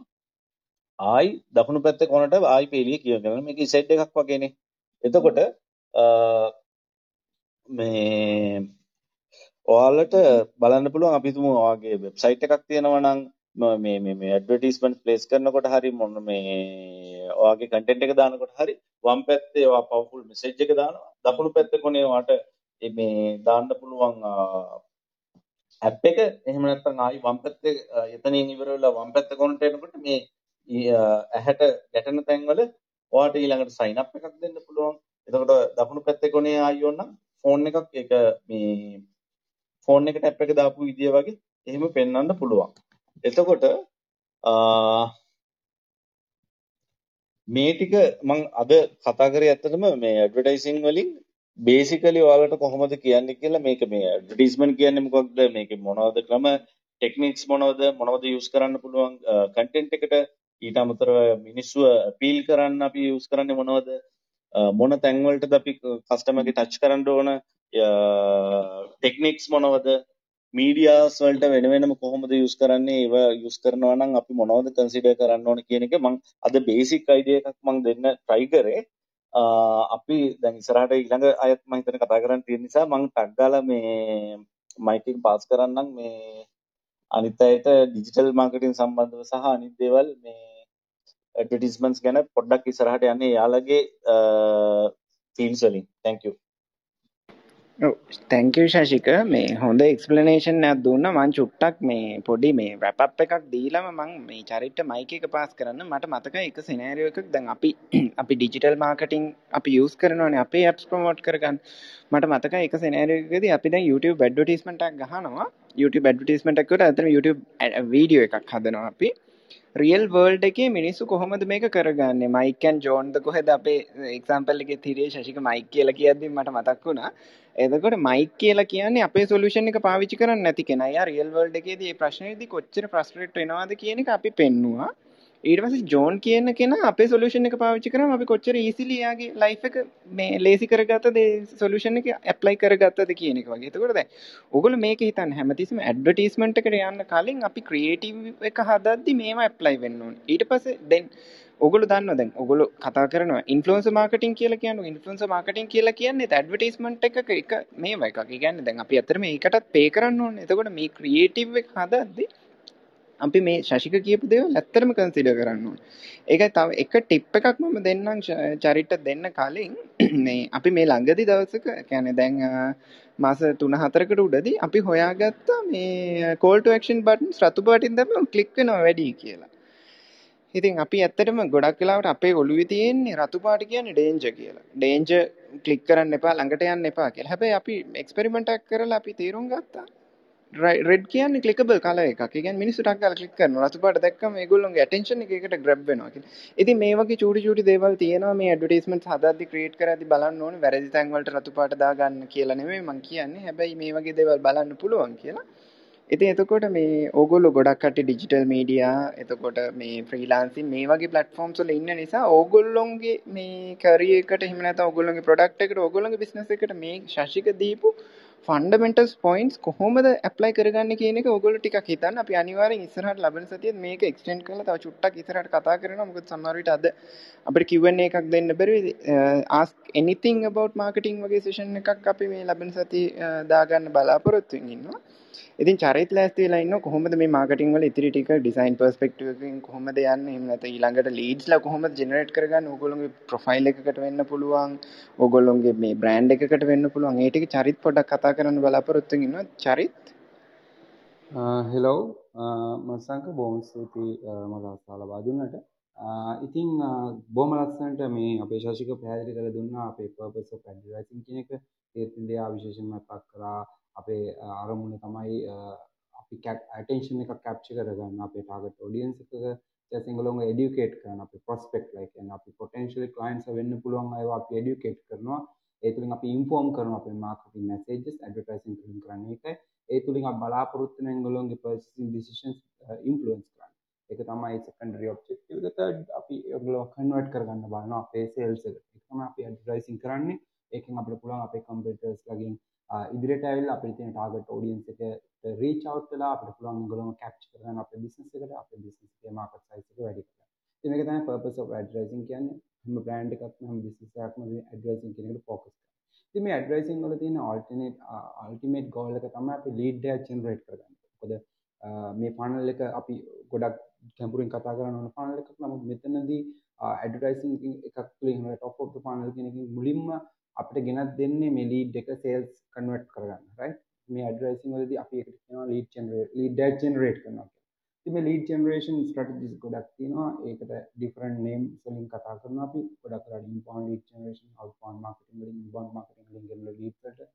ආයි දකුණු පැත්තේ කොනට ආයි පේලිය කියවගෙන මේක සෙට් එකක් වගේනේ. එතකොට මේ ඔයාලට බලන්න පුළුවන් අපි තුමු ඔයාගේ වෙබ්සයිට් එකක් තියෙනවා නම් මේ මේ මේ ඇඩ්වර්ටයිස්මන්ට් ප්ලේස් කරනකොට හරි මොන මේ ඔයාගේ කන්ටෙන්ට් එක දානකොට හරි වම් පැත්තේ ඔයා පවර්ෆුල් මෙසේජ් එක දානවා. දකුණු පැත්තේ කොනේ ඔයාට මේ දාන්න පුළුවන් ඇප් එක. එහෙම නැත්නම් ආයි වම් පැත්තේ එතනින් ඉවර වෙලා වම් පැත්ත කොනට එනකොට මේ ඇහැට ගැටෙන තැන්වල ඔයාට ඊළඟට සයින් අප් එකක් දෙන්න පුළුවන්. එතකොට දකුණු පැත්තේ කොනේ ආයි ඕනනම් ෆෝන් එකක් ඒක මේ ෆෝන් එකට ඇප් එක දාපු විදිය වගේ එහෙම පෙන්වන්න පුළුවන්. එතකොට මේ ටික මම අද කතා කරේ ඇත්තටම මේ ඇඩ්වර්ටයිසින් වලින් බේසිකලි ඔයාලට කොහොමද කියන්නේ කියලා මේක මේ ඇඩ්වර්ටයිස්මන්ට් කියන්නේ මොකක්ද? මේකේ මොනවද ක්‍රම? ටෙක්නික්ස් මොනවද? මොනවද යූස් කරන්න පුළුවන්? කන්ටෙන්ට් එකට ඊට අමතරව මිනිස්සුව අපීල් කරන්න අපි යූස් කරන්නේ මොනවද? මොන තැන්වලටද අපි කස්ටමර්ගේ ටච් කරන්න ඕන? ටෙක්නික්ස් මොනවද? මීඩියාස් වලට වෙන වෙනම කොහොමද යූස් කරන්නේ ඒව යූස් කරනවා නම් අපි මොනවද කන්සිඩර් කරන්න ඕන කියන එක මම අද බේසික් අයිඩියා එකක් මම දෙන්න try කරේ. අපි දැන් ඉස්සරහට ඊළඟ අයත් මම හිතන කතා කරන්න තියෙන නිසා මම ටග් ගාලා මේ මයික් එක පාස් කරන්නම්. මේ අනිත් අයට ඩිජිටල් මාර්කටිං සම්බන්ධව සහ අනිත් දේවල් මේ ඇඩ්වර්ටයිස්මන්ට්ස් ගැන පොඩ්ඩක් ඉස්සරහට යන්නේ යාළගේ ෆීල්ඩ්ස් වලින්. Thank you. Oh, thank you Shashika මේ හොඳ එක්ස්පලනේෂන් ඇත් දුන්න. මං චුට්ටක් මේ පොඩි මේ වැප් එකක් දීලම මං මේ චරිට මයික එක පාස් කරන්න. මට මතක එක සිනෑරිය එකක්. දැන් අපි අපි ඩිජිටල් මාර්කටිං අපි යස් කරනවානේ අපේ ඇප්ස් ප්‍රමෝට් කරගන්න. මට මතක එක සෙනෑරයකද අපි දැන් YouTube බඩ්ඩටිස්මටක් ගහනවා. YouTube බඩ්ටිස්මටක්කට ඇතම YouTube වීඩියෝ එකක් හදනවා අපි. රියල් වර්ල්ඩ් එකේ මිනිස්සු කොහොමද මේක කරගන්නේ මයිකන් ජෝන්ද කොහෙද අපේ එක්සම්පල් එක තිරේ ශෂික මයික් කියලා කියද්දි මට මතක් වුණා එතකොට මයික් කියලා කියන්නේ අපේ සොලියුෂන් එක පාවිච්චි කරන්නේ නැති කෙනා. යා රියල් වර්ල්ඩ් එකේදී මේ ප්‍රශ්නේදී කොච්චර ෆ්‍රස්ට්‍රේට් වෙනවද කියන එක අපි පෙන්නුවා. ඊට පස්සේ ජෝන් කියන කෙනා අපේ සොලියුෂන් එක පාවිච්චි කරාම අපි කොච්චර ඊසිලි යාගේ ලයිෆ් එක මේ ලේසි කරගත්තද ඒ සොලියුෂන් එක ඇප්ලයි කරගත්තද කියන එක වගේ. එතකොට දැන් ඕගොල්ලෝ මේක හිතන්න හැමතිස්සෙම ඇඩ්වර්ටයිස්මන්ට් එකට යන්න කලින් අපි ක්‍රියේටිව් එක හදද්දි මේවා ඇප්ලයි වෙන්න ඕනේ. ඊට පස්සේ දැන් ඔගොල්ලෝ දන්නවා දැන් ඔගොල්ලෝ කතා කරනවා ඉන්ෆ්ලුවෙන්සර් මාකටිං කියලා කියන්නේ ඉන්ෆ්ලුවෙන්සර් මාකටිං කියලා කියන්නේ ඇඩ්වර්ටයිස්මන්ට් එකක එක මේව එකක්. ඒ කියන්නේ දැන් අපි ඇත්තට මේකටත් පේ කරන්න ඕනේ. එතකොට මේ ක්‍රියේටිව් එක හදද්දි අපි මේ ශෂික කියපු දේවල් ඇත්තටම කන්සිඩර් කරන්න ඕනේ. ඒකයි තව එක ටිප් එකක් මම දෙන්නම් චරිට දෙන්න කලින් මේ අපි මේ ළඟදි දවසක කියන්නේ දැන් මාස 3-4කට උඩදී අපි හොයාගත්තා මේ call to action buttons රතු පාටින් දැම්මම ක්ලික් වෙනවා වැඩි කියලා. ඉතින් අපි ඇත්තටම ගොඩක් වෙලාවට අපේ ඔළුවේ තියෙන්නේ රතු පාට කියන්නේ ඩේන්ජර් කියලා. ඩේන්ජර් ක්ලික් කරන්න එපා ළඟට යන්න එපා කියලා. හැබැයි අපි එක්ස්පෙරිමන්ට් එකක් කරලා අපි තීරුම් ගත්තා. රෙඩ් කියන්නේ ක්ලිකබල් කලර් එකක්. ඒ කියන්නේ මිනිස්සු ටක් ගාලා ක්ලික් කරනවා. රතු පාට දැක්කම ඒගොල්ලෝගේ ඇටෙන්ෂන් එක ඒකට ග්‍රැබ් වෙනවා කියලා. ඉතින් මේ වගේ චූටි චූටි දේවල් තියෙනවා මේ ඇඩ්වර්ටයිස්මන්ට්ස් හදද්දි ක්‍රියේට් කරද්දි බලන්න ඕනේ. වැරදි තැන් වලට රතු පාට දාගන්න කියලා නෙමෙයි මම කියන්නේ. හැබැයි මේ වගේ දේවල් බලන්න පුළුවන් කියලා. ඉතින් එතකොට මේ ඕගොල්ලෝ ගොඩක් කට්ටිය ඩිජිටල් මීඩියා එතකොට මේ ෆ්‍රීලාන්සින් මේ වගේ ප්ලැට්ෆෝම්ස් වල ඉන්න නිසා ඕගොල්ලොන්ගේ මේ කැරියර් එකට එහෙම නැත්නම් ඕගොල්ලොන්ගේ ප්‍රොඩක්ට් එකට ඕගොල්ලොන්ගේ බිස්නස් එකට මේ ශාසික දීපු ෆන්ඩමෙන්ටල්ස් පොයින්ට්ස් කොහොමද ඇප්ලයි කරගන්නේ කියන එක ඕගොල්ලෝ ටිකක් හිතන්න. අපි අනිවාර්යෙන් ඉස්සරහට ලබන සතියේ මේක එක්ස්ටෙන්ඩ් කරලා තව චුට්ටක් ඉස්සරහට කතා කරනවා. මොකද සමහර විට අද අපිට Q&A එකක් දෙන්න බැරි ask anything about marketing වගේ සෙෂන් එකක් අපි මේ ලබන සතියේ දාගන්න බලාපොරොත්තු වෙමින් ඉන්නවා. ඉතින් චරිත ලෑස්ති වෙලා ඉන්නවා කොහොමද මේ මාකටිං වල ඉතිරි ටික ඩිසයින් පර්ස්පෙක්ටිව් එකකින් කොහොමද යන්නේ? එහෙම නැත්නම් ඊළඟට ලීඩ්ස්ලා කොහොමද ජෙනරේට් කරගන්නේ? ඕගොල්ලෝගේ ප්‍රොෆයිල් එකකට වෙන්න පුළුවන්. ඕගොල්ලෝගේ මේ බ්‍රෑන්ඩ් එකකට වෙන්න පුළුවන්. ඒ ටික චරිත පොඩ්ඩක් කතා කරන්න බලාපොරොත්තු වෙනවා Charith? Hello uh, uh, Masanka බොහොම ස්තුතියි uh, මට අවස්ථාව ලබා දුන්නට. ඉතින් බොහොම ලස්සනට මේ අපේ ශාසික පැහැදිලි කරලා දුන්නා අපේ පර්පස් ඔෆ් ඇඩ්වර්ටයිසින් කියන එක. ඒත් ඉන්දියා විශේෂයෙන්ම පක් කරා. අපේ අරමුණ තමයි අපි ඇටෙන්ෂන් එක කැප්ච කරගන්න අපේ ටාගට් ඔඩියන්ස් එක සිංගලොන් එඩියුකේට් කරන අපි ප්‍රොස්පෙක්ට් ලයික් අපි පොටෙන්ශියල් ක්ලයින්ට්ස් වෙන්න පුළුවන් අයවා අපි එඩියුකේට් කරනවා. ඒ තුලින් අපි ඉන්ෆෝම් කරනවා අපේ මාර්කටිං මැසේජස් ඇඩ්වර්ටයිසිං තුලින් කරන්නේ ඒකයි. ඒ තුලින් අපි බලාපොරොත්තු වෙන ඒගොල්ලෝගේ පර්චේසිං ඩිසිෂන්ස් ඉන්ෆ්ලුවන්ස් කරන්න. ඒක තමයි සෙකන්ඩරි ඔබ්ජෙක්ටිව් එක තර්ඩ් අපි ඒගොල්ලෝ කන්වර්ට් කරගන්න බලනවා අපේ සේල්ස් එකට. ඒක තමයි අපි ඇඩ්වර්ටයිසිං කරන්නේ. ඒකෙන් අපිට පුළුවන් අපේ කම්පියුටර්ස් ලගින් ඉදිරියට ඇවිල්ලා අපිට තියෙන ටාගට් ඔඩියන්ස් එකට රීච් අවුට් වෙලා අපිට පුළුවන් ඒගොල්ලෝම කැප්චර් කරගන්න අපේ බිස්නස් එකට අපේ බිස්නස් එකේ මාකට් සයිස් එක වැඩි කරගන්න. ඉතින් මේක තමයි පර්පස් ඔෆ් ඇඩ්වර්ටයිසින් කියන්නේ. හැම බ්‍රෑන්ඩ් එකක්ම හැම බිස්නස් එකක්ම මේ ඇඩ්වර්ටයිසින් කියන එකට ફોකස් කරනවා. ඉතින් මේ ඇඩ්වර්ටයිසින් වල තියෙන අල්ටර්නේට් අල්ටිමේට් ගෝල් එක තමයි අපි ලීඩ් එකක් ජෙනරේට් කරගන්න. මොකද මේ ෆනල් එක අපි ගොඩක් කැම්පුරින් කතා කරන්න ඕන ෆනල් එකක් නමුත් මෙතනදී ඇඩ්වර්ටයිසින් එකක් තුලින් ටොප් ඔෆ් ද ෆනල් කියන එකකින් මුලින්ම අපිට ගෙනත් දෙන්නේ මේ ලීඩ් එක සේල්ස් කන්වර්ට් කරගන්න right? මේ ඇඩ්වර්ටයිසින් වලදී අපි එකට කියනවා ලීඩ් ජෙනරේට් ලීඩ් එක ජෙනරේට් කරනවා ඉතින් මේ ලීඩ් ජෙනරේෂන් ස්ට්‍රැටජිස් ගොඩක් තියෙනවා. ඒකට ඩිෆරන්ට් නේම්ස් වලින් කතා කරනවා අපි. ගොඩක් කරලා inbound lead generation outbound marketing වලින් ඉන්බවුන්ඩ් මාකටිං වලින් ගෙනන ලීඩ් වලට.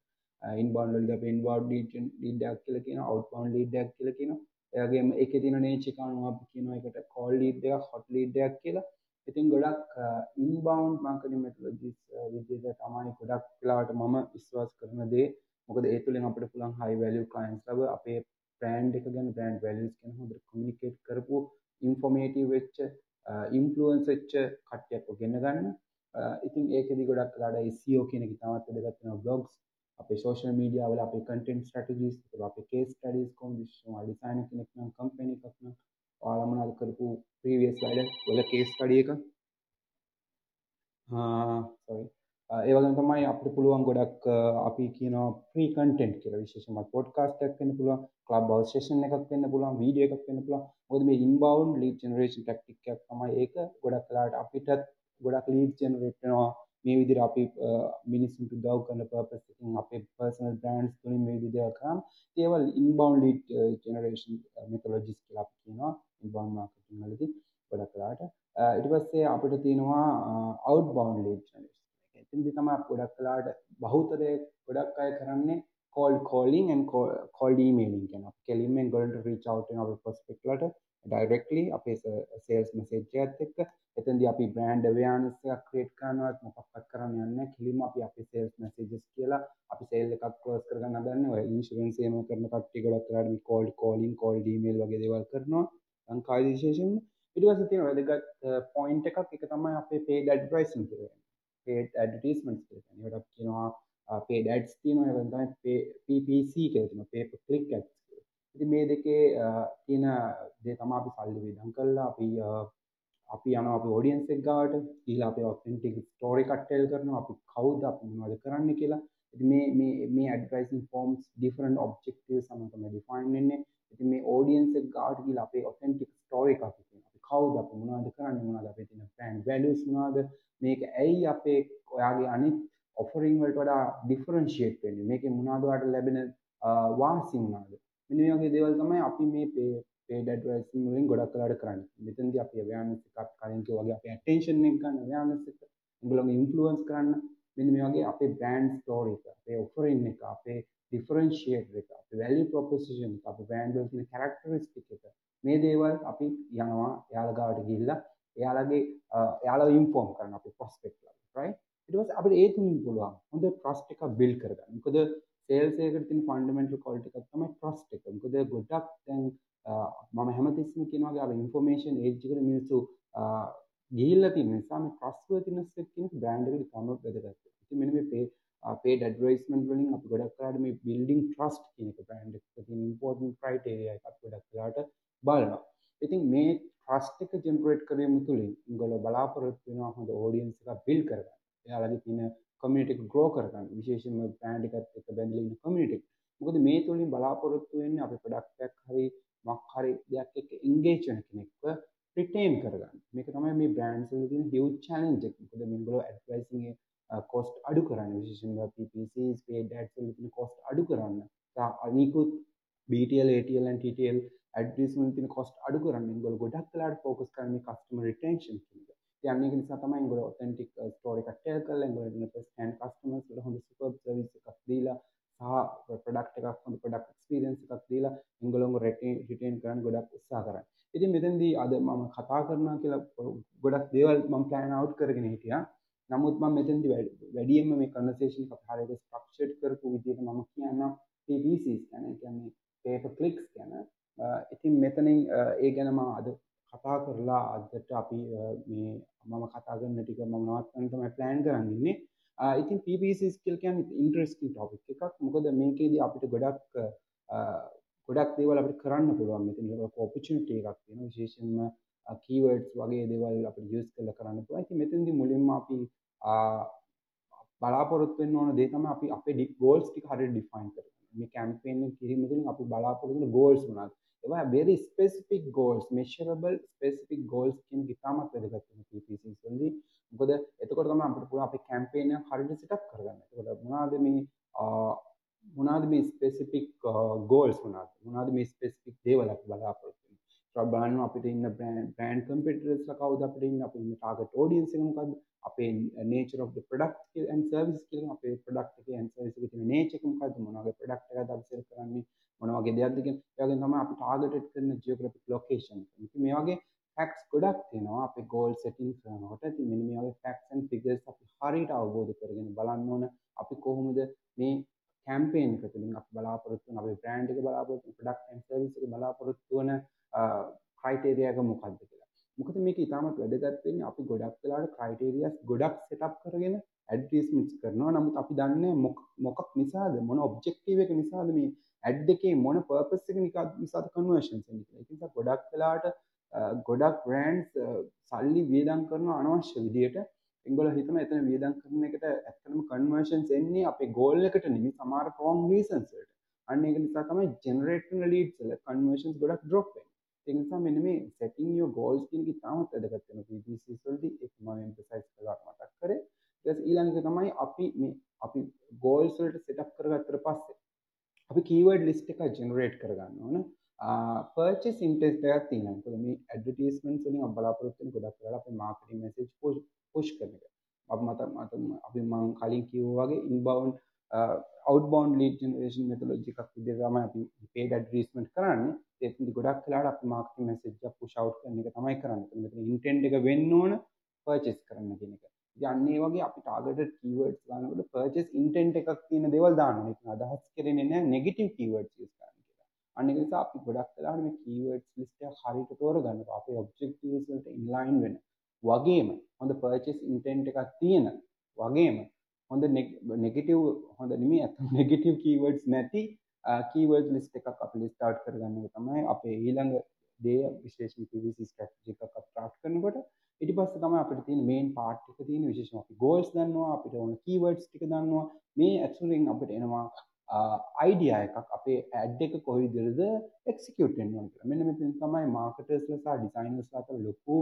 ඉන්බවුන්ඩ් වලදී අපි ඉන්බවුන්ඩ් ලීඩ් ලීඩ් එකක් කියලා කියනවා අවුට්බවුන්ඩ් ලීඩ් එකක් කියලා කියනවා. එයාගේම ඒකේ තියෙන නේචර් එක අනුව අපි කියනවා ඒකට කෝල් ලීඩ් එකක් හොට් ලීඩ් එකක් කියලා. ඉතින් ගොඩක් ඉන්බවුන්් මාර්කටිං මෙතොලොජිස් විදිහට තමයි ගොඩක් වෙලාවට මම විශ්වාස කරන දේ මොකද ඒ තුළින් අපිට පුළුවන් හයි වැලියු ක්ලයන්ට්ස් ලව අපේ බ්‍රෑන්ඩ් එක ගැන බ්‍රෑන්ඩ් වැලියුස් ගැන හොඳට කමියුනිකේට් කරපු ඉන්ෆෝමේටිව් වෙච්ච ඉන්ෆ්ලුවන්ස් වෙච්ච කට්ටියක් ගෙන්න. ගන්න ඉතින් ඒකෙදි ගොඩක් වෙලාට SEO කියන එක තමත් වැදගත් වෙනවා. බ්ලොග්ස් අපේ සෝෂල් මීඩියා වල අපේ කන්ටෙන්ට් ස්ට්‍රැටජිස් අපේ කේස් ස්ටඩීස් කොහොමද ඩිසයිනර් කෙනෙක් නම් කම්පැනි එකක් නම් ඔයාලා මොනවද කරපු ප්‍රීවියස් ස්ලයිඩ් වල කේස් ස්ටඩි එක. sorry. ඒ වගේම තමයි අපිට පුළුවන් ගොඩක් අපි කියනවා ප්‍රී කන්ටෙන්ට් කියලා විශේෂයෙන්ම පොඩ්කාස්ට් එකක් වෙන්න පුළුවන් ක්ලබ් හවුස් සෙෂන් එකක් වෙන්න පුළුවන් වීඩියෝ එකක් වෙන්න පුළුවන්. මොකද මේ ඉන්බවුන්ඩ් ලීඩ් ජෙනරේෂන් ටැක්ටික් තමයි ඒක ගොඩක් වෙලාවට අපිටත් ගොඩක් ලීඩ් ජෙනරේට් වෙනවා මේ විදිහට අපි මිනිස්සුන්ට උදව් කරන පර්පස් එකකින් අපේ පර්සනල් බ්‍රෑන්ඩ්ස් තුලින් මේ විදිහට දේවල් කරාම ඒවල් ඉන්බවුන්ඩ් ලීඩ් ජෙනරේෂන් මෙතොලොජිස් කියලා අපි කියනවා ඉන්බවුන්ඩ් මාකටිං වලදී ගොඩක් වෙලාවට. ඊට පස්සේ අපිට තියෙනවා අවුට්බවුන්ඩ් ලීඩ් ජෙනරේෂන් එතනදි තමයි ගොඩක් වෙලාවට බහුතරය ගොඩක් අය කරන්නේ cold calling and cold emailing කියන. අපි කෙලින්ම ඒගොල්ලන්ට reach out වෙන අපේ prospect වලට directly අපේ sales message එකත් එක්ක. එතනදී අපි brand awareness එකක් create කරනවත් මොකක්වත් කරන්න යන්නේ කෙලින්ම අපි අපේ sales messages කියලා අපි sale එකක් close කරගන්න හදන්නේ. ඔය insurance එහෙම කරන කට්ටිය ගොඩක් වෙලාවට මේ cold calling cold email වගේ දේවල් කරනවා. ලංකාවේ විශේෂයෙන්ම ඊට පස්සේ තියෙන වැදගත් uh, point එකක්. ඒක තමයි අපේ paid advertising කියලා. පේඩ් ඇඩ්වර්ටයිස්මන්ට්ස් කියලා කියන්නේ. ඒකට කියනවා uh, පේඩ් ඇඩ්ස් තියෙනවා. ඒක තමයි PPC කියලා තියෙනවා. pay per click ads. කියලා. ඉතින් මේ දෙකේ තියෙන දේ තමයි අපි සල්ලි වේදම් කරලා අපි අපි යනවා අපේ ඔඩියන්ස් එක ගාවට ගිහලා අපේ ඔතෙන්ටික් ස්ටෝරි එකක් ටෙල් කරනවා අපි කවුද අපි මොනවද කරන්න කියලා. ඉතින් මේ මේ මේ ඇඩ්වර්ටයිසින් ෆෝම්ස් ඩිෆරන්ට් ඔබ්ජෙක්ටිව්ස් සමග තමයි ඩිෆයින් වෙන්නේ. ඉතින් මේ ඔඩියන්ස් එක ගාවට ගිහලා අපේ ඔතෙන්ටික් ස්ටෝරි එකක් තියෙනවා. අපි කවුද අපි මොනවද කරන්නේ මොනවද අපේ තියෙන බ්‍රෑන්ඩ් වැලියුස් මොනවද මේක ඇයි අපේ ඔයාගේ අනිත් ඔෆරිං වලට වඩා ඩිෆරන්ෂියේට් වෙන්නේ මේකේ මොනවද ඔයාලට ලැබෙන වාසි මොනවද මෙනි වගේ දේවල් තමයි අපි මේ පේඩ ඩ්‍රසින් වලින් ගොඩක් කලාට කරන්න. මෙතන්ද අපි අවයානස් එකක් කලින්ක වගේ අපේ ඇටෙන්ෂන් එක ගන්න අවයානස් එක උගලගේ ඉන්ෆ්ලුවන්ස් කරන්න. මෙන්න මේ වගේ අපේ බ්‍රෑන්ඩ් ස්ටෝරි එක අපේ ඔෆරින් එක අපේ ඩිෆරන්ෂියේට් එක අපේ වැලියු ප්‍රොපොසිෂන් එක අපේ බ්‍රෑන්ඩ් වල තියෙන කැරක්ටරිස්ටික් එක. මේ දේවල් අපි යනවා එයාලා ගාවට ගිහිල්ලා එයාලගේ එයාලා ඉන්ෆෝම් කරන අපේ ප්‍රොස්පෙක්ට් ලා. රයිට් ඊට පස්සේ අපිට ඒ තුنين පුළුවන් හොඳ ට්‍රස්ට් එකක් බිල්ඩ් කරගන්න. මොකද සේල්ස් එකකට තියෙන ෆන්ඩමෙන්ටල් ක්වොලිටි එකක් තමයි ට්‍රස්ට් එක. මොකද ගොඩක් දැන් මම හැමතිස්සෙම කියනවා වගේ අර ඉන්ෆර්මේෂන් ඒජ් එකට මිනිස්සු ගිහිල්ලා තියෙන නිසා මේ ට්‍රස්ට් වර්තිනස් එක කියන බ්‍රෑන්ඩ් එකට තමයි වැදගත්. ඉතින් මෙන්න මේ පේ පේඩ් ඇඩ්වර්ටයිස්මන්ට් වලින් අපි ගොඩක් කරාට මේ බිල්ඩින් ට්‍රස්ට් කියන එක බ්‍රෑන්ඩ් එකට තියෙන ඉම්පෝටන්ට් ක්‍රයිටේරියා එකක් ගොඩක් වෙලාට බලනවා. ඉතින් මේ ට්‍රස්ට් එක ජෙනරේට් කිරීම තුළින් උගල බලාපොරොත්තු වෙනවා හොඳ ඔඩියන්ස් එකක් බිල්ඩ් කරගන්න. එයාලගේ තියෙන කමියුනිටි එක ග්‍රෝ කරගන්න. විශේෂයෙන්ම බ්‍රෑන්ඩ් එකත් එක්ක බැඳලා ඉන්න කමියුනිටි එක. මොකද මේ තුලින් බලාපොරොත්තු වෙන්නේ අපේ ප්‍රොඩක්ට් එකක් හරි මොකක් හරි දෙයක් එක්ක එන්ගේජ් වෙන කෙනෙක්ව රිටේන් කරගන්න. මේක තමයි මේ බ්‍රෑන්ඩ්ස් වල තියෙන හියුජ් චැලෙන්ජ් එක. මොකද මේගොල්ලෝ ඇඩ්වර්ටයිසිං එක කොස්ට් අඩු කරන්න විශේෂයෙන්ම PPCs paid ads වල තියෙන කොස්ට් අඩු කරන්න. අනිකුත් BTL ATL and TTL advertisement තියෙන කොස්ට් අඩු කරන්න. මේගොල්ලෝ ගොඩක් වෙලාට ફોකස් කරන්නේ කස්ටමර් රිටෙන්ෂන් කියන එක. යන්න එක නිසා තමයි ඒගොල්ලෝ ඔතෙන්ටික් ස්ටෝරි uh, එකක් ටෙල් කරලා ඒගොල්ලෝ ෆස්ට් හෑන්ඩ් කස්ටමර්ස් වල හොඳ සුපර් සර්විස් එකක් දීලා සහ ප්‍රොඩක්ට් එකක් හොඳ ප්‍රොඩක්ට් එක්ස්පීරියන්ස් එකක් දීලා ඒගොල්ලෝම රිටේන් කරන්න ගොඩක් උත්සාහ කරන්නේ. ඉතින් මෙතෙන්දී අද මම කතා කරනවා කියලා ගොඩක් දේවල් මම ප්ලෑන් අවුට් කරගෙන හිටියා. නමුත් මම මෙතෙන්දී වැඩියෙන්ම මේ කන්වර්සේෂන් එක හරියට ස්ට්‍රක්චර්ඩ් කරපු විදිහට මම කියන්නම් PPCs කියන්නේ paper clicks ගැන. Uh, ඉතින් මෙතනින් uh, ඒ ගැන මම අද කතා කරලා අදට අපි මේ මම කතා කරන ටික මම නවත්තන්න තමයි ප්ලෑන් කරන්න ඉන්නේ. ඉතින් PPC ස්කිල් කියන්නේ ඉන්ටරෙස්ටිං ටොපික් එකක්. මොකද මේකේදී අපිට ගොඩක් ගොඩක් දේවල් අපිට කරන්න පුළුවන්. මෙතන ඔපචුනිටි එකක් තියෙනවා. විශේෂයෙන්ම කීවර්ඩ්ස් වගේ දේවල් අපිට යූස් කරලා කරන්න පුළුවන්. ඉතින් මෙතනදී මුලින්ම අපි බලාපොරොත්තු වෙන්න ඕන දේ තමයි අපි අපේ ගෝල්ස් ටික හරියට ඩිෆයින් කරගන්න. මේ කැම්පේන් එක කිරීම තුළින් අපි බලාපොරොත්තු වෙන ගෝල්ස් මොනවද? ඒවා very specific goals measurable specific goals කියන ඉතාමත් වැදගත් වෙන PPCs වලදී මොකද එතකොට තමයි අපිට පුළුවන් අපේ කැම්පේන් එක හරියට set up කරගන්න. එතකොට මොනවාද මේ මොනවාද මේ specific goals මොනවාද? මොනවාද මේ specific දේවල් අපි බලාපොරොත්තු වෙන්නේ? බලන්න අපිට ඉන්න බ්‍රෑන්ඩ් කම්පිටිටර්ස් ලා කවුද අපිට ඉන්න අපේ ඉන්න ටාගට් ඔඩියන්ස් එක මොකද්ද? අපේ nature of the product and service කියලා අපේ product එකේ and service එකේ තියෙන nature එක මොකද්ද? මොන වගේ product එකක්ද අපි sell කරන්නේ? මොන වගේ දෙයක්ද කියන ඒ වගේම තමයි අපි ටාගටඩ් කරන ජියෝග්‍රැෆික් ලොකේෂන් ඉතින් මේ වගේ ෆැක්ට්ස් ගොඩක් තියෙනවා අපේ ගෝල් සෙටින් කරනකොට ඉතින් මෙන්න මේ වගේ ෆැක්ට්ස් ඇන්ඩ් ෆිගර්ස් අපි හරියට අවබෝධ කරගෙන බලන්න ඕන අපි කොහොමද මේ කැම්පේන් එක තුළින් අපි බලාපොරොත්තු වෙන අපේ බ්‍රෑන්ඩ් එක බලාපොරොත්තු ප්‍රොඩක්ට් ඇන්ඩ් සර්විස් එක බලාපොරොත්තු වෙන ක්‍රයිටේරියා එක මොකක්ද කියලා. මොකද මේක ඉතාමත් වැදගත් වෙන්නේ අපි ගොඩක් වෙලාවට ක්‍රයිටේරියාස් ගොඩක් සෙටප් කරගෙන ඇඩ්වර්ටයිස්මන්ට්ස් කරනවා. නමුත් අපි දන්නේ මොකක් නිසාද මොන ඔබ්ජෙක්ටිව් එක නිසාද මේ ඇඩ් එකේ මොන පර්පස් එක නිසාද කන්වර්ෂන්ස් එන්නේ කියලා. ඒක නිසා ගොඩක් වෙලාවට ගොඩක් බ්‍රෑන්ඩ්ස් සල්ලි වියදම් කරන අනවශ්‍ය විදියට එංගොල්ලෝ හිතන එතන වියදම් කරන එකට ඇත්තටම කන්වර්ෂන්ස් එන්නේ අපේ ගෝල් එකට නෙමෙයි සමහර wrong reasons වලට. අන්න ඒක නිසා තමයි ජෙනරේට් කරන ලීඩ්ස් වල කන්වර්ෂන්ස් ගොඩක් ඩ්‍රොප් වෙන්නේ. ඒ නිසා මෙන්න මේ setting your goals කියන එක ඉතාමත් වැදගත් වෙනවා PPCs වලදී ඒක මම emphasize කළා මතක් කරේ. ඊට පස්සේ ඊළඟ එක තමයි අපි මේ අපි goals වලට set up කරගත්තට පස්සේ අපි keyword list එක generate කරගන්න ඕන. පර්චස් ඉන්ටෙස්ට එකක් තියෙනවා. මොකද මේ ඇඩ්වර්ටයිස්මන්ට්ස් වලින් අපි බලාපොරොත්තු වෙන ගොඩක් වෙලාවට අපේ මාකටිංగ్ මෙසේජ් පුෂ් කරන එක. අපි මත මත අපි මම කලින් කිව්වා වගේ ඉන්බවුන්ඩ් අවුට්බවුන්ඩ් ලීඩ් ජෙනරේෂන් මෙතොලොජි එකක් විදිහට තමයි අපි පේඩ් ඇඩ්වර්ටයිස්මන්ට් කරන්නේ. ඒකෙදි ගොඩක් වෙලාවට අපි මාකටිංగ్ මෙසේජ් එක පුෂ් අවුට් කරන එක තමයි කරන්නේ. මෙතන ඉන්ටෙන්ට් එක වෙන්න ඕන පර්චේස් කරන්න කියන එක. ඉතින් අන්න ඒ වගේ අපි ටාගටඩ් කීවර්ඩ්ස් ගන්නකොට පර්චේස් ඉන්ටෙන්ට් එකක් තියෙන දේවල් දාන්න ඕනේ. ඒක අදහස් කරන්නේ නැහැ නෙගටිව් කීවර්ඩ්ස් යූස් කරන්න. අනික නිසා අපි ගොඩක් වෙලාවට මේ කීවර්ඩ්ස් ලිස්ට් එක හරියට තෝරගන්න අපේ ඔබ්ජෙක්ටිව්ස් වලට ඉන්ලයින් වෙන වගේම හොඳ පර්චේස් ඉන්ටෙන්ට් එකක් තියෙන වගේම හොඳ නෙගටිව් හොඳ නෙමෙයි අත නෙගටිව් කීවර්ඩ්ස් නැති කීවර්ඩ් ලිස්ට් එකක් අපි ලිස්ට් අවුට් කරගන්න එක තමයි අපේ ඊළඟ දේ විශේෂම PVC ස්ට්‍රැටජි එකක් අපි ස්ටාර්ට් කරනකොට ඊට පස්සේ තමයි අපිට තියෙන මේන් පාර්ට් එක තියෙන විශේෂම අපි ගෝල්ස් දන්නවා අපිට ඕන කීවර්ඩ්ස් ටික දන්නවා මේ ඇක්චුලින් අපිට එනවා අයිඩියා එකක් අපේ ඇඩ් එක කොයි විදිහටද එක්සිකියුට් වෙන්න ඕන කියලා. මෙන්න මෙතන තමයි මාකටර්ස්ලා සහ ඩිසයිනර්ස්ලා අතර ලොකු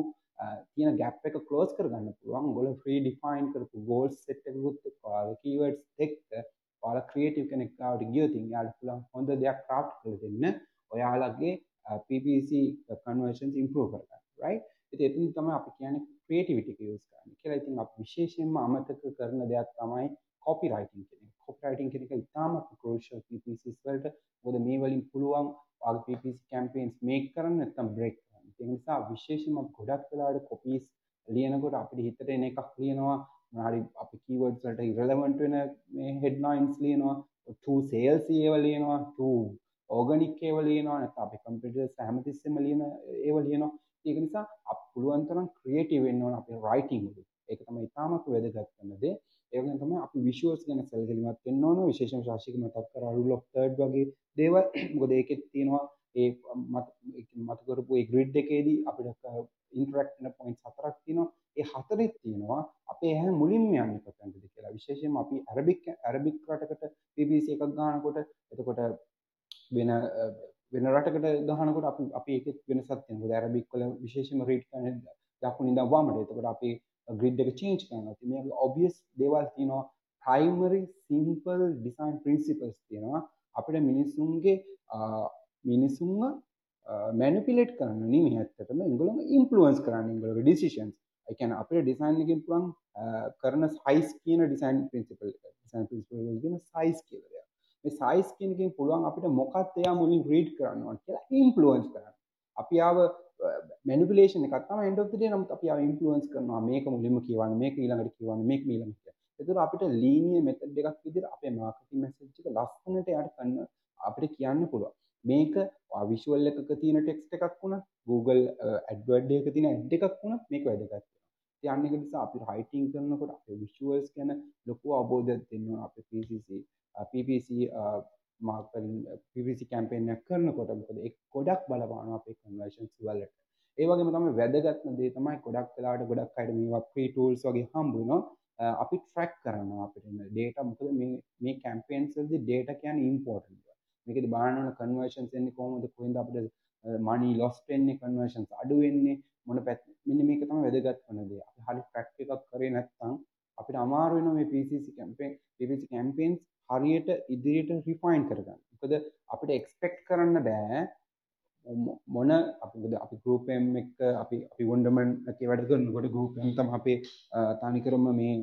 තියෙන ගැප් එක ක්ලෝස් කරගන්න පුළුවන්. ඔයගොල්ලෝ ෆ්‍රී ඩිෆයින් කරපු ගෝල්ස් සෙට් එකකුත් එක්ක ඔයාලා කීවර්ඩ්ස් එක්ක ඔයාලා ක්‍රියේටිව් කෙනෙක් ආවට ගියොත් යාළුවා පුළුවන් හොඳ දෙයක් ක්‍රාෆ්ට් කරලා දෙන්න. ඔයාලගේ PPC කන්වර්ෂන්ස් ඉම්ප්‍රූව් කරගන්න. right? ඉතින් එතන තමයි අපි කියන්නේ ක්‍රියේටිවිටි එක යූස් කරන්න කියලා. ඉතින් අපි විශේෂයෙන්ම අමතක කරන දෙයක් තමයි කොපි රයිටින් කියන එක. කොපි රයිටින් කියන එක ඉතාමත් ක්‍රූෂල් PPCs වලට. මොකද මේ වලින් පුළුවන් ඔයාගේ PPC කැම්පේන්ස් මේක් කරන්න නැත්නම් බ්‍රේක් කරන්න. ඒ නිසා විශේෂයෙන්ම ගොඩක් වෙලාවට කොපීස් ලියනකොට අපිට හිතට එන එකක් ලියනවා. මොනවාරි අපි කීවර්ඩ්ස් වලට ඉරෙලෙවන්ට් වෙන මේ හෙඩ්ලයින්ස් ලියනවා. to sales ඒවා ලියනවා. to ඕගනික් ඒවා ලියනවා. නැත්නම් අපි කම්පියුටර්ස් හැමතිස්සෙම ලියන ඒවා ලියනවා. ඒක නිසා අප පුළුවන් තරම් ක්‍රියේටිව් වෙන්න ඕන අපේ රයිටිං වල. ඒක තමයි ඉතාමත් වැදගත් වෙන දේ. ඒ වගේම තමයි අපි විෂුවල්ස් ගැන සැලකිලිමත් වෙන්න ඕන. විශේෂම ශාස්ත්‍රික මතක් කරා රූල් ඔෆ් තර්ඩ් වගේ දේවල්. මොකද ඒකෙත් තියෙනවා ඒ මත කරපු ඒ ග්‍රිඩ් එකේදී අපිට ඉන්ටරැක්ට් වෙන පොයින්ට්ස් හතරක් තියෙනවා. ඒ හතරෙත් තියෙනවා අපේ ඇහැ මුලින්ම යන්නේ කොතනද කියලා. විශේෂයෙන්ම අපි අරබික් අරබික් රටකට BBC එකක් ගන්නකොට එතකොට වෙන වෙන රටකට ගහනකොට අපි අපි ඒකෙත් වෙනසක් තියෙනවා. මොකද ඇරබික් වල විශේෂම රීඩ් කරන දකුණින් ඉඳන් වමට. එතකොට අපි ග්‍රිඩ් එක චේන්ජ් කරනවා. ඉතින් මේක ඔබ්වියස් දේවල් තියෙනවා. ප්‍රයිමරි සිම්පල් ඩිසයින් ප්‍රින්සිපල්ස් තියෙනවා. අපිට මිනිසුන්ගේ මිනිසුන්ව මැනිපිලේට් කරන්න නෙමෙයි ඇත්තටම ඒගොල්ලෝ ඉන්ෆ්ලුවන්ස් කරන්න ඒගොල්ලෝගේ ඩිසිෂන්ස්. ඒ කියන්නේ අපේ ඩිසයින් එකෙන් පුළුවන් කරන සයිස් කියන ඩිසයින් ප්‍රින්සිපල් එක. ඩිසයින් ප්‍රින්සිපල් වල තියෙන සයිස් කියලා දෙයක්. මේ සයිස් කියන එකෙන් පුළුවන් අපිට මොකක්ද එයා මුලින් රීඩ් කරන්න ඕන කියලා ඉන්ෆ්ලුවන්ස් කරන්න. අපි ආව මැනිපුලේෂන් එකක් තමයි end of the day නමුත් අපි ආව ඉන්ෆ්ලුවන්ස් කරනවා මේක මුලින්ම කියවන්න මේක ඊළඟට කියවන්න මේක ඊළඟට කියවන්න. ඒතර අපිට ලීනියර් මෙතඩ් එකක් විදිහට අපේ මාකටිං මෙසේජ් එක ලස්සනට යාට කරන්න අපිට කියන්න පුළුවන්. මේක විෂුවල් එකක තියෙන ටෙක්ස්ට් එකක් වුණත් Google AdWords එකක තියෙන ඇඩ් එකක් වුණත් මේක වැදගත් වෙනවා. ඉතින් අන්න ඒක නිසා අපි රයිටිං කරනකොට අපේ විෂුවල්ස් ගැන ලොකු අවබෝධයක් දෙන්න ඕන අපේ PCC PPC marketing PPC campaign එකක් කරනකොට මොකද ඒක ගොඩක් බලපානවා අපේ කන්වර්ෂන්ස් වලට. ඒ වගේම තමයි වැදගත්ම දේ තමයි ගොඩක් වෙලාවට ගොඩක් අයට මේවා ෆ්‍රී ටූල්ස් වගේ හම්බ වෙනවා. අපි ට්‍රැක් කරනවා අපිට ඩේටා මොකද මේ මේ කැම්පේන්ස් වලදී ඩේටා කියන්නේ ඉම්පෝටන්ට්. මේකෙදි බලන්න ඕන කන්වර්ෂන්ස් එන්නේ කොහොමද කොහෙන්ද අපිට මනි ලොස් වෙන්නේ කන්වර්ෂන්ස් අඩු වෙන්නේ මොන පැත්ත මෙන්න මේක තමයි වැදගත් වෙන දේ. අපි හරි ට්‍රැක් එකක් කරේ නැත්නම් අපිට අමාරු වෙනවා මේ PCC කැම්පේන් PPC කැම්පේන්ස් හරියට ඉදිරියට රිෆයින් කරගන්න. මොකද අපිට එක්ස්පෙක්ට් කරන්න බෑ මොන අපි අපි ගෲප් M එක අපි අපි වොන්ඩර්මන් එකේ වැඩ කරනකොට ගෲප් M තමයි අපේ තනිකරම මේ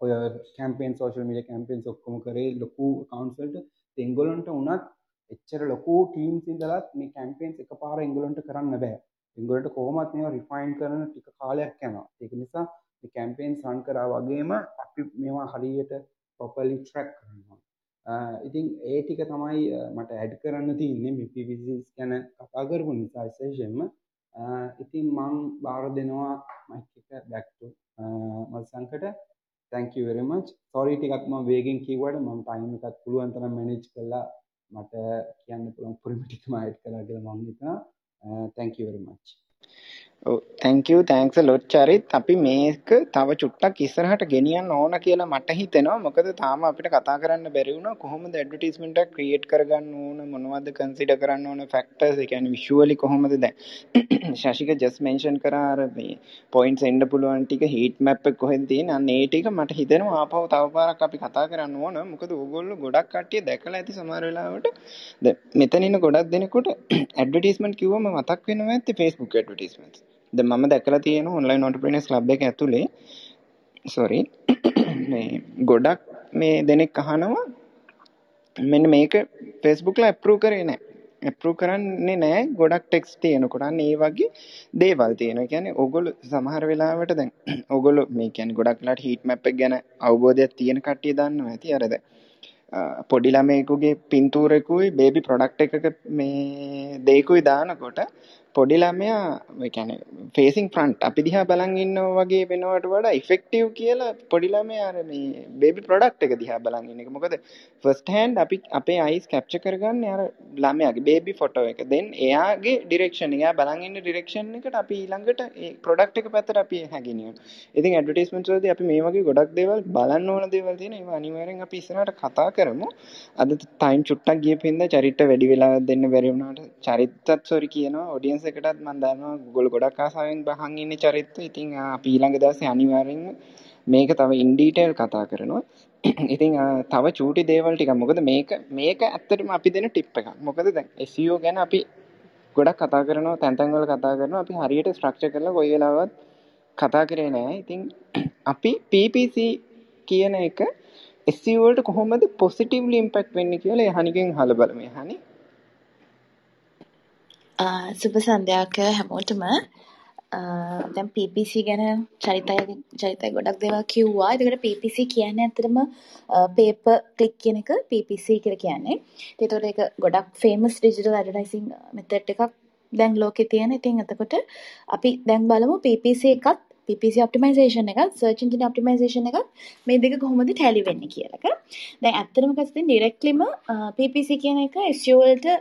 ඔය කැම්පේන් සෝෂල් මීඩියා කැම්පේන්ස් ඔක්කොම කරේ ලොකු accounts වලට එංගොලන්ට උනත් එච්චර ලොකු ටීම්ස් ඉඳලත් මේ කැම්පේන්ස් එකපාර එංගොලන්ට කරන්න බෑ. එංගොලන්ට කොහොමත් මේවා රිෆයින් කරන ටික කාලයක් යනවා. ඒක නිසා මේ කැම්පේන්ස් රන් කරා වගේම අපි මේවා හරියට ප්‍රොපර්ලි ට්‍රැක් කරනවා. ඉතින් ඒ ටික තමයි මට ඇඩ් කරන්න තියන්නේ මේ PVCs ගැන කතා කරපු නිසා විශේෂයෙන්ම ඉතින් මං බාර දෙනවා මයික් එක back to මල්සංකට thank you very much. Sorry ටිකක් මම වේගෙන් කිව්වට මම ටයිම් එකත් පුළුවන් තරම් manage කළා. මට කියන්න පුළුවන් පුරුම ටික මම ඇඩ් කළා කියලා මම හිතනවා thank you. Very much thank you thanks lot Charith අපි මේක තව චුට්ටක් ඉස්සරහට ගෙනියන්න ඕන කියලා මට හිතෙනවා. මොකද තාම අපිට කතා කරන්න බැරි වුණා. කොහොමද ඇඩ්වර්ටයිස්මන්ට් එක ක්‍රියේට් කරගන්න ඕන? මොනවද කන්සිඩර් කරන්න ඕන? ෆැක්ටර්ස් ඒ කියන්නේ විෂුවලි කොහොමද දැන්? ශශික ජස්ට් මෙන්ෂන් කරා අර මේ පොයින්ට්ස් එන්න පුළුවන් ටික හීට් මැප් එක කොහෙද තියෙන්නේ? අන්න ඒ ටික මට හිතෙනවා. ආපහු තව පාරක් අපි කතා කරන්න ඕන. මොකද ඕගොල්ලෝ ගොඩක් කට්ටිය දැකලා ඇති සමහර වෙලාවට. දැන් මෙතන ඉන්න ගොඩක් දෙනෙකුට ඇඩ්වර්ටයිස්මන්ට් කිව්වම මතක් වෙනවා ඇත්තේ Facebook ඇඩ්වර්ටයිස්මන්ට්ස් ද මම දැකලා තියෙන ඔන්ලයින් ඔන්ටර්ප්‍රීනර්ස් ක්ලබ් එක ඇතුලේ සෝරි මේ ගොඩක් මේ දෙනෙක් අහනවා මෙන්න මේක Facebook ලා ඇප්‍රූව් කරේ නැහැ. ඇප්‍රූව් කරන්නේ නැහැ ගොඩක් ටෙක්ස්ට් තියෙනකොට. අන්න ඒ වගේ දේවල් තියෙනවා. ඒ කියන්නේ ඕගොල්ලෝ සමහර වෙලාවට දැන් ඕගොල්ලෝ මේ කියන්නේ ගොඩක් වෙලාවට හීට් මැප් එක ගැන අවබෝධයක් තියෙන කට්ටිය දන්නවා ඇති. අර දැන් පොඩි ළමයෙකුගේ පින්තූරෙකුයි බේබි ප්‍රොඩක්ට් එකක මේ දෙයකුයි දානකොට පොඩි ළමයා ඒ කියන්නේ ෆේසින් ෆ්‍රන්ට් අපි දිහා බලන් ඉන්නවා වගේ වෙනවට වඩා ඉෆෙක්ටිව් කියලා පොඩි ළමයා අර මේ බේබි ප්‍රොඩක්ට් එක දිහා බලන් ඉන්න එක. මොකද ෆස්ට් හෑන්ඩ් අපි අපේ අයිස් කැප්චර් කරගන්නේ අර ළමයාගේ බේබි ෆොටෝ එක. දෙන් එයාගේ ඩිරෙක්ෂන් එයා බලන් ඉන්න ඩිරෙක්ෂන් එකට අපි ඊළඟට ඒ ප්‍රොඩක්ට් එක පැත්තට අපි හැගෙනියනවා. ඉතින් ඇඩ්වර්ටයිස්මන්ට්ස් වලදී අපි මේ වගේ ගොඩක් දේවල් බලන්න ඕන දේවල් තියෙනවා. ඒවා අනිවාර්යෙන් අපි ඉස්සරහට කතා කරමු. අද ටයිම් චුට්ටක් ගියපු හින්දා චරිත වැඩි වෙලා දෙන්න බැරි වුණාට චරිතත් සෝරි කියනවා ඔඩියන්ස් එකටත් මම දන්නවා Google ගොඩක් ආසාවෙන් බහන් ඉන්නේ චරිත. ඉතින් අපි ඊළඟ දවසේ අනිවාර්යෙන්ම මේක තව ඉන් ඩීටේල් කතා කරනවා. ඉතින් තව චූටි දේවල් ටිකක් මොකද මේක මේක ඇත්තටම අපි දෙන ටිප් එකක්. මොකද දැන් SEO ගැන අපි ගොඩක් කතා කරනවා තැන් තැන් වල කතා කරනවා අපි හරියට ස්ට්‍රක්චර් කරලා කොයි වෙලාවවත් කතා කරේ නෑ. ඉතින් අපි PPC කියන එක SEO වලට කොහොමද පොසිටිව්ලි ඉම්පැක්ට් වෙන්නේ කියලා එහනිගෙන් අහලා බලමු. එහනි සුබ සන්ධ්‍යාවක හැමෝටම දැන් PPC ගැන චරිතය චරිතය ගොඩක් දේවල් කිව්වා. ඒකට PPC කියන්නේ ඇත්තටම paper click කියන එක PPC කියලා කියන්නේ. ඒතකොට ඒක ගොඩක් famous digital advertising method එකක් දැන් ලෝකේ තියෙන. ඉතින් එතකොට අපි දැන් බලමු PPC එකත් PPC optimization එකත් search engine optimization එකත් මේ දෙක කොහොමද tally වෙන්නේ කියලා එක. දැන් ඇත්තටම කස්තින් directlyම PPC කියන එක SEO වලට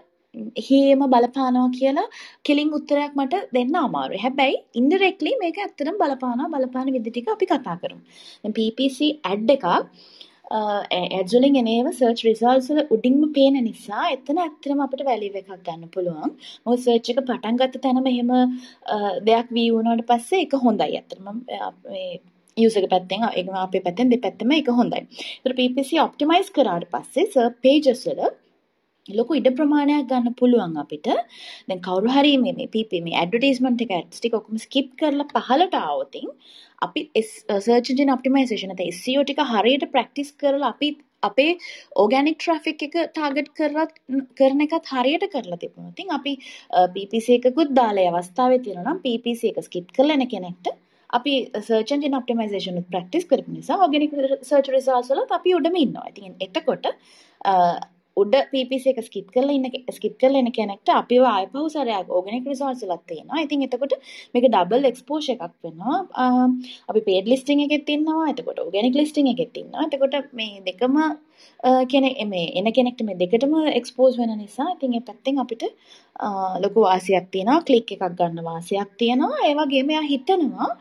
හේම බලපානවා කියලා කෙලින් උත්තරයක් මට දෙන්න අමාරුයි. හැබැයි ඉන්ඩිරෙක්ට්ලි මේක ඇත්තටම බලපානවා බලපාන විදි ටික අපි කතා කරමු. දැන් PPC ad එකක් ඇඩ්ස් වලින් එනේම සර්ච් රිසල්ට්ස් වල උඩින්ම පේන නිසා එතන ඇත්තටම අපිට වැලියු එකක් ගන්න පුළුවන්. මොකද සර්ච් එක පටන් ගත්ත තැනම එහෙම දෙයක් වී වුණාට පස්සේ ඒක හොඳයි. ඇත්තටම මේ යුසර් පැත්තෙන් ඒක අපේ පැත්තෙන් දෙපැත්තම ඒක හොඳයි. ඒතර PPC ඔප්ටිමයිස් කරාට පස්සේ සර්ච් පේජස් වල ලොකු ඉඩ ප්‍රමාණයක් ගන්න පුළුවන් අපිට දැන් කවුරු හරි මේ මේ PP මේ ඇඩ්වර්ටයිස්මන්ට් එක ඇඩ්ස් ටික ඔක්කොම ස්කිප් කරලා පහලට ආවොතින් අපි සර්ච් එන්ජින් ඔප්ටිමයිසේෂන් නැත්නම් SEO ටික හරියට ප්‍රැක්ටිස් කරලා අපි අපේ ඕගැනික් ට්‍රැෆික් එක ටාගට් කරලා කරන එකත් හරියට කරලා තිබුණා. ඉතින් අපි uh, PPC එකකුත් දාලා අවස්ථාවේ තියෙනවා නම් PPC එක ස්කිප් කරලා එන කෙනෙක්ට අපි සර්ච් එන්ජින් ඔප්ටිමයිසේෂන් උත් ප්‍රැක්ටිස් කරපු නිසා ඕගැනික් සර්ච් රිසල්ට්ස් වලත් අපි උඩම ඉන්නවා. ඉතින් එතකොට uh, උඩ PPC එක ස්කිප් කරලා ඉන්න ස්කිප් කරලා එන කෙනෙක්ට අපිව ආයපහු සැරයක් ඕගනික් රිසෝර්ස් එකක් තියෙනවා. ඉතින් එතකොට මේක ඩබල් එක්ස්පෝෂර් එකක් වෙනවා. අපි පේඩ් ලිස්ටිං එකෙත් ඉන්නවා. එතකොට ඕගනික් ලිස්ටිං එකෙත් ඉන්නවා. එතකොට මේ දෙකම කෙනෙක් මේ එන කෙනෙක්ට මේ දෙකටම එක්ස්පෝස් වෙන නිසා ඉතින් ඒ පැත්තෙන් අපිට ලොකු වාසියක් තියෙනවා. ක්ලික් එකක් ගන්න වාසියක් තියෙනවා. ඒ වගේම එයා හිතනවා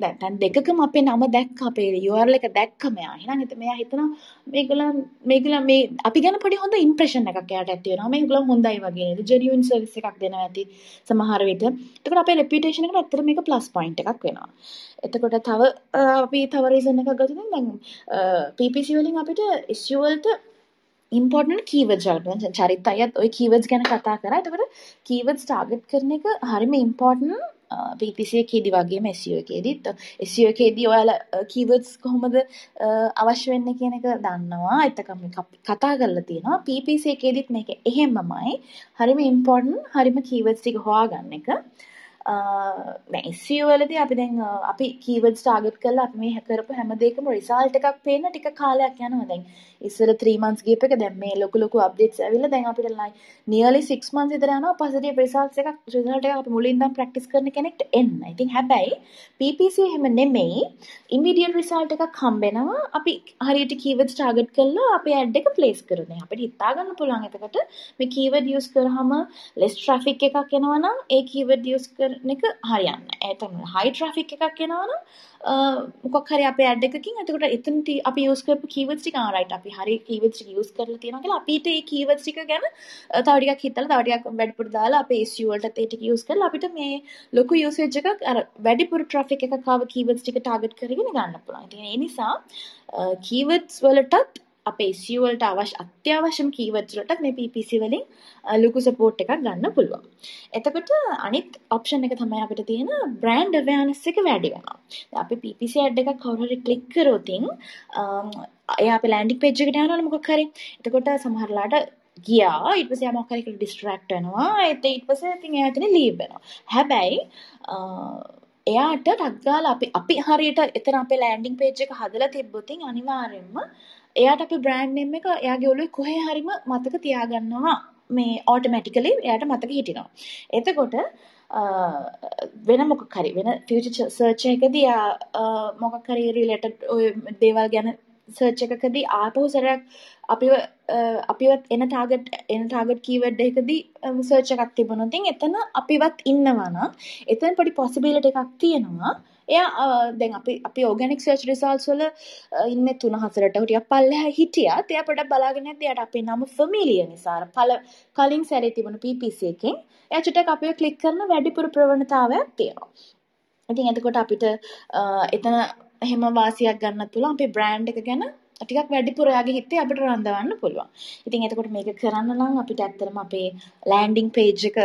දැන් දෙකකම අපේ නම දැක්ක අපේ URL එක දැක්ක මෙයා. එහෙනම් එතන මෙයා හිතනවා මේගොල්ලන් මේගොල්ලන් මේ අපි ගැන පොඩි හොඳ ඉම්ප්‍රෙෂන් එකක් එයාට ඇති වෙනවා. මේගොල්ලන් හොඳයි වගේ නේද? ජෙනියුන් සර්විස් එකක් දෙනවා ඇති සමහර විට. එතකොට අපේ රෙපියුටේෂන් එකට ඇත්තට මේක ප්ලස් පොයින්ට් එකක් වෙනවා. එතකොට තව අපි තව රීසන් එකක් ගත්තොත් දැන් PPC වලින් අපිට SEO වලට ඉම්පෝර්ටන්ට් කීවර්ඩ්ස් වලට චරිත අයත් ওই කීවර්ඩ්ස් ගැන කතා කරා. එතකොට කීවර්ඩ්ස් ටාගට් කරන එක හරිම ඉම්පෝර්ටන්ට් PPC එකේදී වගේම SEO එකේදීත් SEO එකේදී ඔයාලා කීවර්ඩ්ස් කොහොමද අවශ්‍ය වෙන්නේ කියන එක දන්නවා. එතකම කතා කරලා තියෙනවා. PPC එකේදීත් මේක එහෙමමයි. හරිම ඉම්පෝර්ටන්ට් හරිම කීවර්ඩ්ස් ටික හොයාගන්න එක. දැන් SEO වලදී අපි දැන් අපි keywords target කරලා අපි මේ කරපු හැම දෙයකම result එකක් පේන්න ටික කාලයක් යනවා දැන් ඉස්සර 3 months ගියප එක දැන් මේ ලොකු ලොකු updates ඇවිල්ලා දැන් අපිට nearly 6 months විතර යනවා positive results එකක් result එකක් අපි මුලින් ඉඳන් practice කරන කෙනෙක්ට එන්න. ඉතින් හැබැයි PPC එහෙම නෙමෙයි immediate result එකක් හම්බෙනවා අපි හරියට keywords target කරලා අපේ ad එක place කරන. අපිට හිතා ගන්න පුළුවන් එතකොට මේ keyword use කරාම less traffic එකක් එනවා නම් ඒ keyword use කර කරන එක හරියන්නේ. ඒ තමයි හයි ට්‍රැෆික් එකක් එනවනම් මොකක් හරි අපේ ඇඩ් එකකින් එතකොට එතන අපි යූස් කරපු කීවර්ඩ්ස් ටික ආ රයිට් අපි හරි කීවර්ඩ්ස් ටික යූස් කරලා තියෙනවා කියලා අපිට ඒ කීවර්ඩ්ස් ටික ගැන තව ටිකක් හිතලා තව ටිකක් වැඩිපුර දාලා අපේ SEO වලටත් ඒ ටික යූස් කරලා අපිට මේ ලොකු යූසේජ් එකක් අර වැඩිපුර ට්‍රැෆික් එකක් ආව කීවර්ඩ්ස් ටික ටාගට් කරගෙන ගන්න පුළුවන්. ඉතින් ඒ නිසා කීවර්ඩ්ස් වලටත් අපේ SEO වලට අවශ්‍ය අත්‍යවශ්‍යම කීවර්ඩ්ස් වලට මේ PPC වලින් ලොකු සපෝට් එකක් ගන්න පුළුවන්. එතකොට අනිත් ඔප්ෂන් එක තමයි අපිට තියෙන බ්‍රෑන්ඩ් අවයර්නස් එක වැඩි වෙනවා. අපි PPC ඇඩ් එකක් කවුරු හරි ක්ලික් කරොතින් එයා අපේ ලෑන්ඩින් පේජ් එකට යනවනේ මොකක් හරි. එතකොට සමහරලාට ගියා ඊට පස්සේ මොකක් හරි කියලා ඩිස්ට්‍රැක්ට් වෙනවා. ඒත් ඊට පස්සේ ඉතින් එයා එතන ලීව් වෙනවා. හැබැයි එයාට ටක් ගාලා අපි අපි හරියට එතන අපේ ලෑන්ඩින් පේජ් එක හදලා තිබ්බොත් අනිවාර්යෙන්ම එයාට අපි බ්‍රෑන්ඩ් නෙම් එක එයාගේ ඔළුවේ කොහේ හරිම මතක තියාගන්නවා මේ ඕටෝමැටිකලි එයාට මතක හිටිනවා. එතකොට වෙන මොකක් හරි වෙන ෆියුචර් සර්ච් එකකදී මොකක් හරි රිලේටඩ් ඔය දේවල් ගැන සර්ච් එකකදී ආපහු සැරයක් අපිව අපිවත් එන ටාගට් එන ටාගට් කීවර්ඩ් එකකදී සර්ච් එකක් තිබුණොත් එතන අපිවත් ඉන්නවා නම් එතන පොඩි පොසිබිලිටි එකක් තියෙනවා එයා දැන් අපි අපි ඕගනික් සර්ච් රිසල්ට්ස් වල ඉන්නේ 3 4ට ටිකක් පල්ලෙහා හිටියත් එයා පොඩක් බලාගෙන යද්දී එයාට අපේ නම ෆැමිලියර් නිසා අර පළ කලින් සැරේ තිබුණු PPC එකෙන් එයා චුට්ටක් අපිව ක්ලික් කරන වැඩිපුර ප්‍රවණතාවයක් තියෙනවා. ඉතින් එතකොට අපිට එතන එහෙම වාසියක් ගන්නත් පුළුවන් අපේ බ්‍රෑන්ඩ් එක ගැන ටිකක් වැඩිපුර එයාගේ හිතේ අපිට රඳවන්න පුළුවන්. ඉතින් එතකොට මේක කරන්න නම් අපිට ඇත්තටම අපේ ලෑන්ඩින් පේජ් එක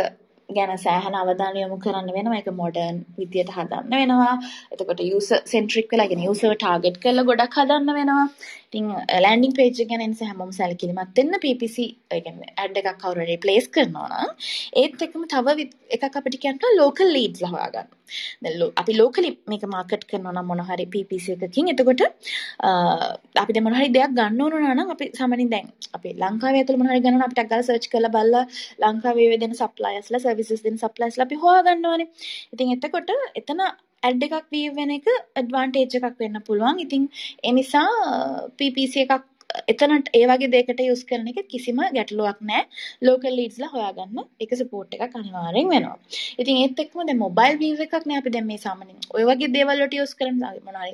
ගැන සෑහන අවධානය යොමු කරන්න වෙනවා. ඒක මොඩර්න් විදියට හදන්න වෙනවා. එතකොට යූසර් සෙන්ට්‍රික් වෙලා කියන්නේ යූසර් ටාගට් කරලා ගොඩක් හදන්න වෙනවා. ඉතින් ලෑන්ඩින් පේජ් එක ගැන නිසා හැමෝම සැලකිලිමත් වෙන්න PPC ඒ කියන්නේ ඇඩ් එකක් කවුරු හරි ප්ලේස් කරනවා නම් ඒත් එක්කම තව එකක් අපිට කියන්න ලෝකල් ලීඩ්ස්ලා හොයාගන්න. දැන් අපි ලෝකලි මේක මාකට් කරනවා නම් මොන හරි PPC එකකින් එතකොට අපි දැන් මොන හරි දෙයක් ගන්න ඕන නම් අපි සාමාන්‍යයෙන් දැන් අපි ලංකාවේ ඇතුළේ මොන හරි ගන්නවා අපිට අග්ගල සර්ච් කරලා බලලා ලංකාවේ දෙන සප්ලයර්ස්ලා සර්විසස් දෙන සප්ලයර්ස්ලා අපි හොයාගන්න ඕනේ. ඉතින් එතකොට එතන ඇඩ් එකක් වීව් වෙන එක ඇඩ්වාන්ටේජ් එකක් වෙන්න පුළුවන්. ඉතින් ඒ නිසා PPC එකක් එතනට ඒ වගේ දෙයකට යූස් කරන එක කිසිම ගැටලුවක් නැහැ. ලෝකල් ලීඩ්ස්ලා හොයාගන්න ඒක සපෝට් එකක් අනිවාර්යෙන් වෙනවා. ඉතින් ඒත් එක්කම දැන් මොබයිල් වීව් එකක් නේ අපි දැන් මේ සාමාන්‍යයෙන් ඔය වගේ දේවල් වලට යූස් කරන මොනවා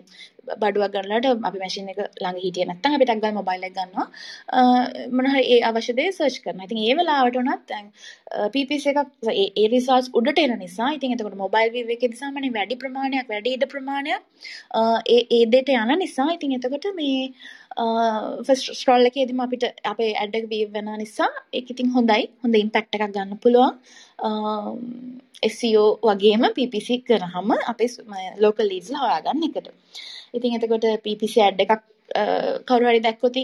බඩුවක් ගන්නලාට අපි මැෂින් එක ළඟ හිටියේ නැත්නම් අපි ටක් ගාලා මොබයිල් එක ගන්නවා මොන හරි ඒ අවශ්‍ය දේ සර්ච් කරනවා. ඉතින් ඒ වෙලාවට උනත් දැන් PPC එකක් ඒ ඒ රිසර්ච් උඩට එන නිසා ඉතින් එතකොට මොබයිල් වීව් එකේදී සාමාන්‍යයෙන් වැඩි ප්‍රමාණයක් වැඩි ඉඩ ප්‍රමාණයක් ඒ ඒ දෙයට යන නිසා ඉතින් එතකොට මේ ෆස්ට් ස්ක්‍රෝල් එකේදීම අපිට අපේ ඇඩ් එක වීව් වෙන නිසා ඒක ඉතින් හොඳයි. හොඳ ඉම්පැක්ට් එකක් ගන්න පුළුවන්. SEO වගේම PPC කරාම අපේ ලෝකල් ලීඩ්ස්ලා හොයාගන්න එකට. ඉතින් එතකොට PPC ඇඩ් එකක් කවුරු හරි දැක්කොත්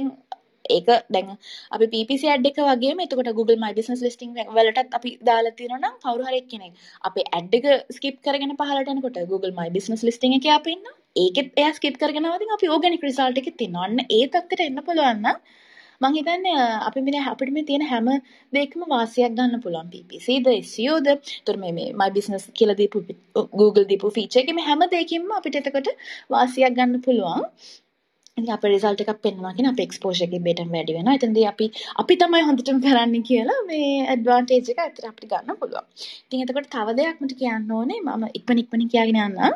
ඒක දැන් අපි PPC ඇඩ් එක වගේම එතකොට Google My Business Listing වලටත් අපි දාලා තියෙනවා නම් කවුරු හරි කෙනෙක් අපේ ඇඩ් එක ස්කිප් කරගෙන පහළට යනකොට Google My Business Listing එකේ අපි ඉන්නවා. ඒකෙත් එයා ස්කිප් කරගෙන ආවදින් අපි ඕගනික් රිසල්ට් එකෙත් ඉන්නවා. අන්න ඒ තත්ත්වයට එන්න පුළුවන් නම් මං හිතන්නේ අපි මේ අපිට මේ තියෙන හැම දෙයකම වාසියක් ගන්න පුළුවන් PPC ද SEO ද ඒතර මේ මේ my business කියලා දීපු Google දීපු ෆීචර් එකේ මේ හැම දෙයකින්ම අපිට එතකොට වාසියක් ගන්න පුළුවන් ඉතින් අපේ රිසල්ට් එකක් පෙන්වනවා කියන අපේ එක්ස්පෝෂර් එකේ බෙටම් වැඩි වෙනවා. එතනදී අපි අපි තමයි හොඳටම කරන්නේ කියලා මේ ඇඩ්වාන්ටේජ් එක ඇත්තට අපිට ගන්න පුළුවන්. ඉතින් එතකොට තව දෙයක් මට කියන්න ඕනේ මම ඉක්මන ඉක්මනින් කියගෙන යන්නම්.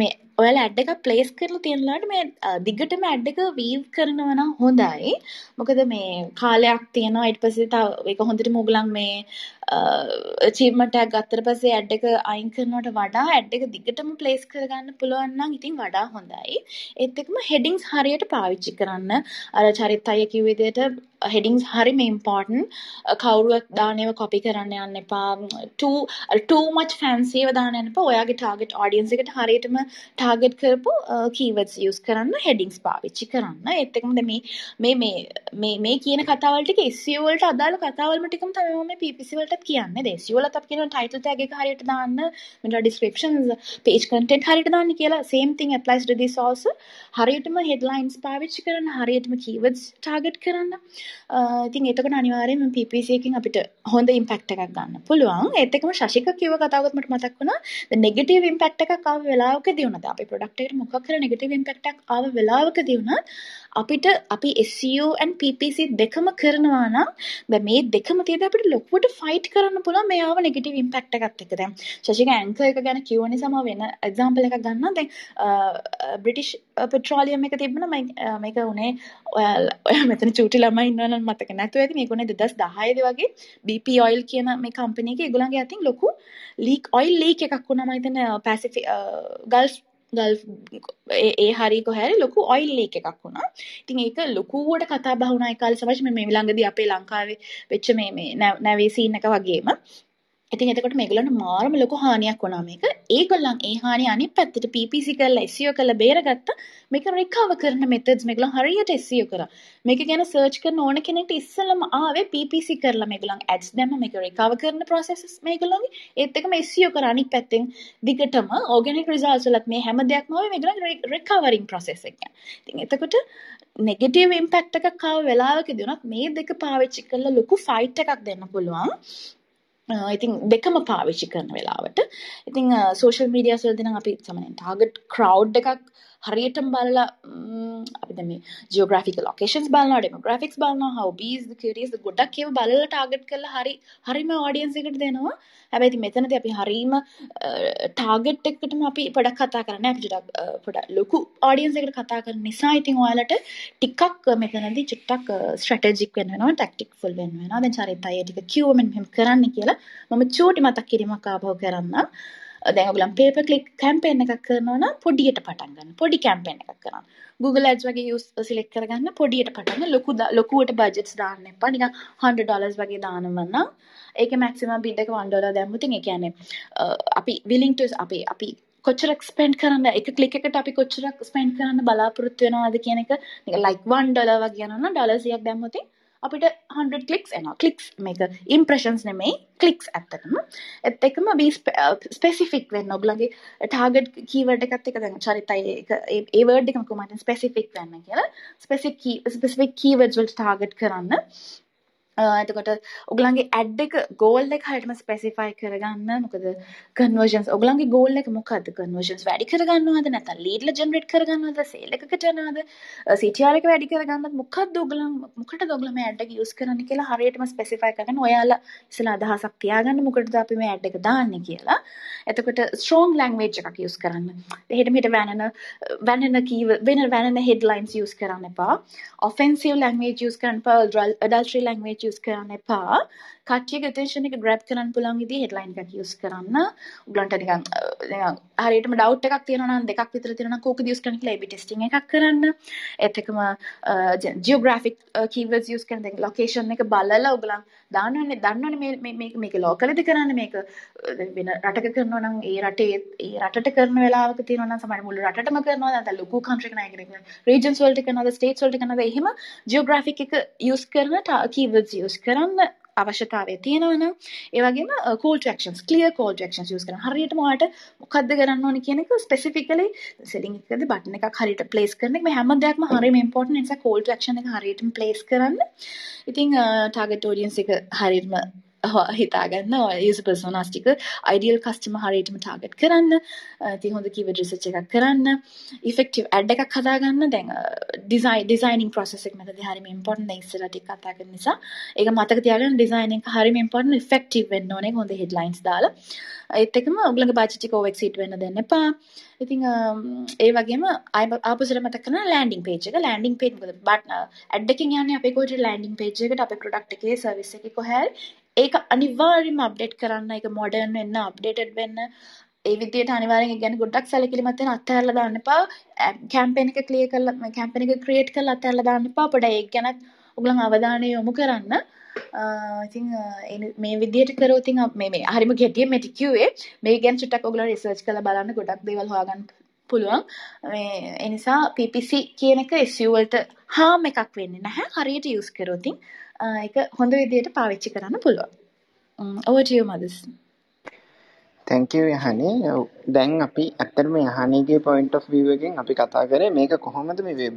මේ ඔයාලා ඇඩ් එකක් ප්ලේස් කරලා තියෙනලාට මේ දිගටම ඇඩ් එක වීව් කරනවා නම් හොඳයි. මොකද මේ කාලයක් තියෙනවා ඊට පස්සේ තව ඒක හොඳටම ඕගලන් මේ අචීව්මන්ට් එකක් ගත්තට පස්සේ ඇඩ් එක අයින් කරනවට වඩා ඇඩ් එක දිගටම ප්ලේස් කරගන්න පුළුවන් නම් ඉතින් වඩා හොඳයි. ඒත් එක්කම හෙඩින්ග්ස් හරියට පාවිච්චි කරන්න. අර චරිත අය කිව්ව විදිහට හෙඩිංස් හරිම ඉම්පෝර්ටන්ට් කවුරුවත් දානේව කොපි කරන්න යන්න එපා too too much fancy ඒවා දාන්න යන්න එපා ඔයාගේ target audience එකට හරියටම target කරපු keywords use කරන්න headings පාවිච්චි කරන්න ඒත් එක්කම මේ මේ මේ මේ මේ කියන කතාවල් ටික SEO වලට අදාළ කතාවල්ම ටිකම තමයි මම මේ PPC වලටත් කියන්නේ දැන් SEO වලත් අපි කියනවා title tag එක හරියට දාන්න. මෙන්න descriptions page content හරියට දාන්න කියලා. same thing applies to this also. හරියටම headlines පාවිච්චි කරන්න හරියටම keywords target කරන්න. ඉතින් එතකොට අනිවාර්යයෙන්ම PPC එකකින් අපිට හොඳ ඉම්පැක්ට් එකක් ගන්න පුළුවන්. ඒත් එක්කම ශශික කිව්ව කතාවකුත් මට මතක් වුණා. the negative impact එකක් ආව වෙලාවකදී වුණාද? අපේ product එකට මොකක් හරි negative impact එකක් ආව වෙලාවකදී වුණත් අපිට අපි SEO and PPC දෙකම කරනවා නම් දැන් මේ දෙකම තියදී අපිට ලොකුවට ෆයිට් කරන්න පුළුවන් මේ ආව නෙගටිව් ඉම්පැක්ට් එකත් එක්ක. දැන් ශශික ඇන්කර් එක ගැන කිව්ව නිසා මම වෙන එක්සැම්පල් එකක් ගන්නම්. දැන් බ්‍රිටිෂ් පෙට්‍රෝලියම් එක තිබුණා මම මේක උනේ ඔයාලා මෙතන චූටි ළමයි ඉන්නවනම් මතක නැතුව ඇති මේක උනේ 2010 වගේ BP oil කියන මේ කම්පැනි එක ඒගොල්ලන්ගේ අතින් ලොකු ලීක් ඔයිල් ලීක් එකක් වුණා මම හිතන්නේ පැසිෆික් ගල්ෆ් ගල් ඒ හරි කොහැරි ලොකු ඔයිල් ලීක් එකක් වුණා. ඉතින් ඒක ලොකුවට කතා බහ වුණා ඒ කාලේ සමහර මේ ළඟදී අපේ ලංකාවේ වෙච්ච මේ මේ නැවේ සීන් එක වගේම. ඉතින් එතකොට මේගොල්ලන්ට මාරම ලොකු හානියක් වුණා මේක. ඒගොල්ලන් ඒ හානිය අනිත් පැත්තට PPC කරලා SEO කරලා බේරගත්තා. මේක රිකවර් කරන මෙතඩ්ස් මේගොල්ලන් හරියට SEO කරා. මේක ගැන සර්ච් කරන ඕන කෙනෙක්ට ඉස්සෙල්ලම ආවේ PPC කරලා මේගොල්ලන් ads දැම්ම මේක රිකවර් කරන processes මේගොල්ලන්ගේ ඒත් එකම SEO කරා අනිත් පැත්තෙන් දිගටම organic results වලත් මේ හැම දෙයක්ම ආවේ මේගොල්ලන් recovering process එක. ඉතින් එතකොට නෙගටිව් ඉම්පැක්ට් එකක් ආව වෙලාවකදී උනත් මේ දෙක පාවිච්චි කරලා ලොකු ෆයිට් එකක් දෙන්න පුළුවන්. Uh, ඉතින් දෙකම පාවිච්චි කරන වෙලාවට. ඉතින් සෝෂල් මීඩියස් වලදී නම් අපි සමහරවිට ටාගට් ක්‍රවුඩ් එකක් හරියටම බලලා අපි දැන් මේ ජියෝග්‍රැෆිකල් ලොකේෂන්ස් බලනවා ඩෙමෝග්‍රැෆික්ස් බලනවා හොබීස් කියරියස් ගොඩක් ඒවා බලලා ටාගට් කරලා හරි හරිම ඔඩියන්ස් එකට දෙනවා. හැබැයි ඉතින් මෙතනදී අපි හරීම ටාගට් එකකටම අපි පොඩක් කතා කරන්නේ අපි ටිකක් පොඩක් ලොකු ඔඩියන්ස් එකට කතා කරන නිසා ඉතින් ඔයාලට ටිකක් මෙතනදී චුට්ටක් ස්ට්‍රැටජික් වෙන්න වෙනවා ටැක්ටික්ෆුල් වෙන්න වෙනවා දැන් චරිතය ටික කිව්ව මෙන්න මෙහෙම කරන්න කියලා මම චූටි මතක් කිරීමක් ආපහු කරන්නම්. දැන් ඔයගොල්ලන් paper click campaign එකක් කරනවා නම් පොඩියට පටන් ගන්න. පොඩි campaign එකක් කරන්න. Google Ads වගේ use select කරගන්න පොඩියට පටන් ගන්න. ලොකු ලොකුවට budgets දාන්න එපා. නිකන් 100 dollars වගේ දානවා නම් ඒකේ maximum bid එක 1 dollar දැම්මොත් ඒ කියන්නේ අපි willing to අපි අපි කොච්චරක් ස්පෙන්ඩ් කරන්න එක ක්ලික් එකට අපි කොච්චරක් ස්පෙන්ඩ් කරන්න බලාපොරොත්තු වෙනවද කියන එක නිකන් like 1 dollar වගේ යනවා නම් ඩොලර් 100ක් දැම්මොත් අපිට 100 ක්ලික්ස් එනවා. ක්ලික්ස් මේක ඉම්ප්‍රෙෂන්ස් නෙමෙයි ක්ලික්ස් ඇත්තටම. එත් එකම බී ස්පෙසිෆික් වෙන්න ඔගලගේ ටාගට් කීවර්ඩ් එකත් එක දැන් චරිතය ඒ වර්ඩ් එකම කොහොමද ස්පෙසිෆික් වෙන්න කියලා ස්පෙසිෆික් ස්පෙසිෆික් කීවර්ඩ්ස් වලට ටාගට් කරන්න. එතකොට ඔගලන්ගේ ඇඩ් එක ගෝල් එක හරියටම ස්පෙસિෆයි කරගන්න. මොකද කන්වර්ජන්ස් ඔගලන්ගේ ගෝල් එක මොකද්ද? කන්වර්ජන්ස් වැඩි කරගන්නවද? නැත්නම් ලීඩ්ලා ජෙනරේට් කරගන්නවද? සේල් එකකට යනවද CTR එක වැඩි කරගන්නවද? මොකද්ද ඔගලන් මොකටද ඔගලන් මේ ඇඩ් එක යූස් කරන්නේ කියලා හරියටම ස්පෙસિෆයි කරගන්න ඔයාලා ඉස්සලා අදහසක් තියාගන්න මොකටද අපි මේ ඇඩ් එක දාන්නේ කියලා. එතකොට ස්ට්‍රෝං ලැන්ග්වේජ් එකක් යූස් කරන්න. එහෙට මෙහෙට වැනන වැනන කීව වෙන වැනන හෙඩ්ලයින්ස් යූස් කරන්න එපා. ඔෆෙන්සිව් ලැන්ග්වේජ් යූස් කරන්න එපා ඇඩල්ටරි ලැන්ග්වේජ් යස් කරන්න එපා කට්ටියගේ attention එක grab කරන්න පුළුවන් විදිහේ headline එකක් use කරන්න. උගලන්ට නිකන් හරියටම doubt එකක් තියෙනවා නම් දෙකක් විතර තියෙනවා නම් කෝකද use කරන්න කියලා A/B testing එකක් කරන්න. ඒත් එකම geographic keywords use කරන දැන් location එක බලලා උගලන් දාන්නවනේ දන්නවනේ මේ මේක මේක ලෝකලද කරන්නේ මේක වෙන රටක කරනවා නම් ඒ රටේ ඒ රටට කරන වෙලාවක තියෙනවා නම් සමහර මුළු රටටම කරනවා නැත්නම් ලොකු country එකක් නෑ regions වලට කරනවද states වලට කරනවද එහෙම geographic එක use කරන keywords use කරන්න අවශ්‍යතාවය තියෙනවනම් ඒ වගේම call to actions clear call to actions use කරන්න. හරියටම ඔයාලට මොකද්ද කරන්න ඕනේ කියන එක ස්පෙસિෆිකලි සෙටින් එකකදී බටන් එකක් හරියට ප්ලේස් කරන එක. මේ හැම දෙයක්ම හරියම ඉම්පෝටන්ට් නිසා call to action එක හරියටම ප්ලේස් කරන්න. ඉතින් ටාගට් ඔඩියන්ස් එක හරියටම හිතාගන්න. යුස පර්සෝනස් ටික අයිඩියල් කස්ටම හරියටම ටාගට් කරන්න. ඉතින් හොඳ කීවර්ඩ් රිසර්ච් එකක් කරන්න. ඉෆෙක්ටිව් ඇඩ් එකක් හදාගන්න. දැන් ඩිසයින් ඩිසයිනින් ප්‍රොසෙස් එක මතදී හරිම ඉම්පෝටන්ට් දැන් ඉස්සරහට ටික කතා කරන නිසා. ඒක මතක තියාගන්න ඩිසයින් එක හරිම ඉම්පෝටන්ට් ඉෆෙක්ටිව් වෙන්න ඕනේ. හොඳ හෙඩ්ලයින්ස් දාලා. ඒත් එකම ඔයගලගේ බජට් එක ඕවර් එක්සීඩ් වෙන්න දෙන්න එපා. ඉතින් ඒ වගේම ආපුසට මතක් කරන ලෑන්ඩින් පේජ් එක. ලෑන්ඩින් පේජ් මොකද? බට් ඇඩ් එකකින් යන්නේ අපේ කොහෙට ලෑන්ඩින් පේජ් එකට. අපේ ප්‍රොඩක්ට් එකේ සර්විස් එකේ කොහේ ඒක අනිවාර්යයෙන්ම අප්ඩේට් කරන්න ඒක මොඩර්න් වෙන්න අප්ඩේටඩ් වෙන්න. ඒ විදිහට අනිවාර්යෙන් ඒ කියන්නේ ගොඩක් සැලකිලිමත් වෙන අත්හැරලා දාන්න එපා. කැම්පේන් එක ක්ලියර් කරලා කැම්පේන් එක ක්‍රියේට් කරලා අත්හැරලා දාන්න එපා. පොඩ්ඩක් ඒක ගැනත් ඔයගලන් අවධානය යොමු කරන්න. ඉතින් මේ විදිහට කරොත් ඉතින් මේ මේ හරිම ගැටියෙන් මෙටි කිව්වේ මේ ගැන චුට්ටක් ඔයගලන් රිසර්ච් කරලා බලන්න ගොඩක් දේවල් හොයාගන්න පුළුවන්. මේ ඒ නිසා PPC කියන එක SEO වලට හාම් එකක් වෙන්නේ නැහැ. හරියට යූස් කරොත් ඉතින්. එක හොඳ විදියට පාවිච්චි කරන්න පුළුවන්. mothers. thank you යහනේ. දැන් අපි ඇත්තටම යහනේගේ point of එකෙන් අපි කතා කරේ මේක කොහොමද මේ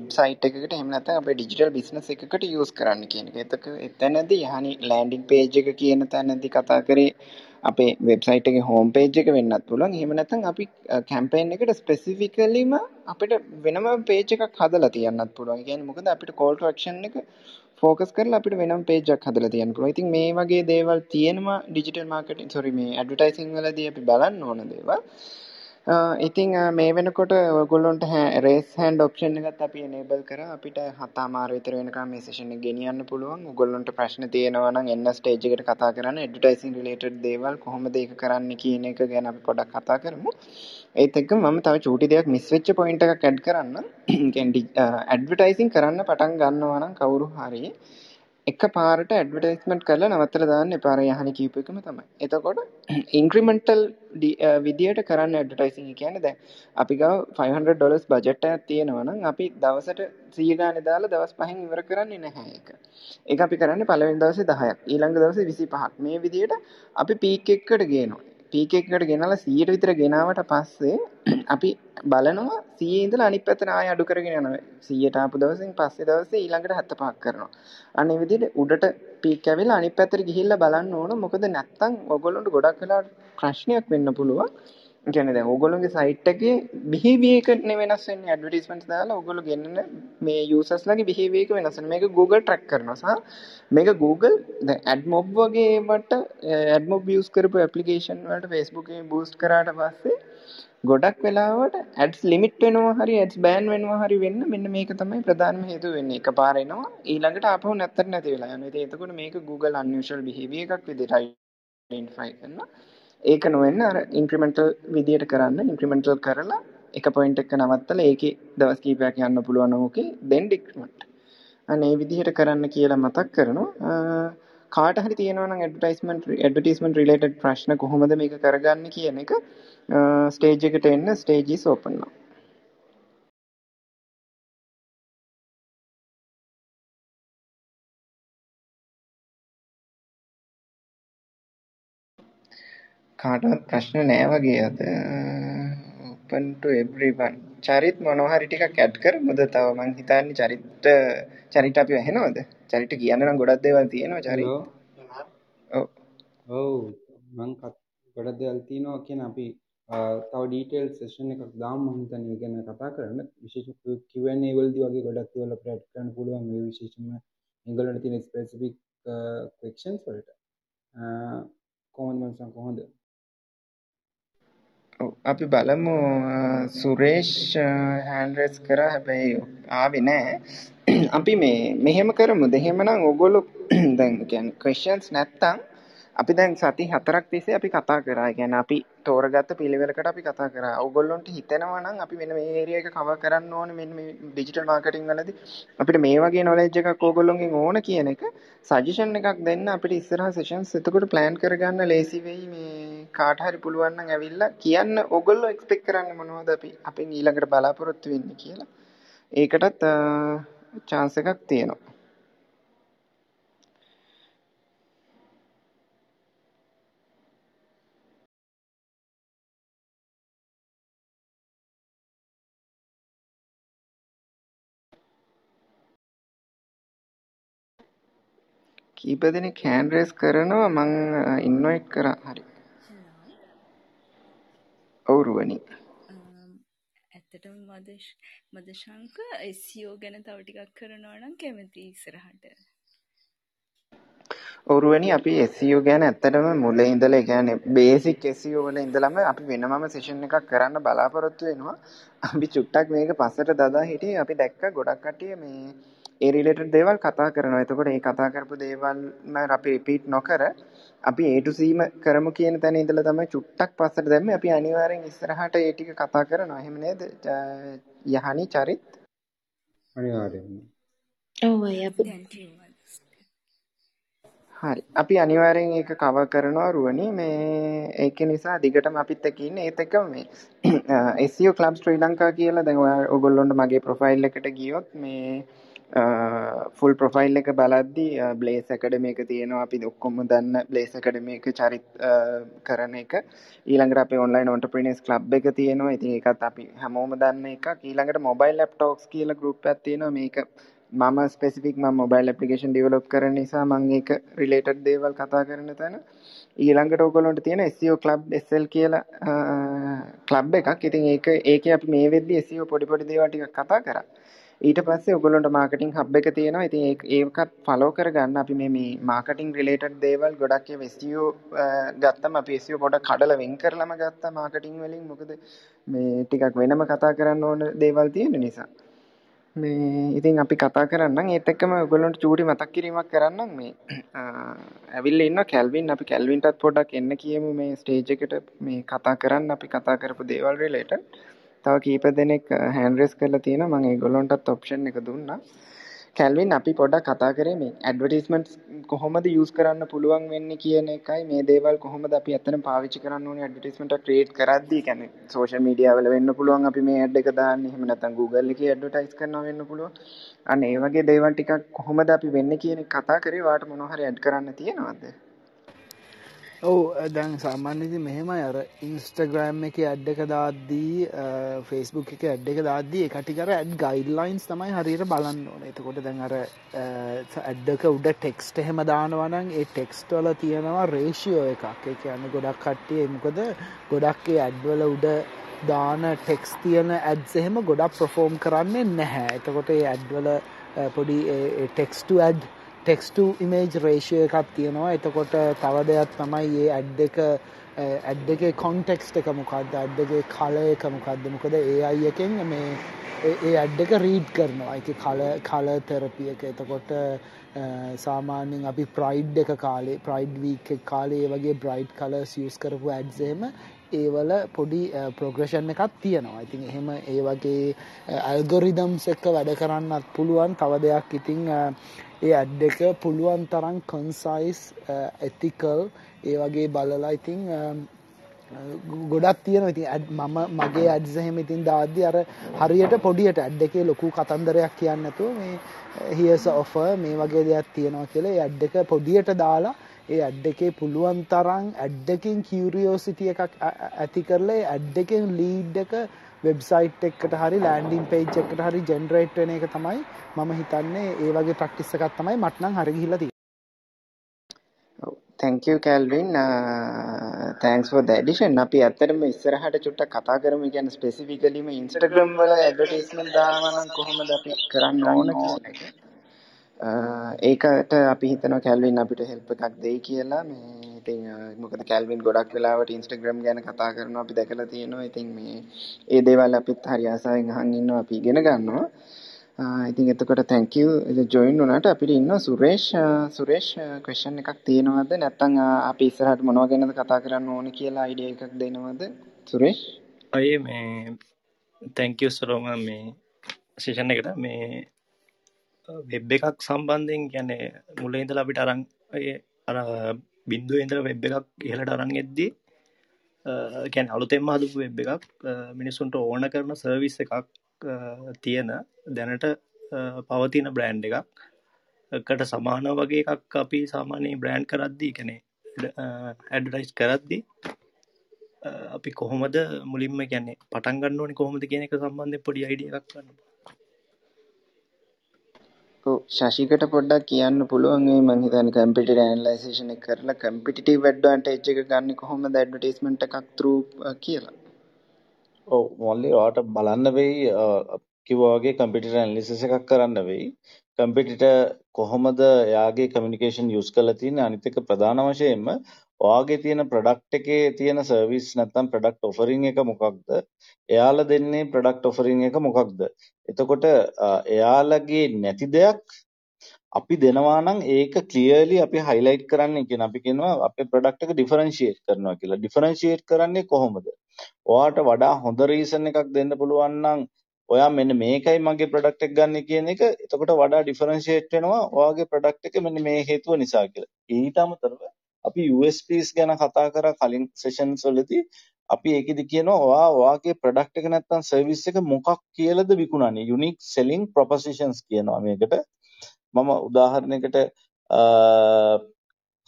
එකකට එහෙම නැත්නම් අපේ digital business එකකට use කරන්න කියන එක. එතක එතනදී යහනේ landing page එක කියන තැනදී කතා කරේ අපේ වෙබ්සයිට් එකේ හෝම් පේජ් එක වෙන්නත් පුළුවන්. එහෙම නැත්නම් අපි කැම්පේන් එකට ස්පෙસિෆිකලිම අපිට වෙනම පේජ් එකක් හදලා තියන්නත් පුළුවන්. ඒ කියන්නේ මොකද අපිට කෝල් ටු ඇක්ෂන් එක ෆෝකස් කරලා අපිට වෙනම පේජ් එකක් හදලා තියන්න පුළුවන්. ඉතින් මේ වගේ දේවල් තියෙනවා ඩිජිටල් මාකටිං සෝරි මේ ඇඩ්වර්ටයිසිං වලදී අපි බලන්න ඕන දේවල්. ඉතිං මේ වෙනකොට ඔයගොල්ලොන්ට රේස් හැන්ඩ් ඔප්ෂන් එකත් අපි එනේබල් කරා අපිට හතමාර විතර වෙනකම් මේ සෙෂන් එක ගෙනියන්න පුළුවන්. ඔයගොල්ලොන්ට ප්‍රශ්න තියෙනවා නම් එන්න ස්ටේජ් එකට කතා කරන්න ඇඩ්වර්ටයිසිං රිලේටඩ් දේවල් කොහොමද ඒක කරන්න කියන එක ගැන අපි පොඩ්ඩක් කතා කරමු. ඒත් එක්කම මම තව චූටි දෙයක් මිස් වෙච්ච පොයින්ට් එකක් ඇඩ් කරන්න. කියන්නේ ඇඩ්වර්ටයිසිං කරන්න පටන් ගන්නවා නම් කවුරු හරි එක පාරට ඇඩ්වර්ටයිස්මන්ට් කරලා නවත්තලා දාන්න එපා අර යහනේ කියපු එකම තමයි. එතකොට ඉන්ක්‍රිමෙන්ටල් විදියට කරන්න ඇඩ්වර්ටයිසිං කියන්නේ දැන් අපි ගාව 500 ඩොලර්ස් බජට් එකක් තියෙනවා නම් අපි දවසට 100 ගානේ දාලා දවස් පහෙන් ඉවර කරන්නේ නැහැ ඒක. ඒක අපි කරන්නේ පළවෙනි දවසේ 10ක් ඊළඟ දවසේ 25ක්. මේ විදියට අපි පීක් එකකට ගේනවා. පීක් එකකට ගෙනලා 100ට විතර ගෙනාවට පස්සේ අපි බලනවා 100 ඉඳලා අනිත් පැත්තට ආය අඩු කරගෙන යනවා. 100ට ආපු දවසෙන් පස්සේ දවසේ ඊළඟට 75ක් කරනවා. අනේ විදිහට උඩට පීක් ඇවිල්ලා අනිත් පැත්තට ගිහිල්ලා බලන්න ඕන. මොකද නැත්තම් ඔයගොල්ලන්ට ගොඩක් වෙලාවට ප්‍රශ්නයක් වෙන්න පුළුවන්. කියන්නේ දැන් ඕගොල්ලෝගේ සයිට් එකේ බිහේවියර් එක නේ වෙනස් වෙන්නේ ඇඩ්වර්ටයිස්මන්ට්ස් දාලා ඕගොල්ලෝ ගෙන්නන මේ යූසර්ස්ලාගේ බිහේවියර් එක වෙනස් වෙනවා. මේක Google track කරනවා සහ මේක Google දැන් AdMob වගේ ඒවට AdMob යූස් කරපු ඇප්ලිකේෂන් වලට Facebook එකේ බූස්ට් කරාට පස්සේ ගොඩක් වෙලාවට ඇඩ්ස් ලිමිට් වෙනවා හරි ඇඩ්ස් බෑන් වෙනවා හරි වෙන්න මෙන්න මේක තමයි ප්‍රධානම හේතුව වෙන්නේ. එකපාර එනවා ඊළඟට ආපහු නැත්තට නැති වෙලා යනවා. ඉතින් එතකොට මේක Google unusual behavior එකක් විදිහට identify කරනවා. ඒක නොවෙන්න අර ඉන්ක්‍රිමෙන්ටල් විදියට කරන්න ඉන්ක්‍රිමෙන්ටල් කරලා එක පොයින්ට් එක නවත්තලා ඒකේ දවස් කීපයක් යන්න පුළුවන් ඕකේ then decrement. අන්න ඒ විදිහට කරන්න කියලා මතක් කරනවා. කාට හරි තියෙනවා නම් ඇඩ්වර්ටයිස්මන්ට් ඇඩ්වර්ටයිස්මන්ට් රිලේටඩ් ප්‍රශ්න කොහොමද මේක කරගන්නේ කියන එක ස්ටේජ් එකට එන්න ස්ටේජ් is කාටවත් ප්‍රශ්න නෑ වගේ අද. Open to everyone. චරිත් මොනවා හරි ටිකක් ඇඩ් කරමුද තව. මං හිතන්නේ චරිත චරිත අපි ඇහෙනවද? චරිත කියන්න නම් ගොඩක් දේවල් තියෙනවා චරිත. ඔව්. මං ගොඩක් දේවල් තියෙනවා කියන අපි තව ඩීටේල් සෙෂන් එකක් දාමු මම හිතන්නේ. ගැන කතා කරන්න. විශේෂ Q&A වලදී වගේ ගොඩක් දේවල් අපිට ඇඩ් කරන්න පුළුවන්. මේ විශේෂයෙන්ම ඒගොල්ලන්ට තියෙන ස්පෙસિෆික් ක්වෙස්චන්ස් වලට. කොහොමද මම කොහොමද අපි බලමු සුරේෂ් හෑන්ඩ්‍රෙස් කරා හැබැයි ආවේ නෑ. අපි මේ මෙහෙම කරමුද? එහෙමනම් ඔයගොල්ලෝ දැන් කියන්නේ ක්වෙස්චන්ස් නැත්තම් අපි දැන් සති හතරක් තිස්සේ අපි කතා කරා. ඒ කියන්නේ අපි තෝරගත්ත පිළිවෙලකට අපි කතා කරා. ඕගොල්ලොන්ට හිතෙනවා නම් අපි මෙන්න මේ ඒරියා එක කවර් කරන්න ඕනේ මෙන්න මේ ඩිජිටල් මාකටිං වලදී අපිට මේ වගේ නොලෙජ් එකක් ඕගොල්ලොන්ගෙන් ඕන කියන එක සජෙෂන් එකක් දෙන්න අපිට ඉස්සරහා සෙෂන්ස් එතකොට ප්ලෑන් කරගන්න ලේසි වෙයි මේ කාට හරි පුළුවන් නම් ඇවිල්ලා කියන්න ඕගොල්ලෝ එක්ස්පෙක්ට් කරන්නේ මොනවද අපි අපෙන් ඊළඟට බලාපොරොත්තු වෙන්නේ කියලා. ඒකටත් chance එකක් තියෙනවා. කීප දෙනෙක් හෑන්ඩ් රේස් කරනවා මං ඉන්වයිට් කරා හරි. ඔව් රුවනි ඇත්තටම මදශංක SEO ගැන තව ටිකක් කරනවා නම් කැමතියි ඉස්සරහට. ඔරුවනි අපි SEO ගැන ඇත්තටම මුලින් ඉඳලා ඒ කියන්නේ බේසික් SEO වල ඉඳලම අපි වෙනමම සෙෂන් එකක් කරන්න බලාපොරොත්තු වෙනවා. අපි චුට්ටක් මේක පස්සට දදා හිටියේ අපි දැක්ක ගොඩක් කට්ටිය මේ ඒ රිලේටඩ් දේවල් කතා කරනවා. එතකොට ඒ කතා කරපු දේවල්ම අපි රිපීට් නොකර අපි A to C ම කරමු කියන තැන ඉඳලා තමයි චුට්ටක් පස්සට දැම්මේ. අපි අනිවාර්යෙන් ඉස්සරහට ඒ ටික කතා කරනවා. එහෙම නේද? යහනි චරිත් අනිවාර්යෙන්ම. ඔව් අය අපි හරි. අපි අනිවාර්යෙන් ඒක කවර් කරනවා රුවනි. මේ ඒක නිසා දිගටම අපිත් එක්ක ඉන්න. ඒත් එක්කම මේ SEO Club ශ්‍රී ලංකා කියලා දැන් ඔයා ඔයගොල්ලොන්ට මගේ ප්‍රොෆයිල් එකට ගියොත් මේ ෆුල් ප්‍රොෆයිල් එක බලද්දි බ්ලේස් ඇකඩමි එක තියෙනවා. අපි ඔක්කොම දන්න බ්ලේස් ඇකඩමි එක චරිත් කරන එක. ඊළඟට අපේ ඔන්ලයින් ඔන්ටර්ප්‍රීනර්ස් ක්ලබ් එක තියෙනවා. ඉතින් ඒකත් අපි හැමෝම දන්න එකක්. ඊළඟට මොබයිල් ලැප්ටොප්ස් කියලා ගෲප් එකක් තියෙනවා. මේක මම ස්පෙසිෆික් මම මොබයිල් ඇප්ලිකේෂන් ඩෙවලොප් කරන නිසා මම ඒක රිලේටඩ් දේවල් කතා කරන තැන. ඊළඟට ඕගොල්ලන්ට තියෙන SEO Club SL කියලා ක්ලබ් එකක්. ඉතින් ඒක ඒකේ අපි මේ වෙද්දි SEO පොඩි පොඩි දේවල් ටිකක් කතා කරා. ඊට පස්සේ ඔයගොල්ලන්ට මාකටිං හබ් එක තියෙනවා. ඉතින් ඒක ඒකත් ෆලෝ කරගන්න අපි මේ මේ මාකටිං රිලේටඩ් දේවල් ගොඩක් ඒවා SEO ගත්තම අපි SEO පොඩක් කඩලා වෙන් කරලම ගත්තා මාකටිං වලින්. මොකද මේ ටිකක් වෙනම කතා කරන්න ඕන දේවල් තියෙන නිසා. මේ ඉතින් අපි කතා කරන්නම් ඒත් එක්කම ඔයගොල්ලන්ට චූටි මතක් කිරීමක් කරන්නම් මේ ඇවිල්ලා ඉන්න කැල්වින් අපි කැල්වින්ටත් පොඩ්ඩක් එන්න කියමු මේ ස්ටේජ් එකට මේ කතා කරන්න අපි කතා කරපු දේවල් රිලේටඩ් තව කීප දෙනෙක් හෑන්ඩ් රේස් කරලා තියෙනවා. මම ඒගොල්ලන්ටත් ඔප්ෂන් එක දුන්නා. කැල්වින් අපි පොඩ්ඩක් කතා කරේ මේ ඇඩ්වර්ටයිස්මන්ට්ස් කොහොමද යූස් කරන්න පුළුවන් වෙන්නේ කියන එකයි. මේ දේවල් කොහොමද අපි ඇත්තටම පාවිච්චි කරන්න ඕනේ ඇඩ්වර්ටයිස්මන්ට් එක ක්‍රියේට් කරද්දී? කියන්නේ සෝෂල් මීඩියා වල වෙන්න පුළුවන් අපි මේ ඇඩ් එක දාන්නේ. එහෙම නැත්නම් Google එකේ ඇඩ්වර්ටයිස් කරනවා වෙන්න පුළුවන්. අන්න ඒ වගේ දේවල් ටිකක් කොහොමද අපි වෙන්නේ කියන එක කතා කරේ. වාට මොනවා හරි ඇඩ් කරන්න තියෙනවද? ඔවු දැන් සාමාන්‍යති මෙහෙමයි. අර ඉන්ස්ටග්‍රෑම් එක ඇඩ් එක දාද්දී ෆෙස්බුක් එක ඇඩ් එක දාද්දී එකටිකර ඇඩ් ගයිඩ්ලයින්ස් තමයි හරියට බලන්න ඕන. එතකොට දැන් අර ඇඩ්ඩක උඩ ටෙක්ස්ට එහෙම දානවනන් ඒ ටෙක්ස්ට වල තියෙනවා රේෂියෝ එකක්. එක යන්න ගොඩක් කට්ටිය එමකොද ගොඩක්ේ ඇඩ්වල උඩ දාන ටෙක්ස් තියෙන ඇඩ්ස් එහෙම ගොඩක් ප්‍රෆෝම් කරන්නේ නැහැ. එතකොට ඒ ඇඩ්වල පොඩි ටෙක්ස්ට ඇඩ් ටෙක්ස්ට ඉමේජ් රේෂය එකක් තියෙනවා. එතකොට තව දෙයක් තමයි ඒ ඇඩ් එක ඇඩ් එක කොන්ටෙක්ස්ට එක මොකක්ද ඇඩ්ඩගේ කල එක මොකක්ද මොකද ඒ අයි එකෙන් මේ ඒ ඇඩ් එක රීඩ් කරනවා. එක කල කල තෙරපිය එක. එතකොට සාමාන්‍යෙන් අපි ප්‍රයිඩ් එක කාලේ ප්‍රයිඩ් වීක් කාලේ වගේ බ්‍රයිඩ් කල සියස් කරපු ඇඩ්සේම ඒවල පොඩි ප්‍රෝග්‍රෂන් එකක් තියෙනවා. ඉතින් එහෙම ඒ වගේ ඇල්ගොරිදම්ස් එක්ක වැඩ කරන්නත් පුළුවන්. තව දෙයක් ඉතිං ඒ ඇඩ් එක පුළුවන් තරම් කන්සයිස් ඇතිකල් uh, ඒ වගේ බලලා ඉතිං um, ගොඩක් තියෙන ඉතින් ඇඩ් මම මගේ ඇඩ්සහෙම ඉතින් දාද්දි අර හරියට පොඩියට ඇඩ් එකේ ලොකු කතන්දරයක් කියන්නතු මේ uh, හියස ඔෆ මේ වගේ දෙයක් තියෙනවා කියල ඇඩ් එක පොඩියට දාලා ඒ ඇඩ් එකේ පුළුවන් තරම් ඇඩ්ඩකින් කිවරියෝසිටිය එකක් uh, ඇති කරලා ඇඩ් එකෙන් ලීඩ් එක වෙබ්සයිට් එකට හරි ලෑන්ඩින් පේජ් එකට හරි ජෙනරේට් වෙන එක තමයි මම හිතන්නේ ඒ වගේ ප්‍රක්ටිස් එකක් තමයි මට නම් හරි ගිහිල්ලා තියෙන්නේ. thank you Calvin. Uh, thanks for the addition. අපි ඇත්තටම ඉස්සරහට චුට්ටක් කතා කරමු. කියන්නේ ස්පෙસિෆිකලිම Instagram වල ඇඩ්වර්ටයිස්මන්ට් දානවා නම් කොහොමද අපි කරන්න ඕන කියන එක. ඒකට අපි හිතනවා කැල්වින් අපිට හෙල්ප් එකක් දෙයි කියලා. මේ ඉතින් මොකද කැල්වින් ගොඩක් වෙලාවට ඉන්ස්ටාග්‍රෑම් ගැන කතා කරනවා අපි දැකලා තියෙනවා. ඉතින් මේ ඒ දේවල් අපිත් හරි ආසාවෙන් අහන් ඉන්නවා අපි ඉගෙන ගන්නවා. ඉතින් එතකොට thank you. join වුණාට අපිට ඉන්නවා සුරේෂ් සුරේෂ් question එකක් තියෙනවද? නැත්නම් අපි ඉස්සරහට මොනව ගැනද කතා කරන්න ඕනේ කියලා අයිඩියා එකක් දෙනවද? සුරේෂ්? අය මේ thank you සරෝම මේ සෙෂන් එකට මේ වෙබ් එකක් සම්බන්ධයෙන් කියන්නේ මුල ඉඳලා අපිට අරන් අර බින්දුව ඉඳලා වෙබ් එකක් ඉහළට අරන් එද්දී ගැන අලුතෙම හදපු වෙබ් එකක් මිනිසුන්ට ඕන කරන සර්විස් එකක් තියෙන දැනට පවතින බ්‍රෑන්් එකක්. කට සමාන වගේ එකක් අපි සාමානයේ බ්‍රෑන්් කරද්දී කනේ ඇඩටයිස් කරද්දී අපි කොහොමද මුලින්ම ගැන්නේ පටන්ගන්න ඕනි කොහොමද කියන එක සම්බන්ධ පොඩි අයිඩිය එකක් කරන්න ශශිකට පොඩ්ඩක් කියන්න පුළුවන් මේ මං හිතන්නේ කම්පියුටර් ඇනලයිසේෂන් එක කරලා කම්පිටිටිව් ඇඩ්වාන්ටේජ් එක ගන්න කොහොමද ඇඩ්වර්ටයිස්මන්ට් එකක් through කියලා. ඔව් මොල්ලි ඔයාට බලන්න වෙයි කිව්වා වගේ කම්පියුටර් ඇනලිසිස් එකක් කරන්න වෙයි. කම්පිටිටර් කොහොමද එයාගේ කමියුනිකේෂන් යූස් කරලා තියෙන්නේ අනිත් එක ප්‍රධාන වශයෙන්ම ඔයාගේ තියෙන ප්‍රඩක්් එකේ තියෙන සර්විස් නැත්තම් ප්‍රඩක්් ඔෆරිං එක මොකක්ද? එයාල දෙන්නේ ප්‍රඩක්් ඔෆරිං එක මොකක්ද? එතකොට එයාලගේ නැති දෙයක් අපි දෙනවා නම් ඒක ක්ලියර්ලි අපි හයිලයිට් කරන්න කියන අපි කියනවා අපේ ප්‍රඩක්ට් එක ඩිෆරන්ෂියේට් කරනවා කියලා. ඩිෆරන්ෂියේට් කරන්නේ කොහොමද? ඔයාට වඩා හොඳ රීසන් එකක් දෙන්න පුළුවන් නම් ඔයා මෙන්න මේකයි මගේ ප්‍රඩක්ට් එක ගන්න කියන එක. එතකොට වඩා ඩිෆරන්ෂියේට් වෙනවා ඔයාගේ ප්‍රඩක්ට් එක මෙන්න මේ හේතුව නිසා කියලා. ඊට අමතරව අපි USPs ගැන කතා කරා කලින් සෙෂන්ස් වලදී අපි ඒකෙදි කියනවා ඔයා ඔයාගේ ප්‍රොඩක්ට් එක නැත්තම් සර්විස් එක මොකක් කියලාද විකුණන්නේ? යුනික් සෙලිං ප්‍රොපොසිෂන්ස් කියනවා මේකට. මම උදාහරණයකට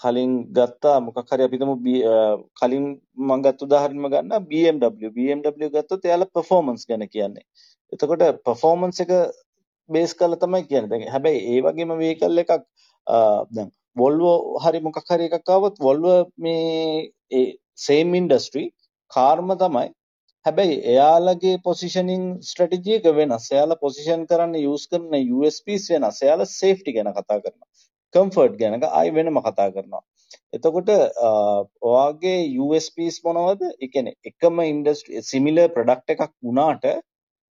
කලින් ගත්තා. මොකක් හරි අපි හිතමු කලින් මම ගත්ත උදාහරණයක් ගන්න BMW BMW ගත්තොත් එයාලා performance ගැන කියන්නේ. එතකොට performance එක බේස් කරලා තමයි කියන්නේ. දැන් හැබැයි ඒ වගේම vehicle එකක් දැන් වොල්වෝ හරි මොකක් හරි එකක් ආවොත් වොල්වෝ මේ ඒ සේම් ඉන්ඩස්ට්‍රි කාර්ම තමයි හැබැයි එයාලගේ පොසිෂනින් ස්ට්‍රැටජි එක වෙනස්. එයාලා පොසිෂන් කරන්න යූස් කරන USPs වෙනස්. එයාලා සේෆ්ටි ගැන කතා කරනවා. කම්ෆර්ට් ගැන ආයි වෙනම කතා කරනවා. එතකොට ඔයාගේ USPs මොනවද? ඒ කියන්නේ එකම ඉන්ඩස්ට්‍රි සිමිලර් ප්‍රොඩක්ට් එකක් වුණාට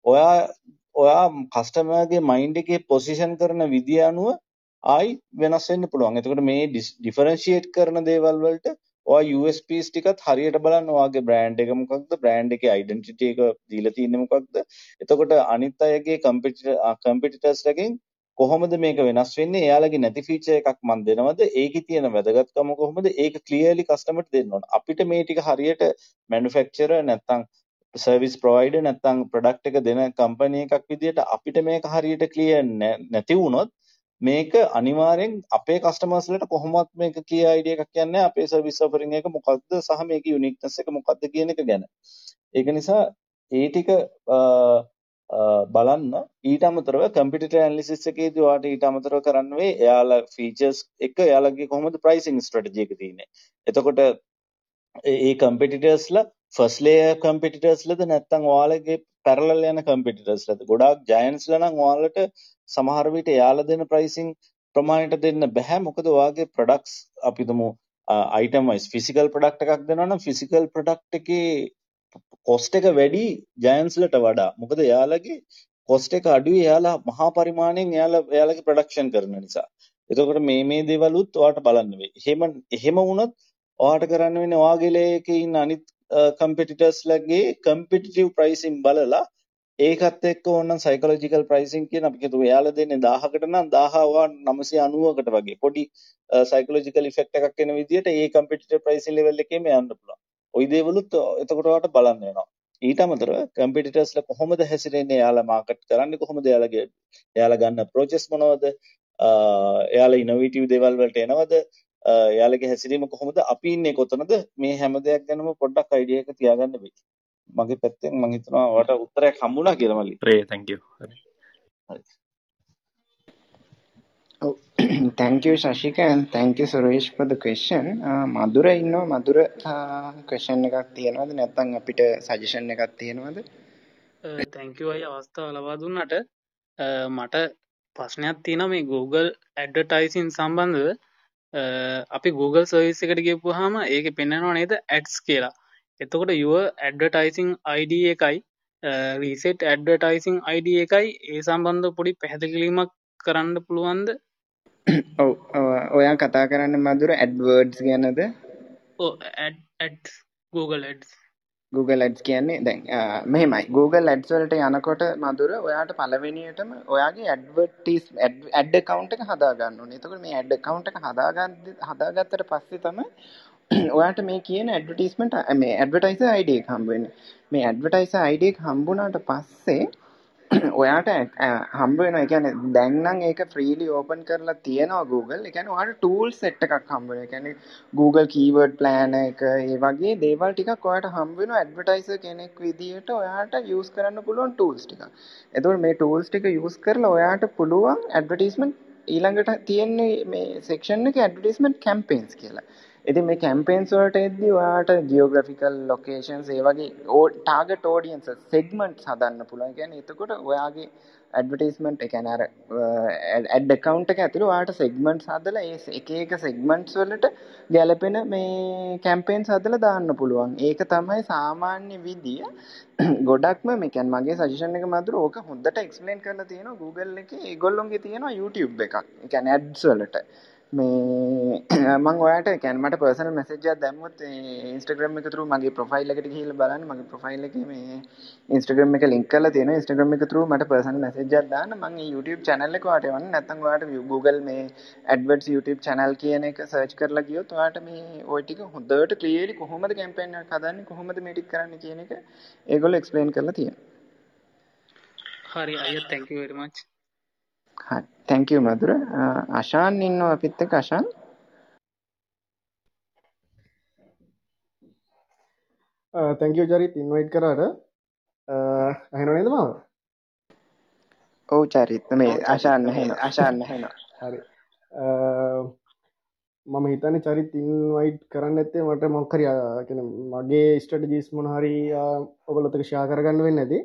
ඔයා ඔයා කස්ටමර්ගේ මයින්ඩ් එකේ පොසිෂන් කරන විදිය අනුව ආයි වෙනස් වෙන්න පුළුවන්. එතකොට මේ ඩිෆරන්ෂಿಯේට් කරන දේවල් වලට ඔයා USPs ටිකත් හරියට බලන්න ඔයාගේ බ්‍රෑන්ඩ් එක මොකක්ද? බ්‍රෑන්ඩ් එකේ ඩෙන්ටිටි එක දීලා තියෙන්නේ මොකක්ද? එතකොට අනිත් අයගේ කම්පිටිටර්ස්ලගෙන් කොහොමද මේක වෙනස් වෙන්නේ? එයාලගේ නැති ෆීචර් එකක් මන් දෙනවද? ඒකේ තියෙන වැදගත්කම කොහොමද? ඒක ක්ලියර්ලි කස්ටමර්ට දෙන්න ඕන. අපිට මේ ටික හරියට මැනුෆැක්චරර් නැත්තම් සර්විස් ප්‍රොවයිඩර් නැත්තම් ප්‍රොඩක්ට් එක දෙන කම්පැනි එකක් විදිහට අපිට මේක හරියට ක්ලියර් නැති වුණොත් මේක අනිවාර්යෙන් අපේ කස්ටමර්ස්ලට කොහොමවත් මේක කිය අයිඩියා එකක් කියන්නේ අපේ සර්විස් ඔෆරින් එක මොකක්ද සහ මේකේ යුනික්නස් එක මොකක්ද කියන එක ගැන. ඒක නිසා ඒ ටික බලන්න ඊට අමතරව කම්පියුටර් ඇනලිසිස් එකේදී ඔයාලට ඊට අමතරව කරන්න වෙයි එයාලා ෆීචර්ස් එක එයාලගේ කොහොමද ප්‍රයිසිං ස්ට්‍රැටජි එක තියෙන්නේ. එතකොට ඒ කම්පිටිටර්ස්ලා ෆස්ට් ලේයර් කම්පිටිටර්ස්ලද නැත්නම් ඔයාලගේ පැරලල් යන කම්පිටිටර්ස්ලද ගොඩාක් ජයන්ට්ස්ලා නම් ඔයාලට සමහර විට එයාලා දෙන ප්‍රයිසිං ප්‍රමාණයට දෙන්න බෑ මොකද ඔයාගේ ප්‍රොඩක්ට්ස් අපි තුමු අයිටම් වයිස් ෆිසිකල් ප්‍රොඩක්ට් එකක් දෙනවා නම් ෆිසිකල් ප්‍රොඩක්ට් එකේ කොස්ට් එක වැඩි ජයන්ස්ලට වඩා. මොකද එයාලගේ කොස්ට් එක අඩුයි එයාලා මහා පරිමාණයෙන් එයාලා එයාලගේ ප්‍රොඩක්ෂන් කරන නිසා. එතකොට මේ මේ දේවලුත් ඔයාට බලන්න වෙයි. එහෙම එහෙම වුණොත් ඔයාට කරන්න වෙන්නේ ඔයාගේ ලේකේ ඉන්න අනිත් කම්පිටිටර්ස්ලගේ කම්පිටිටිව් ප්‍රයිසින් බලලා ඒකත් එක්ක ඕනනම් සයිකොලොජිකල් ප්‍රයිසින් කියන අපි හිතුව එයාලා දෙන්නේ 1000කට නම් 1000 ඔයා 990කට වගේ පොඩි සයිකොලොජිකල් ඉෆෙක්ට් එකක් එන විදිහට ඒ කම්පිටිටර් ප්‍රයිසින් ලෙවල් එකේම යන්න පුළුවන්. ওই දේවලුත් එතකොට ඔයාලට බලන්න වෙනවා. ඊට අමතරව කම්පිටිටර්ස්ලා කොහොමද හැසිරෙන්නේ? එයාලා මාකට් කරන්නේ කොහොමද? එයාලගේ එයාලා ගන්න අප්‍රෝචස් මොනවද? එයාලා ඉනොවේටිව් දේවල් වලට එනවද? එයාලගේ හැසිරීම කොහොමද? අපි ඉන්නේ කොතනද? මේ හැම දෙයක් ගැනම පොඩ්ඩක් අයිඩියා එක තියාගන්න වෙයි. මගේ පැත්තෙන් මම හිතනවා ඔයාලට උත්තරයක් හම්බුණා කියලා මල්ලි. ප්‍රේ thank you. හරි. හරි. Oh, thank you, Shashika, and thank you, Suresh, for the question. මధుර ඉන්නවා මధుර question එකක් තියෙනවද නැත්නම් අපිට suggestion එකක් තියෙනවද? තැංක අයි අවස්ථාව ලබා දුන්නට මට ප්‍රශ්නයක් තියෙන මේ Google ඇඩටයිසින් සම්බන්ධව අපි Google සර්විස් එකට ගෙපු හම ඒක පෙන්න්නනවා නේද ඇඩ්ස් කියලා. එතකොට යුව ඇඩටයිසිං අයිඩ එකයි රීසෙට් ඇඩටයිසිං අයිඩ එකයි ඒ සම්බන්ධ පොඩි පැහැදිකිලීමක් කරන්න පුළුවන්ද? ඔව් ඔයා කතා කරන්න මදුර ඇඩ්වර්ඩ්ස් ගැනද? Google Ads Google Ads කියන්නේ දැන් මෙහෙමයි Google Ads වලට යනකොට මදුර ඔයාට පළවෙනියටම ඔයාගේ ඇඩ්වර්ටයිස් ඇඩ් account එක හදාගන්න ඕනේ. එතකොට මේ ඇඩ් account එක හදාගන්න හදාගත්තට පස්සේ තමයි ඔයාට මේ කියන ඇඩ්වර්ටයිස්මන්ට් මේ ඇඩ්වර්ටයිසර් ID එක හම්බ වෙන්නේ. මේ ඇඩ්වර්ටයිසර් ID එක හම්බුණාට පස්සේ ඔයාට හම්බ වෙනවා. ඒ කියන්නේ දැන් නම් ඒක ෆ්‍රීලි ඕපන් කරලා තියෙනවා Google. ඒ කියන්නේ ඔයාට ටූල්ස් සෙට් එකක් හම්බ වෙනවා. ඒ කියන්නේ Google keyword plan එක ඒ වගේ දේවල් ටිකක් ඔයාට හම්බ වෙනවා ඇඩ්වර්ටයිසර් කෙනෙක් විදියට ඔයාට යූස් කරන්න පුළුවන් ටූල්ස් ටික. එතකොට මේ ටූල්ස් ටික යූස් කරලා ඔයාට පුළුවන් ඇඩ්වර්ටයිස්මන්ට් ඊළඟට තියෙන්නේ මේ සෙක්ෂන් එකේ ඇඩ්වර්ටයිස්මන්ට් කැම්පේන්ස් කියලා. ඉතින් මේ කැම්පේන්ස් වලට එද්දි ඔයාට ජියෝග්‍රැෆිකල් ලොකේෂන්ස් ඒ වගේ ටාගට් ඔඩියන්ස් සෙග්මන්ට්ස් හදන්න පුළුවන්. කියන්නේ එතකොට ඔයාගේ ඇඩ්වර්ටයිස්මන්ට් ඒ කියන්නේ අර ඇඩ් account එක ඇතුළේ ඔයාට සෙග්මන්ට්ස් හදලා ඒ එක එක සෙග්මන්ට්ස් වලට ගැලපෙන මේ කැම්පේන්ස් හදලා දාන්න පුළුවන්. ඒක තමයි සාමාන්‍ය විදිය. ගොඩක්ම මේ කියන්නේ මගේ සජෙෂන් එක මතුරු ඕක හොඳට එක්ස්ප්ලেইন කරලා තියෙනවා Google එකේ. ඒගොල්ලොන්ගේ තියෙනවා YouTube එකක්. ඒ කියන්නේ ads වලට. මේ මං ඔයාට කියන්නේ මට පර්සනල් මැසේජ් එකක් දැම්මොත් Instagram එක through මගේ ප්‍රොෆයිල් එකට ගිහිල්ලා බලන්න. මගේ ප්‍රොෆයිල් එකේ මේ Instagram එක link කරලා තියෙනවා. Instagram එක through මට පර්සනල් මැසේජ් එකක් දාන්න. මං මේ YouTube channel එක ඔයාට එවන්න. නැත්නම් ඔයාට Google මේ AdWords YouTube channel කියන එක search කරලා ගියොත් ඔයාට මේ ওই ටික හොඳට clearly කොහොමද campaign එකක් හදන්නේ කොහොමද මේ ටික කරන්නේ කියන එක ඒගොල්ලෝ explain කරලා තියෙනවා. හරි අයියා thank you very much. හරි. තැංක යු මధుර. අශාන් ඉන්නවා අපිත් එක්ක. Ashan? Thank you Charith. Invite කරාට. අහෙන නේද මාව? ඔව් චරිත්. මේ අශාන් හෙන අශාන් හෙන හරි. මම හිතන්නේ චරිත් ඉන්වයිට් කරන්න ඇත්තේ මට මොකක් හරි ආ, කියන්නේ මගේ ස්ට්‍රැටජිස් මොන හරි ඔයගොල්ලොත් එක්ක ෂෙයා කරගන්න වෙන්නේ නැති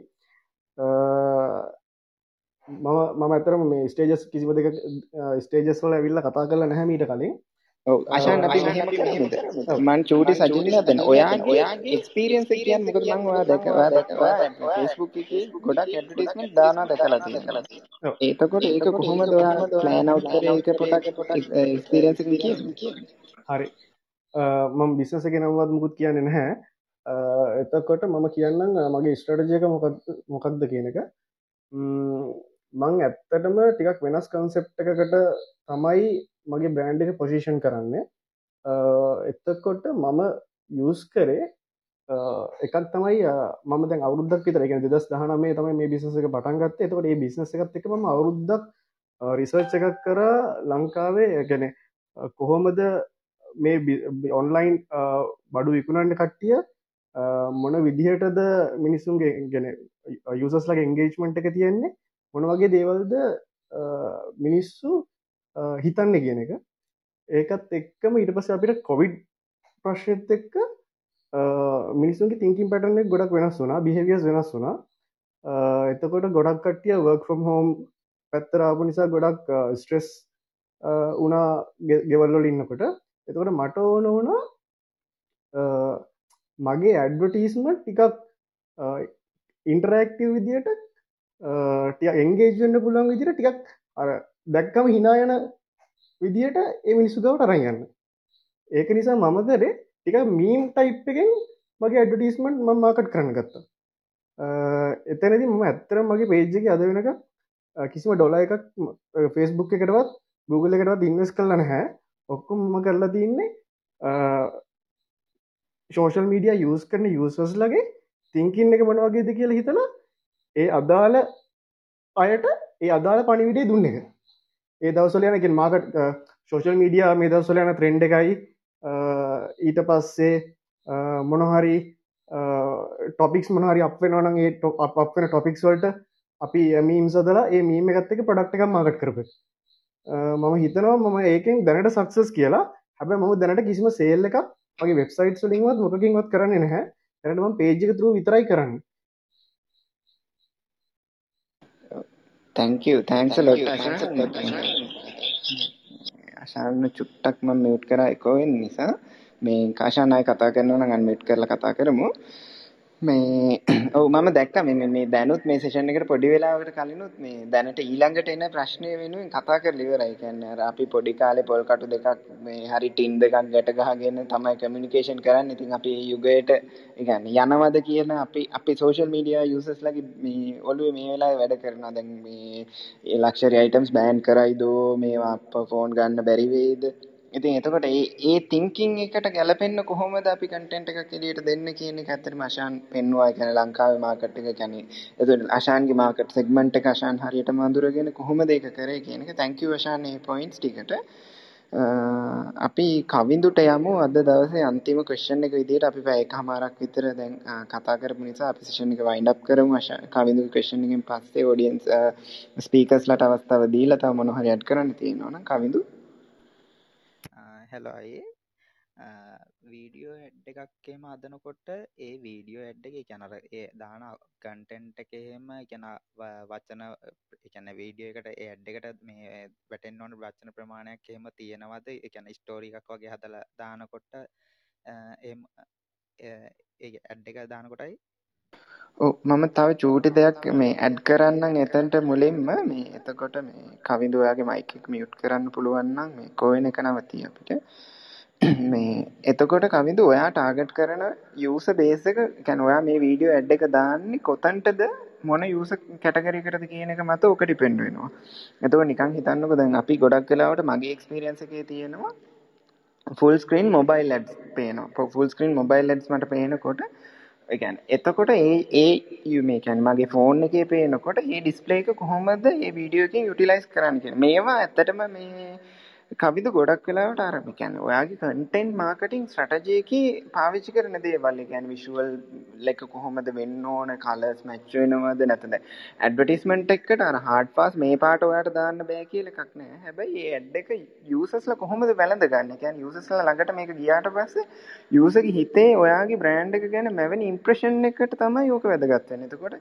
මම මම ඇතරම මේ ස්ටේජස් කිසිම දෙක ස්ටේජස් වල ඇවිල්ලා කතා කරලා නැහැ මීට කලින්. ඔව් අශාන් අපි මෙහෙම කරමුද? මං චූටි සජින්න දෙන්න ඔයාගේ එක්ස්පීරියන්ස් එක කියන්නේ මොකද මං ඔයා දැක ඔයා දැක ඔයා Facebook එකේ ගොඩක් ඇඩ්වර්ටයිස්මන්ට් දානවා දැකලා තියෙනවා. එතකොට ඒක කොහොමද ඔයා ප්ලෑන් අවුට් කරේ? ඒක පොඩක් එක්ස්පීරියන්ස් එක කියන්නේ. හරි. මම බිස්නස එක නම්වත් මුකුත් කියන්නේ නැහැ. එතකොට මම කියන්නම් මගේ ස්ට්‍රටජයක මොකක්ද මොකක්ද කියන එක මං ඇත්තටම ටිකක් වෙනස් කන්සෙප් එකකට තමයි මගේ බ්‍රෑන්් එක පොසිෂන් කරන්න. එත්තකොට මම යස් කරේ එකක් තමයි මම දැ අවුද්දක් විතර එක දෙදස් දහන මේ තමයි මේ බිසස එක පටන්ගත්ත එතකොට ඒ බිස්නස එකත් එක ම අවුරුද්දක් රිසර්ච් එකක් කර ලංකාවේ. ගැන කොහොමද මේ ඔන්ලයින් බඩු විකුණන්න කට්ටිය මොන විදිහටද මිනිස්සුන්ගේ ගැන යුසස්ලගේ එන්ගේජ්මන්ට් එක තියෙන්නේ. මොන වගේ දේවල්ද මිනිස්සු හිතන්න කියන එක. ඒකත් එක්කම ඊට පස්ස අපිට කොවිඩ් ප්‍රශ්නත් එක්ක මිනිසුන්ගේ තිංකින් පැටන ගොඩක් වෙනස් වුනා බිහිවියස් වෙනස් වුනා එතකොට ගොඩක් කටිය වර්ක් ෆම් හෝම් පැත්තරාපු නිසා ගොඩක් ස්ට්‍රෙස් උනා ගෙවල්ලොල ඉන්නකොට. එතකොට මට ඕන වුණා මගේ ඇඩ්වටීස්ම ටිකක් ඉන්ටරක්ටව විදියට ටිය එන්ගේජන්න පුළන් විදිර ටිකක් අර දැක්කම හිනායන විදියට ඒ මිනිස්සුගවට අරයන්න ඒක නිසා මම කරේ ටික මීම් ටයිප් එකෙන් මගේ ඇඩටිස්මන්ට් ම මාකට් කරන්න ගත්තා. එතනති මම ඇත්තර මගේ පේජ්ජක අද වෙනක කිසිම ඩොල එකක් ෆෙස්බුක් එකටවත් Google එකටවත් ඉන්වස් කරලන හැ ඔක්කුම මම කරලා තින්නේ ශෝෂල් මීඩිය යස් කරන යුසස් ලගේ තිංකින් එක මොන වගේද කියලා හිතලා ඒ අදාළ අයට ඒ අදාළ පනිවිඩේ දුන්න එක. ඒ දවසල යනකින් මාකට ශෝෂල් මීඩිය මේ දවසල යන ත්‍රෙන්ඩ් එකයි. ඊට පස්සේ මොනහරි ටොපික්ස් මොනහරි අපෙනවනගේ අප අපෙන ටොපික්ස් වලට අපි මීම් සදලා ඒ මීම එකත් එක පඩක්ට එකක් මාකට් කරප මම හිතනවා මම ඒකෙන් දැනට සක්සස් කියලා. හැබ ම දැනට කිසිම සේල් එකක් මගේ වෙබ්සයිට් ලින්වත් මොකින්වත් කරන්න නැහැ. දැනටම පේජික තුරු විතරයි කරන්න. තැංක තැන්ක්ස් ලොට් අශාන්න චුට්ටක් මම මියුට් කරා එකෝවෙන් නිසා මේ කාශානාය කතා කරනවා නම් අන්මියුට් කරලා කතා කරමු මේ ඔව් මම දැක්කා මේ මේ දැනුත් මේ සෙෂන් එකට පොඩි වෙලාවකට කලිනුත් මේ දැනට ඊළඟට එන ප්‍රශ්නය වෙනුවෙන් කතා කරලා ඉවරයි. කියන්නේ අර අපි පොඩි කාලේ පොල් කටු දෙකක් මේ හරි ටින් දෙකක් ගැට ගහගෙන තමයි කමියුනිකේෂන් කරන්නේ. ඉතින් අපි යුගයට ඒ කියන්නේ යනවද කියන අපි අපි සෝෂල් මීඩියා යූසර්ස්ලාගේ මේ ඔළුවේ මේ වෙලාවේ වැඩ කරනවා. දැන් මේ ලක්ෂරි අයිටම්ස් බෑන් කරයිද මේවා ෆෝන් ගන්න බැරි වෙයිද? ඉතින් එතකොට ඒ ඒ තින්කින් එකට ගැලපෙන්න කොහොමද අපි කන්ටෙන්ට් එකක් එළියට දෙන්න කියන එක ඇත්තටම අශාන් පෙන්වුවා. ඒ කියන්නේ ලංකාවේ මාකට් එක කියන්නේ එතකොට අශාන්ගේ මාකට් සෙග්මන්ට් එක අශාන් හරියටම අඳුරගෙන කොහොමද ඒක කරේ කියන එක. thank you අශාන් මේ පොයින්ට්ස් ටිකට. අපි කවිඳුට යමු අද දවසේ අන්තිම ක්වෙස්චන් එක විදිහට අපි පැය එකමාරක් විතර දැන් කතා කරපු නිසා අපි සෙෂන් එක වයින්ඩ් අප් කරමු කවිඳුගේ ක්වෙස්චන් එකෙන් පස්සේ ඔඩියන්ස් ස්පීකර්ස්ලාට අවස්ථාව දීලා තව මොනවා හරි ඇඩ් කරන්න තියෙනවා නම් කවිඳු හැලෝ අයියේ වීඩියෝ ඇඩ් එකක් එහෙම හදනකොට ඒ වීඩියෝ ඇඩ් එකේ කියන්නේ අර ඒ දාන කන්ටෙන්ට් එකේ එහෙම කියන වචන ඒ කියන්නේ වීඩියෝ එකට ඒ ඇඩ් එකට මේ වැටෙන්න ඕන වචන ප්‍රමාණයක් එහෙම තියෙනවද? ඒ කියන්නේ ස්ටෝරි එකක් වගේ හදලා දානකොට එහෙම ඒ ඇඩ් එක දානකොටයි ඔව් මම තව චූටි දෙයක් මේ ඇඩ් කරන්නම් එතනට මුලින්ම මේ එතකොට මේ කවිඳු ඔයාගේ මයික් එක මියුට් කරන්න පුළුවන් නම් මේ කෝවෙන එක නවතියි අපිට මේ එතකොට කවිඳු ඔයා ටාගට් කරන යූසර් බේස් එක කියන්නේ ඔයා මේ වීඩියෝ ඇඩ් එක දාන්නේ කොතනටද මොන යූසර් කැටගරි එකටද කියන එක මත ඔක ඩිපෙන්ඩ් වෙනවා. එතකොට නිකන් හිතන්නකෝ දැන් අපි ගොඩක් වෙලාවට මගේ එක්ස්පීරියන්ස් එකේ තියෙනවා ෆුල් ස්ක්‍රීන් මොබයිල් ඇඩ්ස් පේනවා. ෆුල් ස්ක්‍රීන් මොබයිල් ඇඩ්ස් මට පේනකොට එකන් එතකොට ඒ ඒ යමකන් මගේ ෆෝන් එක පේනකොට ඒ ඩිස්පලේ එක කොහොමද ඒ වීඩියෝකින් යුටිලයිස් කරන්න කිය මේවා ඇත්තටම මේ කවිද ගොඩක් වෙලාවට අර ඒ කියන්නේ ඔයාගේ කන්ටෙන්ට් මාකටිං ස්ට්‍රැටජි එකේ පාවිච්චි කරන දේවල් ඒ කියන්නේ විෂුවල් එක කොහොමද වෙන්න ඕන කලර්ස් මැච් වෙනවද නැත්නම් ඇඩ්වර්ටයිස්මන්ට් එකකට අර හાર્ඩ් පාස් මේ පාට ඔයාට දාන්න බෑ කියලා එකක් නෑ. හැබැයි මේ ඇඩ් එක යූසර්ස්ලා කොහොමද වැළඳගන්නේ කියන්නේ යූසර්ස්ලා ළඟට මේක ගියාට පස්සේ යූසර්ගේ හිතේ ඔයාගේ බ්‍රෑන්ඩ් එක ගැන මැවෙන ඉම්ප්‍රෙෂන් එකකට තමයි ඕක වැදගත් වෙන්නේ. එතකොට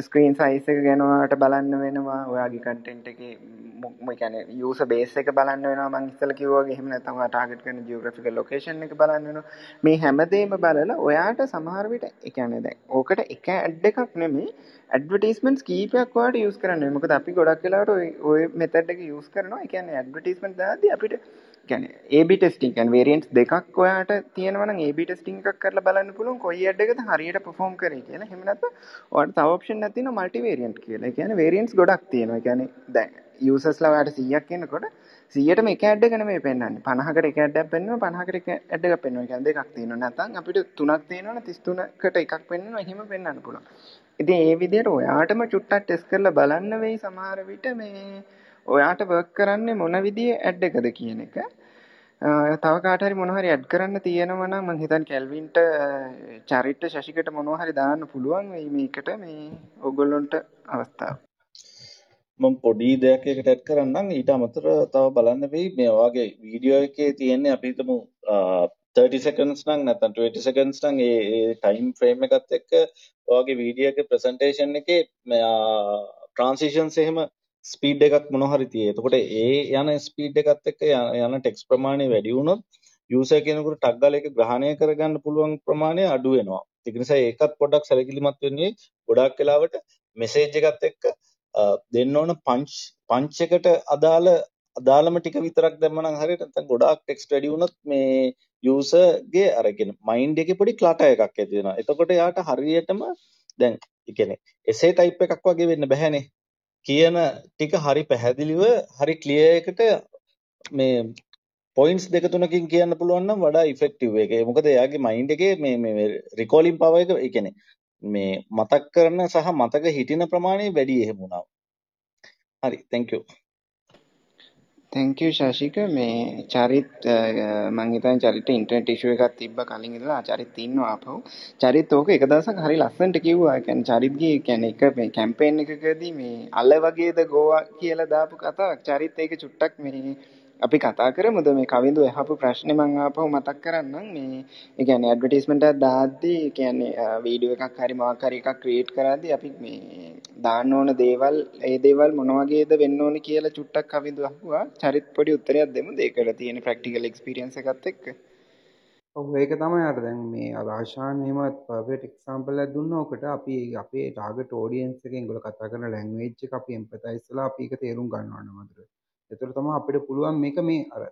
ස්ක්‍රීන් සයිස් එක ගැන ඔයාලට බලන්න වෙනවා ඔයාගේ කන්ටෙන්ට් එකේ මොකද කියන්නේ යූසර් බේස් එක බලන්න වෙනවා. මම ඉස්සෙල්ලා කිව්වා වගේ එහෙම නැත්නම් ඔයා ටාගට් කරන ජියෝග්‍රැෆිකල් ලොකේෂන් එක බලන්න වෙනවා මේ හැමදේම බලලා ඔයාට සමහර විට ඒ කියන්නේ දැන් ඕකට එක ඇඩ් එකක් නෙමෙයි ඇඩ්වර්ටයිස්මන්ට්ස් කීපයක් ඔයාලට යූස් කරන්න වෙනවා මොකද අපි ගොඩක් වෙලාවට ওই ওই මෙතඩ් එක යූස් කරනවා ඒ කියන්නේ ඇඩ්වර්ටයිස්මන්ට් දාද්දි අපිට කියන්නේ AB ටෙස්ටිං කියන්නේ වේරියන්ට්ස් දෙකක් ඔයාට තියෙනවා නම් AB ටෙස්ටිං එකක් කරලා බලන්න පුළුවන් කොයි ඇඩ් එකද හරියට perform කරේ කියලා. එහෙම නැත්නම් ඔයාලට තව ඔප්ෂන් එකක් තියෙනවා මල්ටි වේරියන්ට් කියලා. ඒ කියන්නේ වේරියන්ට්ස් ගොඩක් තියෙනවා. ඒ කියන්නේ දැන් යූසර්ස්ලා ඔයාලට 100ක් එනකොට 100ටම එක ඇඩ් එක නෙමෙයි පෙන්වන්නේ. 50කට එක ඇඩ් එකක් පෙන්වනවා 50කට එක ඇඩ් එකක් පෙන්වනවා. ඒ කියන්නේ දෙකක් තියෙනවා. නැත්නම් අපිට තුනක් තියෙනවනේ 33කට එකක් පෙන්වනවා. එහෙම පෙන්වන්න පුළුවන්. ඉතින් ඒ විදිහට ඔයාටම චුට්ටක් ටෙස්ට් කරලා බලන්න වෙයි සමහර විට මේ ඔයාට වර්ක් කරන්නේ මොන විදිහේ ඇඩ් එකද කියන එක. තව කාට හරි මොනවා හරි ඇඩ් කරන්න තියෙනවා නම් මං හිතන්නේ කැල්වින්ට චරිට ශශිකට මොනවා හරි දාන්න පුළුවන් වෙයි මේකට මේ ඕගොල්ලොන්ට අවස්ථාව. මම පොඩි දෙයක් එකට ඇඩ් කරන්නම් ඊට අමතරව තව බලන්න වෙයි මේ වගේ වීඩියෝ එකේ තියෙන්නේ අපි හිතමු 30 seconds නම් නැත්නම් 20 seconds නම් ඒ ඒ ටයිම් ෆ්‍රේම් එකත් එක්ක ඔයාගේ වීඩියෝ එකේ ප්‍රසන්ටේෂන් එකේ ට්‍රාන්සිෂන්ස් එහෙම ස්පීඩ් එකක් මොනවා හරි තියෙයි. එතකොට ඒ යන ස්පීඩ් එකත් එක්ක යන ටෙක්ස්ට් ප්‍රමාණය වැඩි වුණොත් යූසර් කෙනෙකුට ටග් ගාලා ඒක ග්‍රහණය කරගන්න පුළුවන් ප්‍රමාණය අඩු වෙනවා. ඒක නිසා ඒකත් පොඩ්ඩක් සැලකිලිමත් වෙන්නේ ගොඩාක් වෙලාවට මෙසේජ් එකත් එක්ක දෙන්න ඕන පංච් පංච් එකට අදාළ අදාළම ටික විතරක් දැම්මනම් හරියට නැත්නම් ගොඩාක් ටෙක්ස්ට් වැඩි වුණොත් මේ යූසර්ගේ අර කියන මයින්ඩ් එකේ පොඩි ක්ලටර් එකක් ඇති වෙනවා. එතකොට යාට හරියටම දැන් ඒ කියන්නේ එසේ ටයිප් එකක් වගේ වෙන්න බෑනේ. කියන ටික හරි පැහැදිලිව හරි ක්ලියර් එකට මේ පොයින්ට්ස් දෙක තුනකින් කියන්න පුළුවන් නම් වඩා ඉෆෙක්ටිව් එක. මොකද එයාගේ මයින්ඩ් එකේ මේ මේ රිකෝලින් පවර් එක ඒ කියන්නේ මේ මතක් කරන සහ මතක හිටින ප්‍රමාණය වැඩි එහෙම වුණා. හරි thank you. thank you ශාෂික මේ චරිත් මං හිතන්නේ චරිත ඉන්ටර්නෙට් ඉෂුව එකක් තිබ්බ කලින් ඉඳලා චරිත් ඉන්නවා ආපහු චරිත් ඕක එක දවසක් හරි ලස්සනට කිව්වා ඒ කියන්නේ චරිත්ගේ කියන්නේ එක මේ කැම්පේන් එකකදී මේ අල වගේද ගෝවා කියලා දාපු කතාවක් චරිත් ඒක චුට්ටක් මේ අපි කතා කරමුද මේ කවිඳු අහපු ප්‍රශ්නේ මම ආපහු මතක් කරන්නම්. මේ ඒ කියන්නේ ඇඩ්වර්ටයිස්මන්ට් එකක් දාද්දී කියන්නේ වීඩියෝ එකක් හරි මොකක් හරි එකක් ක්‍රියේට් කරද්දී අපි මේ දාන්න ඕන දේවල් ඒ දේවල් මොන වගේද වෙන්න ඕන කියලා චුට්ටක් කවිඳු අහුවා. චරිත් පොඩි උත්තරයක් දෙමු. ඒකට තියෙන ප්‍රැක්ටිකල් එක්ස්පීරියන්ස් එකත් එක්ක. ඔව් ඒක තමයි අර දැන් මේ ආශාන් එහෙම පර්ෆෙක්ට් එක්සැම්පල් එකක් දුන්න. ඔකට අපි අපේ ටාගට් ඔඩියන්ස් එකෙන් ඒගොල්ලෝ කතා කරන ලැන්ග්වේජ් එක අපි එම්පතයිස් කරලා අපි ඒක තේරුම් ගන්න ඕන මතර. එතකොට තමයි අපිට පුළුවන් මේක මේ අර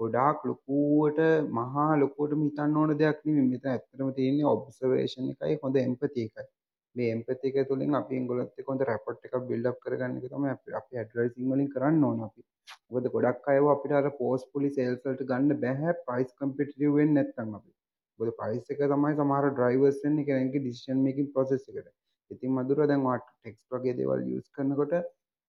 ගොඩාක් ලොකුවට මහා ලොකුවටම හිතන්න ඕන දෙයක් නෙමෙයි. මෙතන ඇත්තටම තියෙන්නේ ඔබ්සර්වේෂන් එකයි හොඳ එම්පති එකයි. මේ එම්පති එක තුළින් අපි ඒගොල්ලොත් එක්ක හොඳ රැපෝට් එකක් බිල්ඩ් අප් කරගන්න එක තමයි අපි අපි ඇඩ්වර්ටයිසින් වලින් කරන්න ඕන අපි. මොකද ගොඩක් අයව අපිට අර ෆෝස්ෆුලි සේල්ස් වලට ගන්න බෑ ප්‍රයිස් කම්පිටිටිව් වෙන්නේ නැත්නම් අපි. මොකද ප්‍රයිස් එක තමයි සමහර ඩ්‍රයිවර්ස් වෙන්නේ කෙනෙක්ගේ ඩිසිෂන් මේකින් ප්‍රොසෙස් එකට. ඉතින් මදුර දැන් ඔයාට ටෙක්ස්ට් වගේ දේවල් යූස් කරනකොට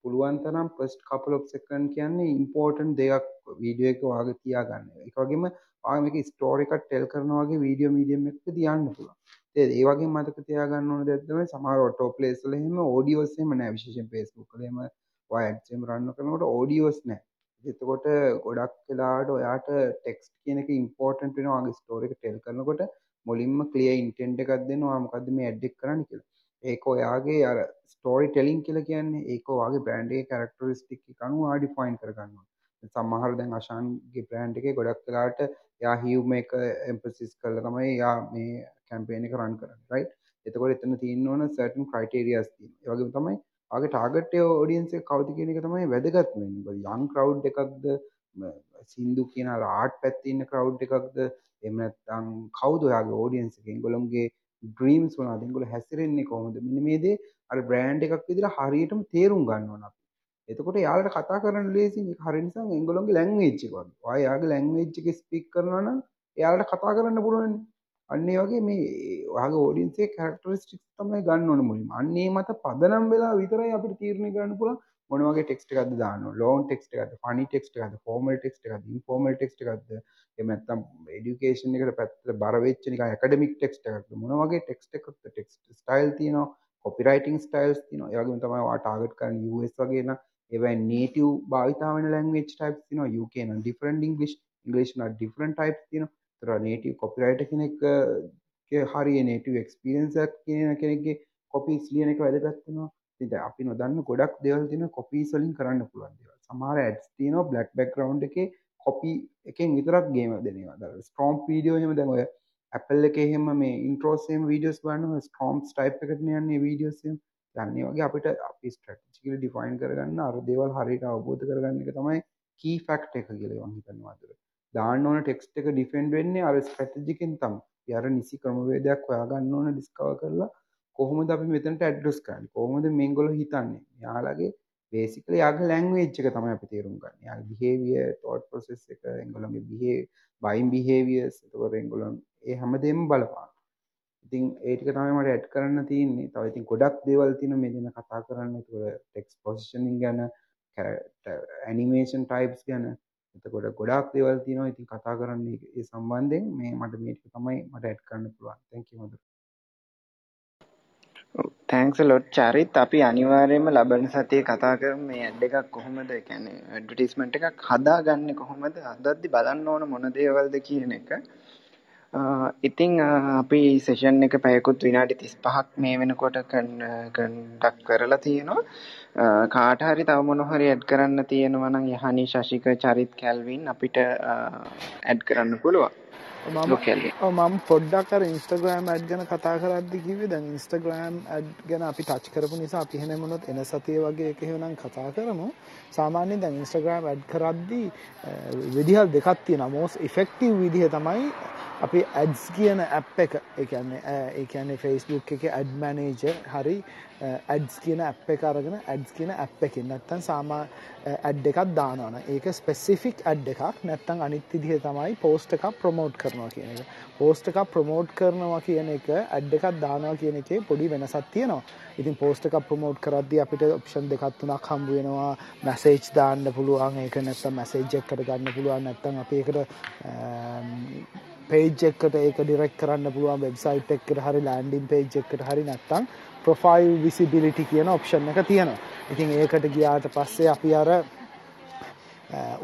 පුළුවන් තරම් ෆස්ට් කපල් ඔෆ් සෙකන්ඩ් කියන්නේ ඉම්පෝර්ටන්ට් දෙයක් වීඩියෝ එක වාගේ තියාගන්න. ඒක වගේම ඔයා මේක ස්ටෝරි එකක් ටෙල් කරනවා වගේ වීඩියෝ මීඩියම් එකක තියන්න පුළුවන්. ඒ ඒ වගේ මතක තියාගන්න ඕන දෙයක් තමයි සමහර ඔටෝ ප්ලේස් වල එහෙම ඔඩියෝස් එහෙම නැහැ විශේෂයෙන් Facebook වල එහෙම ඔයා ඇඩ්ස් එහෙම රන් කරනකොට ඔඩියෝස් නැහැ. එතකොට ගොඩක් වෙලාවට ඔයාට ටෙක්ස්ට් කියන එක ඉම්පෝර්ටන්ට් වෙනවා වගේ ස්ටෝරි එක ටෙල් කරනකොට මුලින්ම ක්ලියර් ඉන්ටෙන්ට් එකක් දෙන්න ඔයා මොකද්ද මේ ඇඩ් එක කරන්න කියලා. ඒක ඔයාගේ අර ස්ටෝරි ටෙලින් කියලා කියන්නේ ඒක ඔයාගේ බ්‍රෑන්ඩ් එකේ කැරක්ටරිස්ටික් එක අනුව ඔයා ඩිෆයින් කරගන්නවා. සමහර දැන් අශාන්ගේ බ්‍රෑන්ඩ් එකේ ගොඩක් වෙලාවට එයා හියුම එක එම්ෆසිස් කරලා තමයි එයා මේ කැම්පේන් එක රන් කරන්නේ රයිට්. එතකොට එතන තියෙන්න ඕන සර්ටන් ක්‍රයිටේරියාස් තියෙනවා. ඒ වගේම තමයි ආගේ ටාගට් ඔඩියන්ස් එක කවුද කියන එක තමයි වැදගත් වෙන්නේ. යං ක්‍රවුඩ් එකක්ද සින්දු කියන ආට් පැත්තේ ඉන්න ක්‍රවුඩ් එකක්ද එහෙම නැත්නම් කවුද ඔයාගේ ඔඩියන්ස් එක? ඒගොල්ලොන්ගේ ඩ්‍රීම්ස් වුණා දෙගොල්ලෝ හැසිරෙන්නේ කොහොමද මෙන්න මේ දේ අර බ්‍රෑන්ඩ් එකක් විදිහට හරියටම තේරුම් ගන්න ඕන අපි. එතකොට යාළට කතා කරන්න ලේසි මේක හරිය නිසා ඒගොල්ලෝගේ ලැන්ග්වේජ් එක වගේ. ඔයා යාගේ ලැන්ග්වේජ් එක ස්පීක් කරනවා නම් එයාලට කතා කරන්න පුළුවන්. අන්න ඒ වගේ මේ ඔයාගේ ඔඩියන්ස් එකේ කැරක්ටරිස්ටික්ස් තමයි ගන්න ඕන මුලින්ම. අන්න ඒ මත පදනම් වෙලා විතරයි අපිට තීරණය කරන්න පුළුවන් මොනවගේ ටෙක්ස්ට එකද දාන්න ලෝන් ටෙක්ස්ට එකද පනි ටෙක්ස්ට එකද ෆෝමල් ටෙක්ස්ට එකද ඉන්ෆෝමල් ටෙක්ස්ට එකක්ද? එමනත්තම් එඩියුකේෂන් එකට පැත්තල බරවෙච්ච නික ඇකඩමික් ටෙක්ස්ට එකක්ද? මොනවගේ ටෙක්ස්ට එකක්ද? ටෙක්ස්ට ස්ටයිල් තියෙනවා කොපිරයිටං ස්ටයිල්ස් තින යගම තමයිවා ටාගට් කරන ස් වගේන ඒවයි නේටව් භාවිතාවන ලැංවේච් ටයිප් තින යුකන ඩිෆරන් ඉංගලිස් ඉංගලිස්න ඩිෆරන් ටයිප් තින තර නේටව කොපිරයිට කෙනෙක් හරි නේටව එක්ස්පිරන්සක් කියන කෙනෙගේ කොපිස් ලියන එක වැදගත්තිනවා වෙනවා ඉතින් අපි නොදන්න ගොඩක් දේවල් තියෙනවා කොපීස් වලින් කරන්න පුළුවන් දේවල්. සමහර ඇඩ්ස් තියෙනවා බ්ලැක් බෑග්ග්‍රවුන්ඩ් එකේ කොපි එකෙන් විතරක් ගේම දෙනවා ද ස්ට්‍රෝම් වීඩියෝ එහෙම දැන් ඔය Apple එකේ එහෙම මේ ඉන්ට්‍රෝස් එහෙම වීඩියෝස් බලනවා ස්ට්‍රෝම්ස් ටයිප් එකට යන්නේ වීඩියෝස් එහෙම. දැන් වගේ අපිට අපි ස්ට්‍රැටජිකලි ඩිෆයින් කරගන්න අර දේවල් හරියට අවබෝධ කරගන්න එක තමයි කී ෆැක්ට් එක කියලා මම හිතනවා අතට දාන්න ඕන ටෙක්ස්ට් එක ඩිෆෙන්ඩ් වෙන්නේ අර ස්ට්‍රැටජිකෙන් තමයි. අර නිසි ක්‍රමවේදයක් හොයාගන්න ඕන ඩිස්කවර් කරලා කොහොමද අපි මෙතනට ඇඩ්‍රස් කරන්නේ? කොහොමද මේගොල්ලෝ හිතන්නේ? යාළගේ බේසිකලි යාගේ ලැන්ග්වේජ් එක තමයි අපි තේරුම් ගන්න. යාගේ බිහේවියර් තෝට් ප්‍රොසෙස් එක එංගොල්ලන්ගේ බිහේ බයින් බිහේවියර්ස් එතකොට එංගොල්ලන් ඒ හැමදේම බලපාන ඉතින් ඒ ටික තමයි මට ඇඩ් කරන්න තියෙන්නේ. තව ඉතින් ගොඩක් දේවල් තියෙනවා මේ දින කතා කරන්න. ඒතකොට ටෙක්ස්ට් පොසිෂනින් ගැන ඇනිමේෂන් ටයිප්ස් ගැන. එතකොට ගොඩක් දේවල් තියෙනවා. ඉතින් කතා කරන්න ඒ සම්බන්ධයෙන් මේ මට මේ ටික තමයි මට ඇඩ් කරන්න පුළුවන්. Thank you Madhura. Thanks lot Charith අපි අනිවාර්යයෙන්ම ලබන සතියේ කතා කරමු. මේ ඇඩ් එකක් කොහොමද? ඒ කියන්නේ ඇඩ්වර්ටයිස්මන්ට් එකක් හදාගන්නේ කොහොමද? හදද්දි බලන්න ඕන මොන දේවල්ද කියන එක. ඉතින් අපි සෙෂන් එක පැයකුත් විනාඩි 35ක් මේ වෙනකොට කන්ඩක්ට් කරලා තියෙනවා. කාට හරි තව මොන හරි ඇඩ් කරන්න තියෙනවා නම් යහනි ශශික චරිත් කැල්වින් අපිට ඇඩ් කරන්න පුළුවන්. මම පොඩ්ඩක් අර ඉන්ස්ටග්‍රෑම් ඇඩ් ගැන කතා කරද්දි කිව්වේ. දැන් ඉන්ස්ටග්‍රෑම් ඇඩ් ගැන අපි ටච් කරපු නිසා අපි එහෙම වුණොත් එන සතියේ වගේ එක එහෙනම් කතා කරමු. සාමාන්‍යයෙන් දැන් ඉන්ස්ටග්‍රෑම් ඇඩ් කරද්දි විදිහල් දෙකක් තියෙනවා. Most effective විදිහ තමයි අපි ඇඩ්ස් කියන ඇප් එක ඒ කියන්නේ eh, ඒ කියන්නේ Facebook එකේ ඇඩ් මැනේජර් හරි eh, ඇඩ්ස් කියන ඇප් එක අරගෙන ඇඩ්ස් කියන ඇප් එකෙන් නැත්තම් සාමා eh, ඇඩ් එකක් දානවා ඒක ස්පෙસિෆික් ඇඩ් එකක් නැත්තම් අනිත් විදිහ තමයි පෝස්ට් එකක් ප්‍රොමෝට් කරනවා කියන එක. පෝස්ට් එකක් ප්‍රොමෝට් කරනවා කියන එක ඇඩ් එකක් දානවා කියන එකේ පොඩි වෙනසක් තියෙනවා. ඉතින් පෝස්ට් එකක් ප්‍රොමෝට් කරද්දී අපිට ඔප්ෂන් දෙකක් තුනක් හම්බ වෙනවා. මැසේජ් දාන්න පුළුවන්. ඒක නැත්තම් මැසේජ් එකකට ගන්න පුළුවන්. නැත්තම් අපි ඒකට පේජ් එකට ඒක ඩිරෙක් කරන්න පුළුවන් වෙබ්සයිට් එකට හරි ලෑන්ඩින් පේජ් එකට හරි නැත්තම් ප්‍රොෆයිල් විසිබිලිටි කියන ඔප්ෂන් එක තියෙනවා. ඉතින් ඒකට ගියාට පස්සේ අපි අර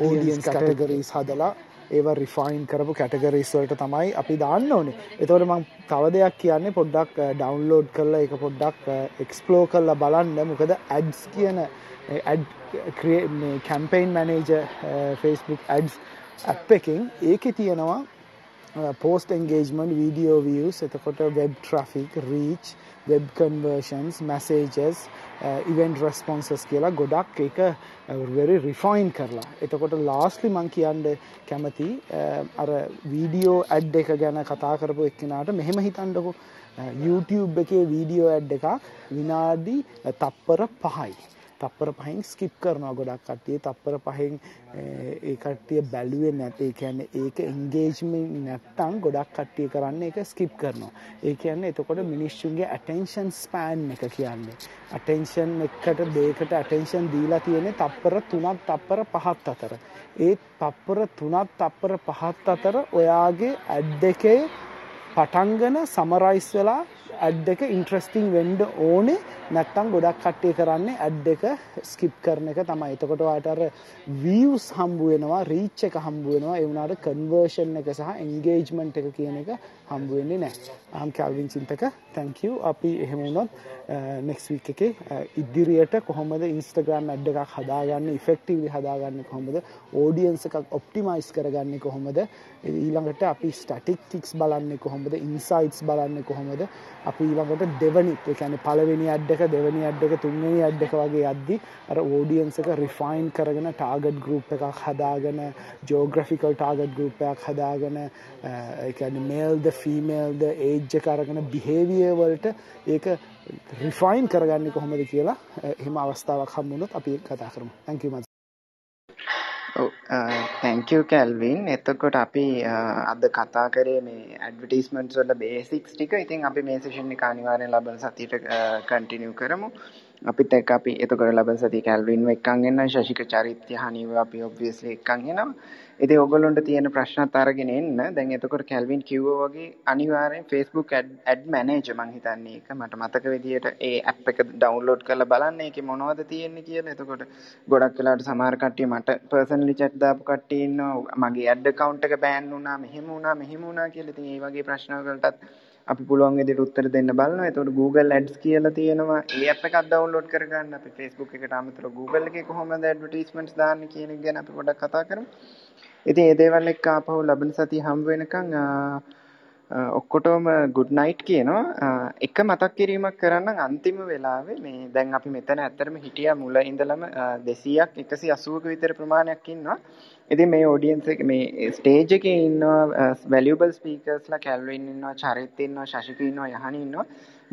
ඕඩියන්ස් කැටගරීස් හදලා ඒව රිෆයින් කරපු කැටගරීස් වලට තමයි අපි දාන්න ඕනේ. එතකොට මම තව දෙයක් කියන්නේ පොඩ්ඩක් ඩවුන්ලෝඩ් කරලා ඒක පොඩ්ඩක් එක්ස්ප්ලෝර් කරලා බලන්න. මොකද ඇඩ්ස් කියන campaign manager Facebook ads app එකෙන් ඒකේ තියෙනවා පෝස්ට එන්ගේජමන්ට් වීඩියෝ වියස් එතකොට web traffic reach web conversions messages event responses කියලා ගොඩක් එක වෙරි රිෆයින් කරලා. එතකොට ලාස්ලි මං කියන්න කැමති uh, අර වීඩියෝ ඇඩ් එක ගැන කතා කරපු එක්කෙනාට මෙහෙම හිතන්නකෝ. Uh, YouTube එකේ වීඩියෝ ඇඩ් එකක් විනාඩි uh, තප්පර පහයි. තප්පර පහෙන් ස්කිප් කරනවා ගොඩක් කට්ටිය. තප්පර පහෙන් ඒ කට්ටිය බැලුවේ නැත ඒ කියන්නේ ඒක එන්ගේජ්මන්ට් නැත්තම් ගොඩක් කට්ටිය කරන්නේ ඒක ස්කිප් කරනවා. ඒ කියන්නේ එතකොට මිනිස්සුන්ගේ ඇටෙන්ෂන් ස්පෑන් එක කියන්නේ. ඇටෙන්ෂන් එකට දෙයකට ඇටෙන්ෂන් දීලා තියෙන්නේ තප්පර 3ක් තප්පර 5ක් අතර. ඒ තප්පර 3ක් තප්පර 5ක් අතර ඔයාගේ ඇඩ් එකේ පටන්ගෙන සමරයිස් වෙලා ඇඩ් එක ඉන්ට්‍රස්ටිං වෙන්ඩ ඕනේ. නැත්තම් ගොඩක් කට්ටිය කරන්නේ ඇඩ් එක ස්කිප් කරන එක තමයි. එතකොට වාට අර වීවස් හම්බු වෙනවා රීච් එක හම්බු වෙනවා. ඒ වුණාට කන්වර්ෂන් එක සහ එන්ගේජ්මන්ට් එක කියන එක හම්බු වෙන්නේ නැහැ. අම් කැල්වින් චින්තක thank you. අපි එහෙම වුණොත් නෙක්ස් වීක් එකේ ඉදිරියට කොහොමද ඉන්ස්ටාග්‍රෑම් ඇඩ් එකක් හදාගන්නේ ඉෆෙක්ටිව්ලි හදාගන්නේ කොහොමද? ඕඩියන්ස් එකක් ඔප්ටිමයිස් කරගන්නේ කොහොමද? ඊළඟට අපි ස්ටැටික්ටික්ස් බලන්නේ කොහොමද? ඉන්සයිට්ස් බලන්නේ කොහොමද? අපි ඊළඟට දෙවනි ඒ කියන්නේ පළවෙනි ඇඩ් එක දෙවැනි ඇඩ් එක තුන්වෙනි ඇඩ් එක වගේ යද්දි අර ඕඩියන්ස් එක රිෆයින් කරගෙන ටාගට් ගෲප් එකක් හදාගෙන ජෝග්‍රැෆිකල් ටාගට් ගෲප් එකක් හදාගෙන ඒ කියන්නේ මේල්ද ෆීමේල්ද ඒජ් එක අරගෙන බිහේවියර් වලට ඒක රිෆයින් කරගන්නේ කොහොමද කියලා එහෙම අවස්ථාවක් හම්බුනොත් අපි කතා කරමු. thank Oh, uh, you thank you කැල්වින් එතකොට අපි uh, අද කතා කරේ මේ ඇඩ්වටස්මන්ට් වල බේසික්ස් ටික. ඉතින් අපි මේ සේෂන් එක අනිවාර්යෙන් ලබන සතියට uh, කන්ටිනියු කරමු. අපිත් එක්ක අපි එතකොට ලබන සතිය කැල්වින් එක්කන් එන්න ශශික චරිත්‍ය හනිව අපි ඔබ්වියස්ලි එක්කන් එනවා. ඉතින් ඔයගොල්ලොන්ට තියෙන ප්‍රශ්නත් අරගෙන එන්න. දැන් එතකොට කැල්වින් කිව්වා වගේ අනිවාර්යෙන් Facebook ad manager මං හිතන්නේ ඒක මට මතක විදියට ඒ ඇප් එක ඩවුන්ලෝඩ් කරලා බලන්න ඒකේ මොනවද තියෙන්නේ කියලා. එතකොට ගොඩක් වෙලාවට සමහර කට්ටිය මට පර්සනලි chat දාපු කට්ටිය ඉන්නවා. මගේ ad account එක බෑන් වුණා, මෙහෙම වුණා, මෙහෙම වුණා කියලා. ඉතින් ඒ වගේ ප්‍රශ්න වලටත් අපි පුළුවන් විදිහට උත්තර දෙන්න බලනවා. එතකොට Google Ads කියලා තියෙනවා. ඒ app එකක් download කරගන්න. අපි Facebook එකට අමතරව Google එකේ කොහොමද advertisements දාන්නේ කියන එක ගැන අපි පොඩ්ඩක් කතා කරමු. ඉතින් ඒ දේවල් එක්ක ආපහු ලබන සතිය හම්බ වෙනකන් ඔක්කොටම ගුඩ් නයිට් කියනවා. එක මතක් කිරීමක් කරන්න අන්තිම වෙලාවේ මේ දැන් අපි මෙතන ඇත්තරම හිටිය මුල ඉඳලම දෙසීයක් එකසි අසුවක විතර ප්‍රමාණයක් ඉන්නවා. ඉතින් මේ ඔඩියන්ස් එක මේ ස්ටේජ් එකේ ඉන්නවා වැලියබල් ස්පීකර්ස්ලා කැල්වින් ඉන්නවා චරිත් ඉන්නවා ශශික ඉන්නවා යහනි ඉන්නවා.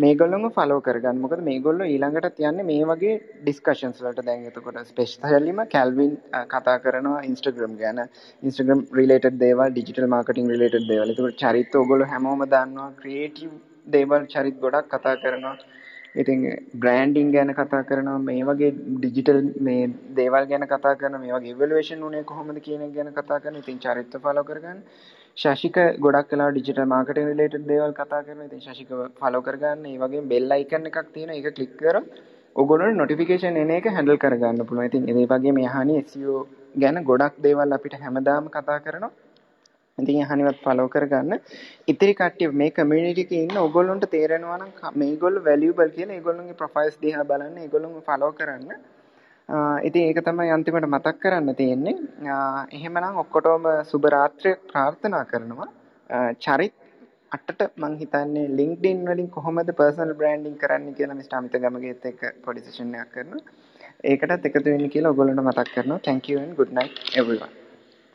මේගොල්ලොම ෆලෝ කරගන්න. මොකද මේගොල්ලෝ ඊළඟටත් යන්නේ මේ වගේ ඩිස්කෂන්ස් වලට. දැන් එතකොට ස්පෙෂලිම කැල්වින් කතා කරනවා Instagram ගැන. Instagram related දේවල්, digital marketing related දේවල්. එතකොට චරිත ඔයගොල්ලෝ හැමෝම දන්නවා ක්‍රියේටිව් දේවල් චරිත ගොඩක් කතා කරනවා. ඉතින් බ්‍රෑන්ඩින් ගැන කතා කරනවා මේ වගේ ඩිජිටල් මේ දේවල් ගැන කතා කරන මේ වගේ ඉවලුවේෂන් උනේ කොහොමද කියන එක ගැන කතා කරන ඉතින් චරිත ෆලෝ කරගන්න ශශික ගොඩක් කලා ඩිජිටල් මාර්කටින් රිලේටඩ් දේවල් කතා කරනවා. ඉතින් ශශික ෆලෝ කරගන්න. ඒ වගේම බෙල් අයිකන් එකක් තියෙනවා. ඒක ක්ලික් කරොත් ඔයගොල්ලෝ නොටිෆිකේෂන් එන එක හැන්ඩල් කරගන්න පුළුවන්. ඉතින් ඒ වගේම යහනි SEO ගැන ගොඩක් දේවල් අපිට හැමදාම කතා කරනවා. ඉතින් යහනිවත් ෆලෝ කරගන්න. ඉතිරි කට්ටිය මේ කමියුනිටි එකේ ඉන්න ඔයගොල්ලන්ට තේරෙනවා නම් මේගොල්ලෝ වැලියබල් කියලා ඒගොල්ලන්ගේ ප්‍රොෆයිල්ස් දිහා බලන්න, ඒගොල්ලොන්ව ෆලෝ කරන්න. ඉතින් ඒක තමයි අන්තිමට මතක් කරන්න තියෙන්නේ. එහෙමනම් ඔක්කොටම සුබ රාත්‍රියක් ප්‍රාර්ථනා කරනවා. චරිත් අටට මං හිතන්නේ LinkedIn වලින් කොහොමද personal branding කරන්න කියලා මිස්ටර් අමිත ගමගේත් එක්ක පොඩි සෙෂන් එකක් කරනවා. ඒකටත් එකතු වෙන්න කියලා ඔයගොල්ලන්ට මතක් කරනවා. Thank you and good night everyone.